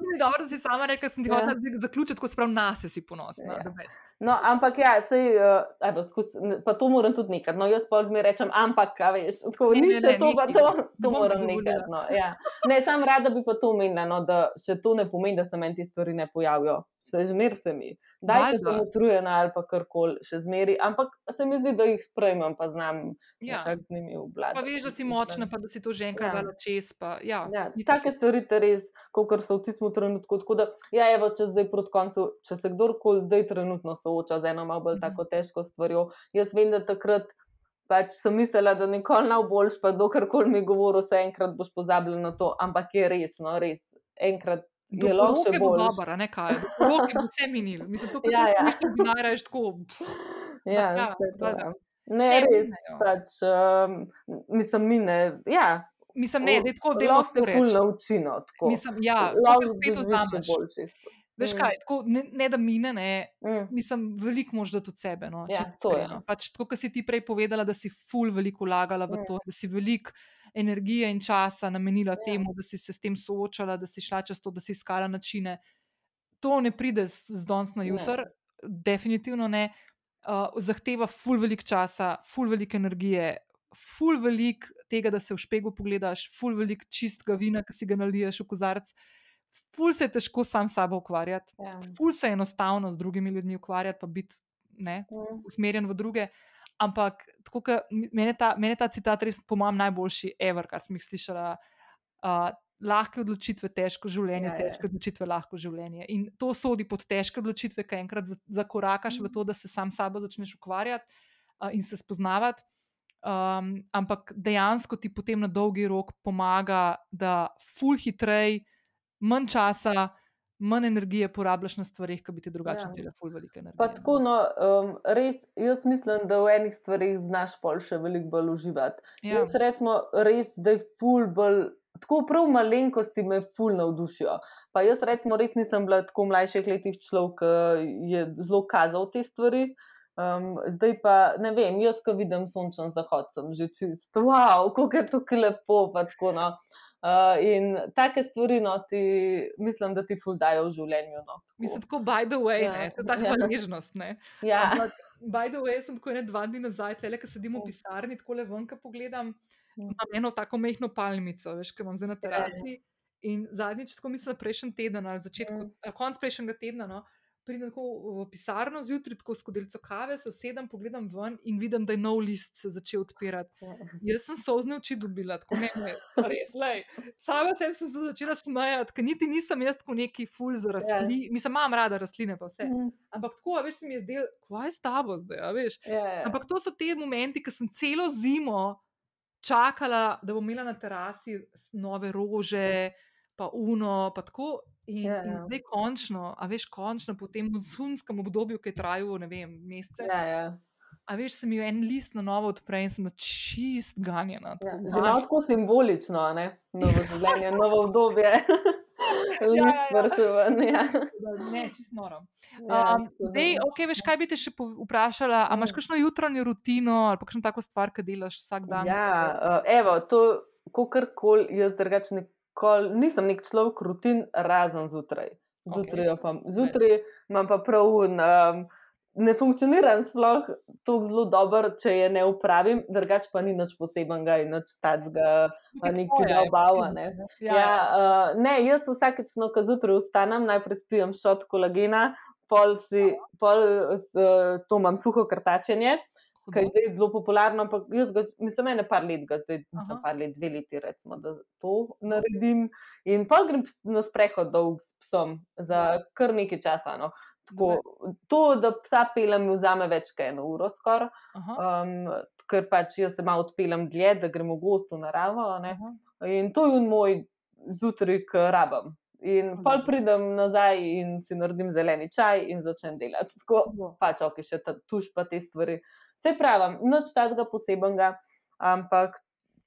mi je dobro, da si sama rekla, da sem ti Ja. hotela zaključiti, tako sprav nas si ponosna. Ja. No, ampak ja, sej, uh, evo, skus, ne- pa to moram tudi nekaj. No, jaz pa zmeraj rečem, ampak, a veš, tako Ne, ni ne, še ne, to, pa nehaj. to, Ne to moram nekaj. No, ja. Ne, sam rada bi pa to omenila, no, da še to ne pomeni, da se meni te stvari ne pojavijo. Še zmer se mi. Daj, da sem utrujena ali pa karkoli, še zmeri, ampak se mi zdi, da jih sprejmem, pa znam Ja. nekako z njimi obvladati. Pa veš, da si močna, pa da si to že enkrat Ja. dala čez. Pa, ja, Ja, take stvari te res, kot so v tistem trenutku. Tako da, ja, evo, če zdaj proti koncu, če se kdorkoli zdaj trenutno sooča z eno malo bolj Mhm. tako težko stvarjo, jaz vem, da takrat pač sem mislila, da nikoli ne boš, pa doklerkoli mi govoril, se enkrat boš pozabila na to, ampak je res, no, res. Enkrat Do je lahko še poroke bo boljše. dobro, ne kaj. Do poroke bo vse minilo. Mislim, to Ja, ja. ja. bi najraje tako. pff, Ja, ja, saj to, valjda. ja. Ne, Ne, res, minejo. pač, um, mislim, mine. Ja, Mislim, ne, da je tako, da je lahko reči. nauči. No, tako. Mislim, ja, lahko spet vzameš. Veš Mm. kaj, tako, ne, ne da mine, ne, Mm. mislim, veliko moš dati od sebe. No, Ja, to je. iskreno. Pač, tako, kot si ti prej povedala, da si ful veliko vlagala v Mm. to, da si veliko energije in časa namenila Ja. temu, da si se s tem soočala, da si šla čez to, da si iskala načine. To ne pride z, z danes na Ne. jutr, definitivno ne. Uh, zahteva ful veliko časa, ful veliko energije, ful veliko tega, da se v špegu pogledaš, ful veliko čistega vina, ki si ga naliješ v kozarec. Ful se je težko sam s sabo ukvarjati, Ja. ful se je enostavno z drugimi ljudmi ukvarjati, pa biti ne, Mm. usmerjen v druge. Ampak tako, ta, meni je ta citat res, po mojem, najboljši, ever, kar sem jih slišala. Uh, lahke odločitve, težko življenje, Ja, ja, težke odločitve, lahko življenje. In to sodi pod težke odločitve, ki enkrat za- zakorakaš v Mhm. to, da se sam s sabo začneš ukvarjati uh, in se spoznavati. Um, ampak dejansko ti potem na dolgi rok pomaga, da ful hitrej, manj časa, manj energije porabljaš na stvarih, ki bi ti drugače Ja. vzele ful veliko energije. Pa no. tako, no, um, res, jaz mislim, da v enih stvarih znaš pol še veliko bolj uživati. Ja. Jaz recimo res, da je ful bolj, tako prav malenkosti me ful navdušijo. Pa jaz recimo res nisem bila tako v mlajših letih človek, ki je zelo kazal te stvari. Um, zdaj pa ne vem, jaz, ko vidim sončen zahod, sem že čist, wow, kako je to lepo. pa Tako, no. uh, in take stvari, no, ti, mislim, da ti ful dajo v življenju. No, tako. Mislim, tako by the way, Ja, ne, to je ta ja. hvaležnost. Ne. ja. Ampak, by the way, sem tako ene dva dni nazaj, tle, ki sedim v Mm. pisarni, tako le ven, ko pogledam, Mm. Imam eno tako mehko palmico, veš, ki imam zdaj na Ja, ja. terasi. In zadnjič, tako mislim, prejšnji teden ali začetku, Mm. ali konc prejšnjega tedna, no, pridem tako v pisarno zjutraj, tako s kodelico kave, se usedem, pogledam ven in vidim, da je nov list se začel odpirati. Jaz sem sozne oči dobila, tako ne, ne, res, lej. Sama sem se začela smejati, ker niti nisem jaz tako neki ful za rastline. Ja. Mislim, imam rada rastline, pa vse. Mm, Ampak tako, a veš, se mi je zdelo, kaj je s tabo zdaj, a veš. ja, ja. Ampak to so te momenti, ki sem celo zimo čakala, da bom imela na terasi nove rože, pa uno, pa tako. In, Ja, ja, in ja. zdaj končno, a veš, končno po tem monsunskem obdobju, ki je trajalo, ne vem, mesece. Ja, ja. A veš, se mi je en list na novo odpre in sem čist ganjena. Ja, že malo tako simbolično, ne? novo življenje, novo obdobje. Ja, ja, ja. Vrševan, ja. ganjena. Ne, čist noro. Ja, Um, dej, okay, veš, kaj bi te še vprašala? A imaš Mm. kakšno jutranjo rutino ali kakšno tako stvar, ki delaš vsak dan? Ja, uh, evo, to, kakorkoli, jaz drugače nikoli nisem nek človek rutin, razen zjutraj. Zjutraj, okay. zjutraj imam pa prav, um, ne funkcioniram sploh tako zelo dobro, če je ne upravim, drugače pa ni nič posebenega in nič tacga, Nekaj tvoje, obava. Ne. ne. Ja, ja, uh, ne, jaz vsakeč, no, ko zjutraj vstanem, najprej spijem šot kolagena, pol si, pol uh, to imam suho krtačenje, ki je zdaj zelo popularno, ampak jaz ga, mislim, ene par let, ga zdaj, mislim, Aha. par let, dve leti, recimo, da to naredim. In pol grem na sprehod dolg s psom za kar nekaj časa. No. Tako, to, da psa pelem, mi vzame več kot eno uro skoraj, Aha, um, ker pač jaz se malo odpeljem dlje, da gremo gost v naravo. aha. In to je moj zjutraj, ki rabim. In Dobro. pol pridem nazaj in si naredim zeleni čaj in začnem delati. Tako, Hudo. pač ok, še ta tuš pa te stvari. Vse pravim, nič takega posebenega, ampak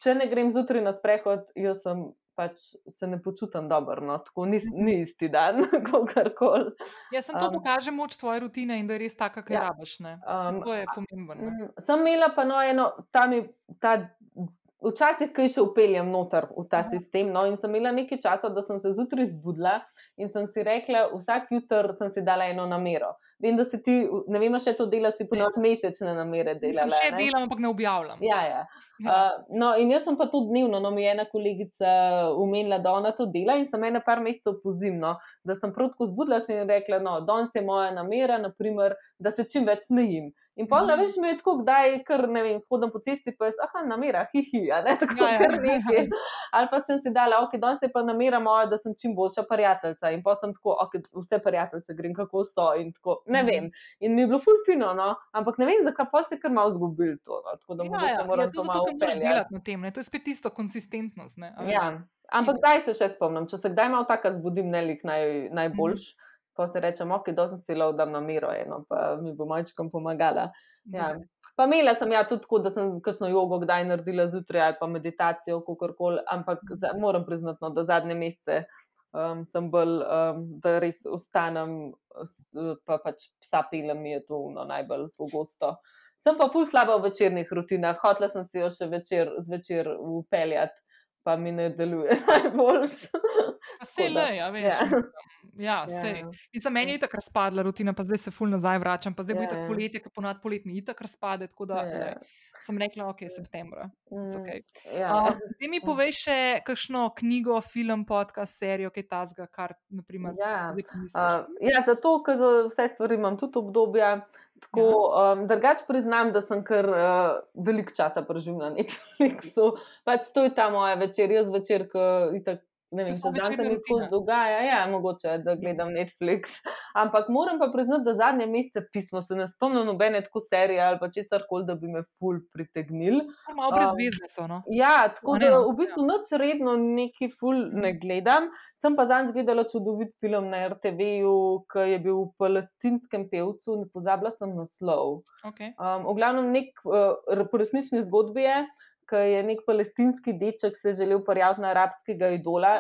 če ne grem zjutraj na sprehod, jaz sem pač se ne počutim dobro, no, tako ni, ni isti dan, kakorkoli. Ja, sem to Um, pokaže moč tvoje rutine in da je res taka, ki jo ja. rabiš. ne. Um, To je pomembno. ne. Sem imela pa no eno, tam je ta. Včasih, ki še upeljem noter v ta Aha. sistem, no, in sem imela nekaj časa, da sem se zjutraj zbudila in sem si rekla, vsak jutr sem si dala eno namero. Vem, da si ti, ne vem, še to delaš, si ponovadi mesečne namere Mislim, delala. še ne? delam, ampak ne objavljam. Ja, ja. Uh, no, in jaz sem pa to dnevno, no, mi je ena kolegica umenila, da ona to dela in sem ena par mesecev pozimno, da sem prav tako zbudila in rekla, no, danes je moja namera, naprimer, da se čim več smejim. In pa, Mhm. mm. veš, me je tako, kdaj, ker ne vem, hodim po cesti, pa je, aha, namera, hihi, a ne, tako Ja, ja, kar nekaj. Ali pa sem si dala, ok, danes je pa namera moja, da sem čim boljša prijateljica in pa sem tako, ok, vse prijateljice grem, kako so in tako, ne Mhm. vem. In mi je bilo ful fino, no, ampak ne vem, zakaj pa se kar malo zgubil to, no, tako da Ja, mogoče ja, moram ja, to to zato, ker moraš delati na tem. Ne? To je spet isto konsistentnost. Ne? Ja, Ampak kdaj se še spomnim, če se kdaj malo tako zbudim, ne lik naj, najboljš, mm -hmm. Pa se rečem, ok, dozen si lo, da na miro eno, pa mi bo majčkom pomagala. Ja. Pa imela sem ja tudi tako, da sem kakšno jogo kdaj naredila zjutraj ali pa meditacijo, kakorkoli, ampak za, moram priznati, no, da zadnje mesece um, sem bolj, um, da res ostanem, pa pač psa pilem mi je to no, najbolj pogosto. Sem pa ful slaba v večernih rutinah, hotla sem si jo še večer, zvečer upeljati pa mi ne deluje najboljš. Vse le, ja, veš. Ja. Ja, ja. Mislim, meni je tako razpadla rutina, pa zdaj se ful nazaj vračam, pa zdaj bo ja, tako ja. poletje, ki ponad poletni itak razpade, tako da ja. le, sem rekla, ok, septembra. Okay. Ja. Uh, zdaj mi poveš še kakšno knjigo, film, podcast, serijo, kaj tazga, kar, naprimer, ja. Uh, ja, zato, ker za vse stvari imam tudi obdobja. Tako, um, drugač priznam, da sem kar uh, velik časa preživel na Netflixu. Pač to je ta moja večer, jaz večer, ki itak ne vem, če dan se mi skozi dogaja, ja, mogoče, da gledam Netflix. Ampak moram pa priznati, da zadnje mesece pismo se ne spomnim nobene tako serije ali pa česar koli, da bi me ful pritegnil. Malo brezvezne so, no? Ja, tako da v bistvu noč redno neki ful ne gledam. Sem pa zanj gledala čudovit film na RTV-ju, ki je bil v palestinskem pevcu, ne pozabila sem naslov. Okay. Um, v glavnem nek uh, resnični zgodbi je ki je nek palestinski deček se želel prijaviti na arabskega idola.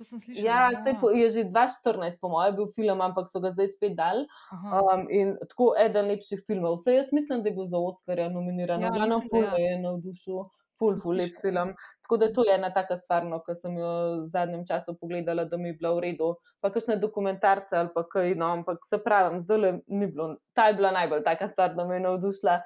To sem slišal. Ja, ja. je že 2014, po mojem, bil film, ampak so ga zdaj spet dal. Um, in tako eden lepših filmov. Vse jaz mislim, da je bil za Oscarja nominiran. Ja, Glavno pol ja. je navdušil. Ful, ful, lep film. Tako da to je ena taka stvar, no, ki sem jo v zadnjem času pogledala, da mi je bila v redu. Pa kakšne dokumentarce ali pa kaj, no, ampak se pravim, zdaj le ni bilo. Ta je bila najbolj taka stvar, da me je navdušila.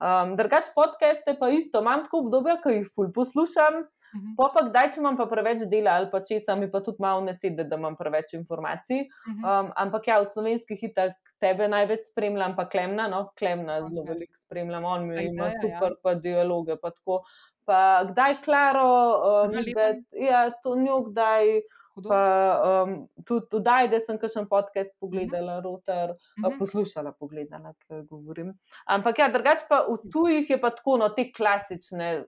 Um, drugač podcaste pa isto, imam tako obdobje, ki jih ful poslušam. Uh mhm. -huh. Pa kdaj, če imam pa preveč dela ali pa česa, mi pa tudi malo ne sedi, da imam preveč informacij. Uh -huh. um, ampak ja, v slovenskih hitak tebe največ spremljam, pa klemna, no, klemna okay. zelo veliko spremljam, on mi ima ja, super, ja. pa dialoge. Pa, pa kdaj, klaro, uh, nekaj, ja, to njo kdaj. Pa, um, tudi tudi, da sem kakšen podcast pogledala, uh -huh. rotor, uh -huh. poslušala, pogledala, kaj govorim. Ampak ja, drugače pa v tujih je pa tako, no, te klasične,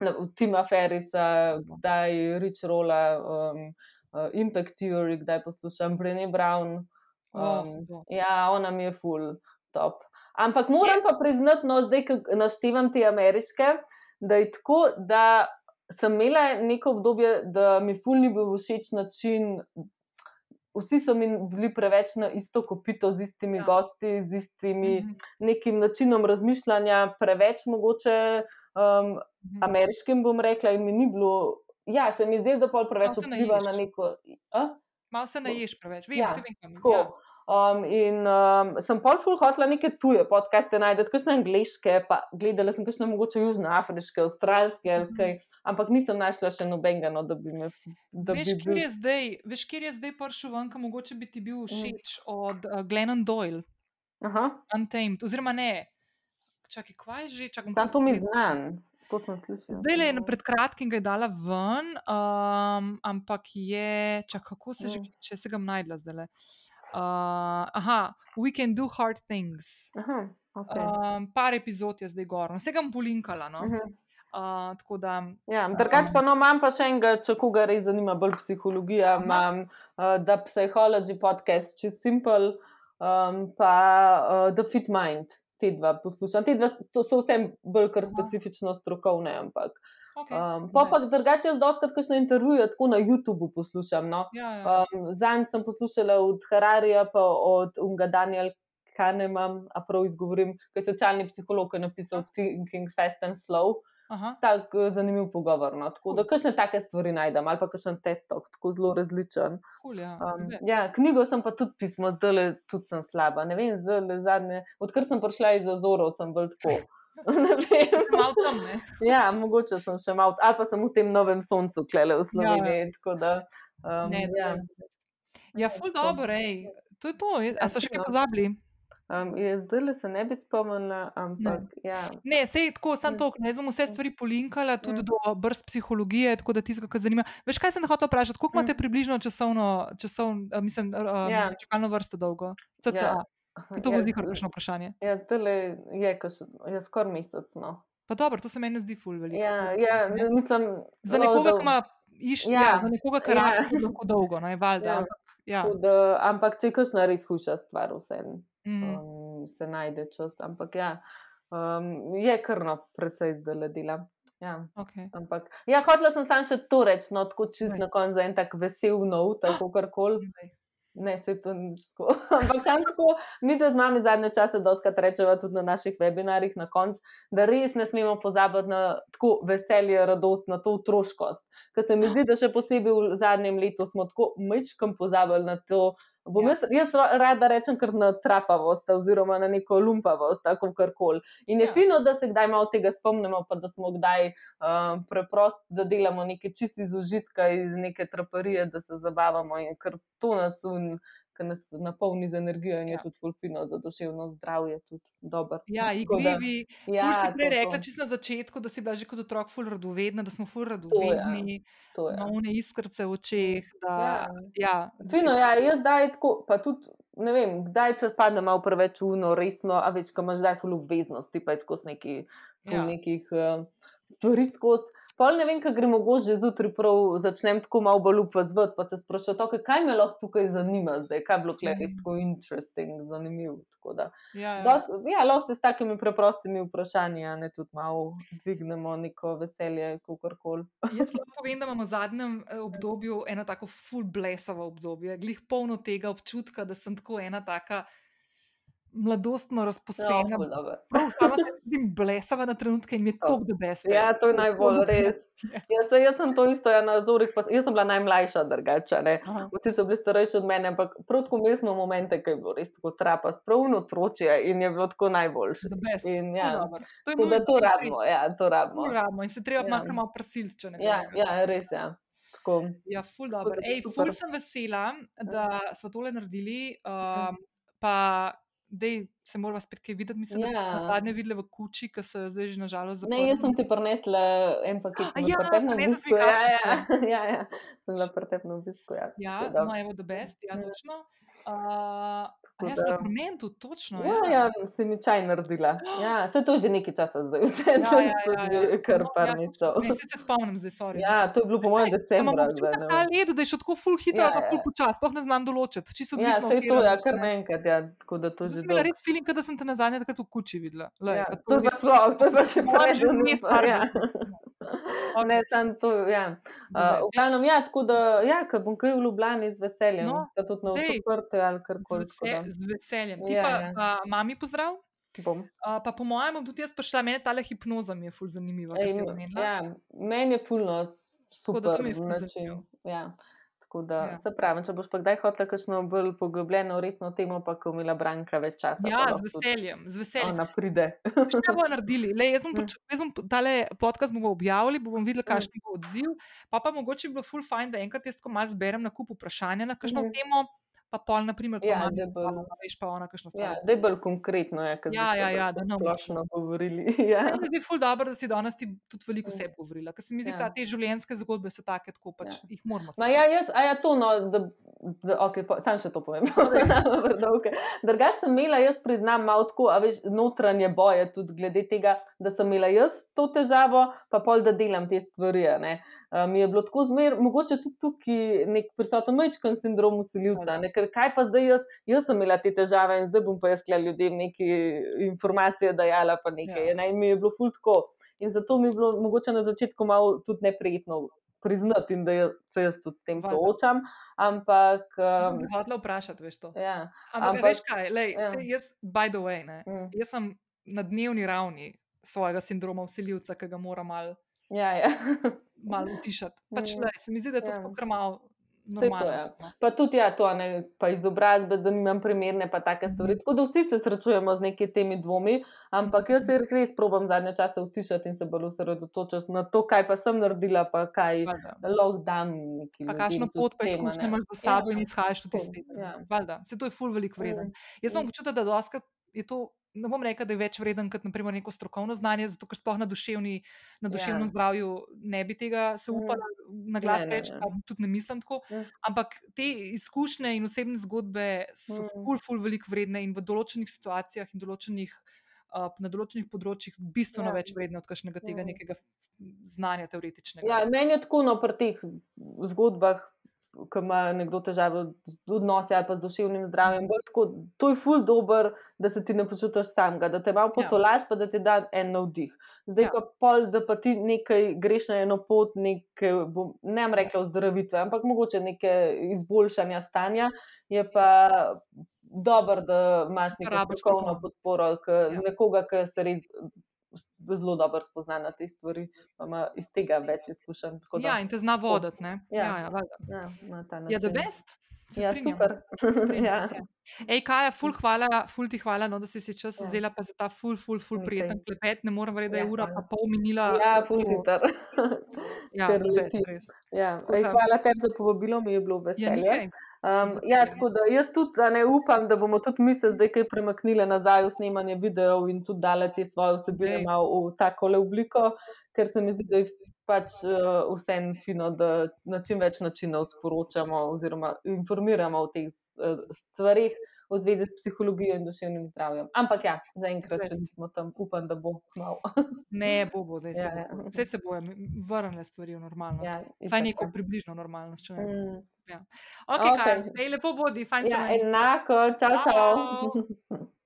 no, Tima Ferrisa, kdaj Rich Rolla, um, uh, Impact Theory, kdaj poslušam Brenny Brown. Um, oh, ja, ona mi je full top. Ampak moram pa priznati, no, zdaj, ko naštevam te ameriške, da je tako, da sem imela neko obdobje, da mi fulni bil všeč način. Vsi so mi bili preveč na isto kopito, z istimi ja. gosti, z istimi mm -hmm. nekim načinom razmišljanja, preveč mogoče um, mm -hmm. ameriškim, bom rekla, in mi ni bilo. Ja, se mi zdi, da pol preveč vpliva na neko. Malo se naješ preveč, vem, ja, se vem, kam je. Um, in um, sem pol full hotla neke tuje podcaste najdete, kakšne angliške, pa gledala sem kakšne mogoče južnoafriške, avstralske ali mm -hmm. Ampak nisem našla še nobenega, no, da bi me. Da veš, bi bil... kje je zdaj, veš, kje je zdaj prišel ven, kam mogoče bi ti bil mm. všeč mm. od uh, Glennon Doyle. Aha. Untamed, oziroma ne. Čakaj, kvaj že, čakaj. Sam to mi znam. Zdaj le pred kratkim ga je dala ven, um, ampak je, čakaj, kako se že, mm. če se ga najdla zdaj le. Uh, aha, we can do hard things. Aha, okay. um, par epizod je zdaj gor, vse ga bom polinkala. No? Uh mhm. -huh. Uh, da, ja, drugač pa no, imam pa še enega, če koga res zanima bolj psihologija, uh imam uh, The Psychology podcast, čez Simple, um, pa uh, The Fit Mind, te dva poslušam. Te dva so, so vse bolj kar specifično strokovne, ampak. Okay. Um, pa pa drugače, jaz dotkrat kakšne intervjuje tako na YouTubu poslušam. No? Ja, ja. Um, Zanj sem poslušala od Hararija, pa od Unga Daniel Kahneman, a prav izgovorim, ki je socialni psiholog, ki je napisal Thinking Fast and Slow. Tako eh, zanimiv pogovor. No. Tako da, kakšne take stvari najdem, ali pa kakšen tetok, tako zelo različen. Cool, ja. Um, ja, knjigo sem pa tudi pismo, zdaj le tudi sem slaba. Ne vem, zdaj le zadnje. Odkar sem prišla iz Azorov, sem bolj tako. Malo tam, ne. Ja, mogoče sem še malo, ali pa sem v tem novem soncu klele v Sloveniji. Ja, da, um, ne, ja, ja ful dobro, ej. To je to, a so še kaj pozabili? Um, zdaj se ne bi spomnila, ampak. Ne, ja. ne sej tako, samo to, ne bom vse stvari polinkala, tudi mm. do brst psihologije, tako da tisto, kar zanima. Veš, kaj sem hotel vprašati, koliko imate mm. približno časovno, časovno mislim, um, ja. čakalno vrsto dolgo? CCA. Ja. To bo zdaj kakšno vprašanje. Ja, zdaj je, je skoraj mesec. No. Pa dobro, to se meni zdi ful veliko. Ja, ja, mislim, za nekoga, ki ima iš, Ja, ja, za nekoga, ki ja. rabi lahko dolgo, ne, valjda. Ja. ampak, Ja. Tako Da, ampak če je kakšna res hujša stvar, vseeno Mm. um, se najde čas. Ampak ja, um, je krno, precej zdaj dela. Ja. Okay. Ampak, ja, hotela sem samo še to reči, no, tako čist Daj. na koncu za en tak vesel nov, tako karkoli. Ne, se to ni tako. Ampak sam tako, mi da z nami zadnje čase doskrat rečeva tudi na naših webinarjih na koncu, da res ne smemo pozabiti na tako veselje, radost, na to otroškost. Ker se mi zdi, da še posebej v zadnjem letu smo tako mečkam pozabili na to. Bom Ja. jaz, jaz ra- rada rečem kar na trapavost oziroma na neko lumpavost, tako karkoli. In je Ja. fino, da se kdaj malo tega spomnimo, pa da smo kdaj um, preprosto, da delamo nekaj čist iz užitka, iz neke traparije, da se zabavamo in ker to nas, un, ker nas napolni z energijo in ja. Ja. je tudi ful fino za duševno zdravje, tudi dobro. Ja, Tako da- igrivi. Ja, si prej to, rekla, to, čisto na začetku, da si bila že kot otrok ful radovedna, da smo ful ja. radovedni, to je. na une iskrce v očeh. Da, Ja. ja, da si- Fino, ja, jaz zdaj tako, pa tudi, ne vem, kdaj če padne malo preveč uno, resno, a več, ko imaš zdaj ful obveznosti, pa je skozi neki, Ja. nekih uh, stvari skozi. Pol ne vem, kaj gre mogoče že zjutraj, prav začnem tako malo bolj upazvati, pa se sprašujem, okay, kaj me lahko tukaj zanima zdaj, kaj je bilo tukaj res tako interesting, zanimivo. Tako da, ja, ja. dost, ja, lahko se s takimi preprostimi vprašanji, ne tudi malo dvignemo neko veselje, kakorkoli. Jaz lahko povem, da imamo v zadnjem eh, obdobju eno tako full blesavo obdobje, glih polno tega občutka, da sem tako ena taka mladostno Ja, razposena. dobro. Prav sama se vidim blesava na trenutke in mi je To. to the best. Ja, to je najbolj res. Ja. Jaz, jaz sem to isto, ja, na Zorih, pa, jaz sem bila najmlajša. Aha. Vsi so bili starejši od mene, ampak prav tako imeli smo momente, ki je bilo res tako trapast, prav otročje in je bilo tako najboljše. In, ja, dobro. To je nujno, to rabimo, ja, to rabimo. Ful rabimo in se treba Ja. malo prisiliti, če ne Ja, ja, res je. Ja. Tako. Ja, ful dobro. Ej, ful sem vesela, da smo tole naredili. Um, pa dej, se moramo spet kaj videti. Mislim, da smo Ja. zadnje videli v kuči, ki so jo zdaj že nažalost Ne, zaprli. jaz sem ti prinesla en paket, A sem ja, na prinesla si obisku. Ja, ja, kartico. ja, ja, sem bila pri tebi na obisku. Ja, Ja, no, evo, the best, ja, Ja. točno. Uh, Tako ja, da- sem pri meni tudi, točno. Ja, ja, si mi čaj naredila. Ja, se to že nekaj časa zdaj, vse Ja, ja, ja, ja. že kar No, par ja, mesecev. Ne, se, se spomnim zdaj, sorry. Ja, to je bilo po mojem ne ta led, da je šel tako full hitro, Ja, ali pa ja, full ja. počasi, sploh ne znam določiti. Ja, se je to, ja, kar ne. naenkrat, ja, tako da to že feeling, da sem te na zadnje takrat v kuči videla. Lej, Ja, pa to je pa res- sploh, to je pa še mojem že par Ja. Okay. Ne, samo to, ja. The Uh, v glavnem, ja, tako da, ja, ker bom kaj v Ljubljani z veseljem, No, da tudi na odprte ali Z, karkoli. tako vese, z veseljem. Ti Ja, pa, ja. pa mami pozdrav. Bom. Uh, pa po mojem, tudi jaz prišla, meni tale hipnoza mi je ful zanimiva, Ej, omenila. ja, meni je puno Tako da to super mi je ful način. zanimivo. Ja. Tako da, Ja. ja. se pravi, če boš pa kdaj hotela kakšno bolj poglobljeno, resno temo, pa ko imela Branka več časa. Ja, z veseljem, z veseljem. Ona pride. Kaj bomo naredili? Lej, jaz bom, Mm. poč- jaz bom tale podcast bomo objavili, bomo videli, Mm. kakšen bo odziv. Pa pa mogoče bi bilo ful fajn, da enkrat jaz tako malo zberem na kup vprašanja na kakšno Mhm. temo, pa pol, naprimer, Ja, mama da bolj- pa veš pa ona kakšno Ja, stvar. da je bolj konkretno, ja, ker Ja, ja, ja, da ne splošno govorili. Ja. Meni se zdi ful dobro, da si danes ti tudi veliko vse govorila, ker se mi zdi, Ja. da te življenjske zgodbe so take, tako pač Ja. jih moramo Ma ja, jaz, a ja, to, no, da, da okay, po, sam še to povem. Drugače sem imela, jaz priznam, malo tako, a veš, notranje boje tudi glede tega, da sem imela jaz to težavo, pa pol, da delam te stvari. Uh, mi je bilo tako zmer, mogoče tudi tukaj nek prisoten mečkan sindrom usiljivca, ne, ker kaj pa zdaj jaz, jaz sem imela te težave in zdaj bom pa jaz kle ljudem neke informacije dajala, pa nekaj. Ja. Ne, in mi je bilo ful tako. In zato mi je bilo mogoče na začetku malo tudi neprijetno priznati, in da jaz, se jaz tudi s tem Valjda. soočam. Ampak, um, hotela vprašati, veš to. ja, Ampak, Ampak veš kaj, lej, ja. jaz, by the way, ne, mm, jaz sem na dnevni ravni svojega sindroma usiljivca, ki ga moram malo ja, ja. mal utišati. Pač, Mm. lej, se mi zdi, da je to Ja. tako malo to, ja. no. Pa tudi ja, to, a ne, pa izobrazbe, da nimam primerne, pa take stvari. Mhm. Tako da vsi se srečujemo z nekimi temi dvomi, ampak jaz se res probam zadnje čase utišati in se bolj osredotočiti na to, kaj pa sem naredila, pa kaj lahko dam. Pa kakšno pot pa izkušnje imaš za sabo Ja, in izhajaš tudi iz tega. ja. Valjda, se to je ful veliko vreden. Mm, Jaz imam občutek, da doskrat je to. Ne bom rekel, da je več vreden kot naprimer, neko strokovno znanje, zato ker sploh na, duševni, na duševnem Ja. zdravju ne bi tega se Mm. upala na glas ne, reči, ne. pa tudi ne mislim tako. Mm. Ampak te izkušnje in osebne zgodbe so Mm. ful, ful veliko vredne in v določenih situacijah in določenih uh, na določenih področjih bistveno Ja. več vredne od kakšnega tega Mm. nekega f- znanja teoretičnega. Ja, meni je tako no, pri teh zgodbah, ko ima nekdo težave z odnosi ali pa z duševnim zdravjem. Tako, to je ful dobr, da se ti ne počutiš samega, da te malo Ja. potolaš, pa da ti da en navdih. Zdaj Ja. pa pol, da pa ti nekaj greš na eno pot, neke, bom, ne bom rekla ozdravitve, ampak mogoče neke izboljšanja stanja, je pa dobro, da imaš neko strokovno podporo, k, Ja. ja. nekoga, ki se res zelo dobro spozna na te stvari, pa ima iz tega več izkušenj. da- Ja, in te zna voditi. Ja. Ja, ja. Ja, Ja, the best. Se Ja, strinjam. Strinjam ja. se. Ej, Kaja, ful, hvala, ful ti hvala, no, da si si čas Ja. vzela pa za ta ful, ful, ful Okej. prijeten klepet. Ne morem verjeti, da je Ja, ura pa pol minila. ja, ful hiter. Ja, best, res. Ja, ej, hvala tebi za povabilo, mi je bilo Ja, veselje. nekaj. Um, ja, tako da jaz tudi ne upam, da bomo tudi mi se zdaj kaj premaknili nazaj v snemanje videov in tudi dale te svoje vsebine malo v takole obliko, ker se mi zdi, da je pač uh, vseeno fino, da na čim več načinov sporočamo oziroma informiramo o teh uh, stvarih v zvezi s psihologijo in duševnim zdravjem. Ampak ja, zaenkrat, če nismo tam, upam, da bo malo. Ne, bo, bo, da se Ja, ja. Vse se bojo vrnile stvari v normalnost. Ja, Vsaj neko ja. približno normalnost. Ne. Mm. Ok, okay. Kaj, lepo bodi, fajn Ja, je. enako, čau, čau. Čau.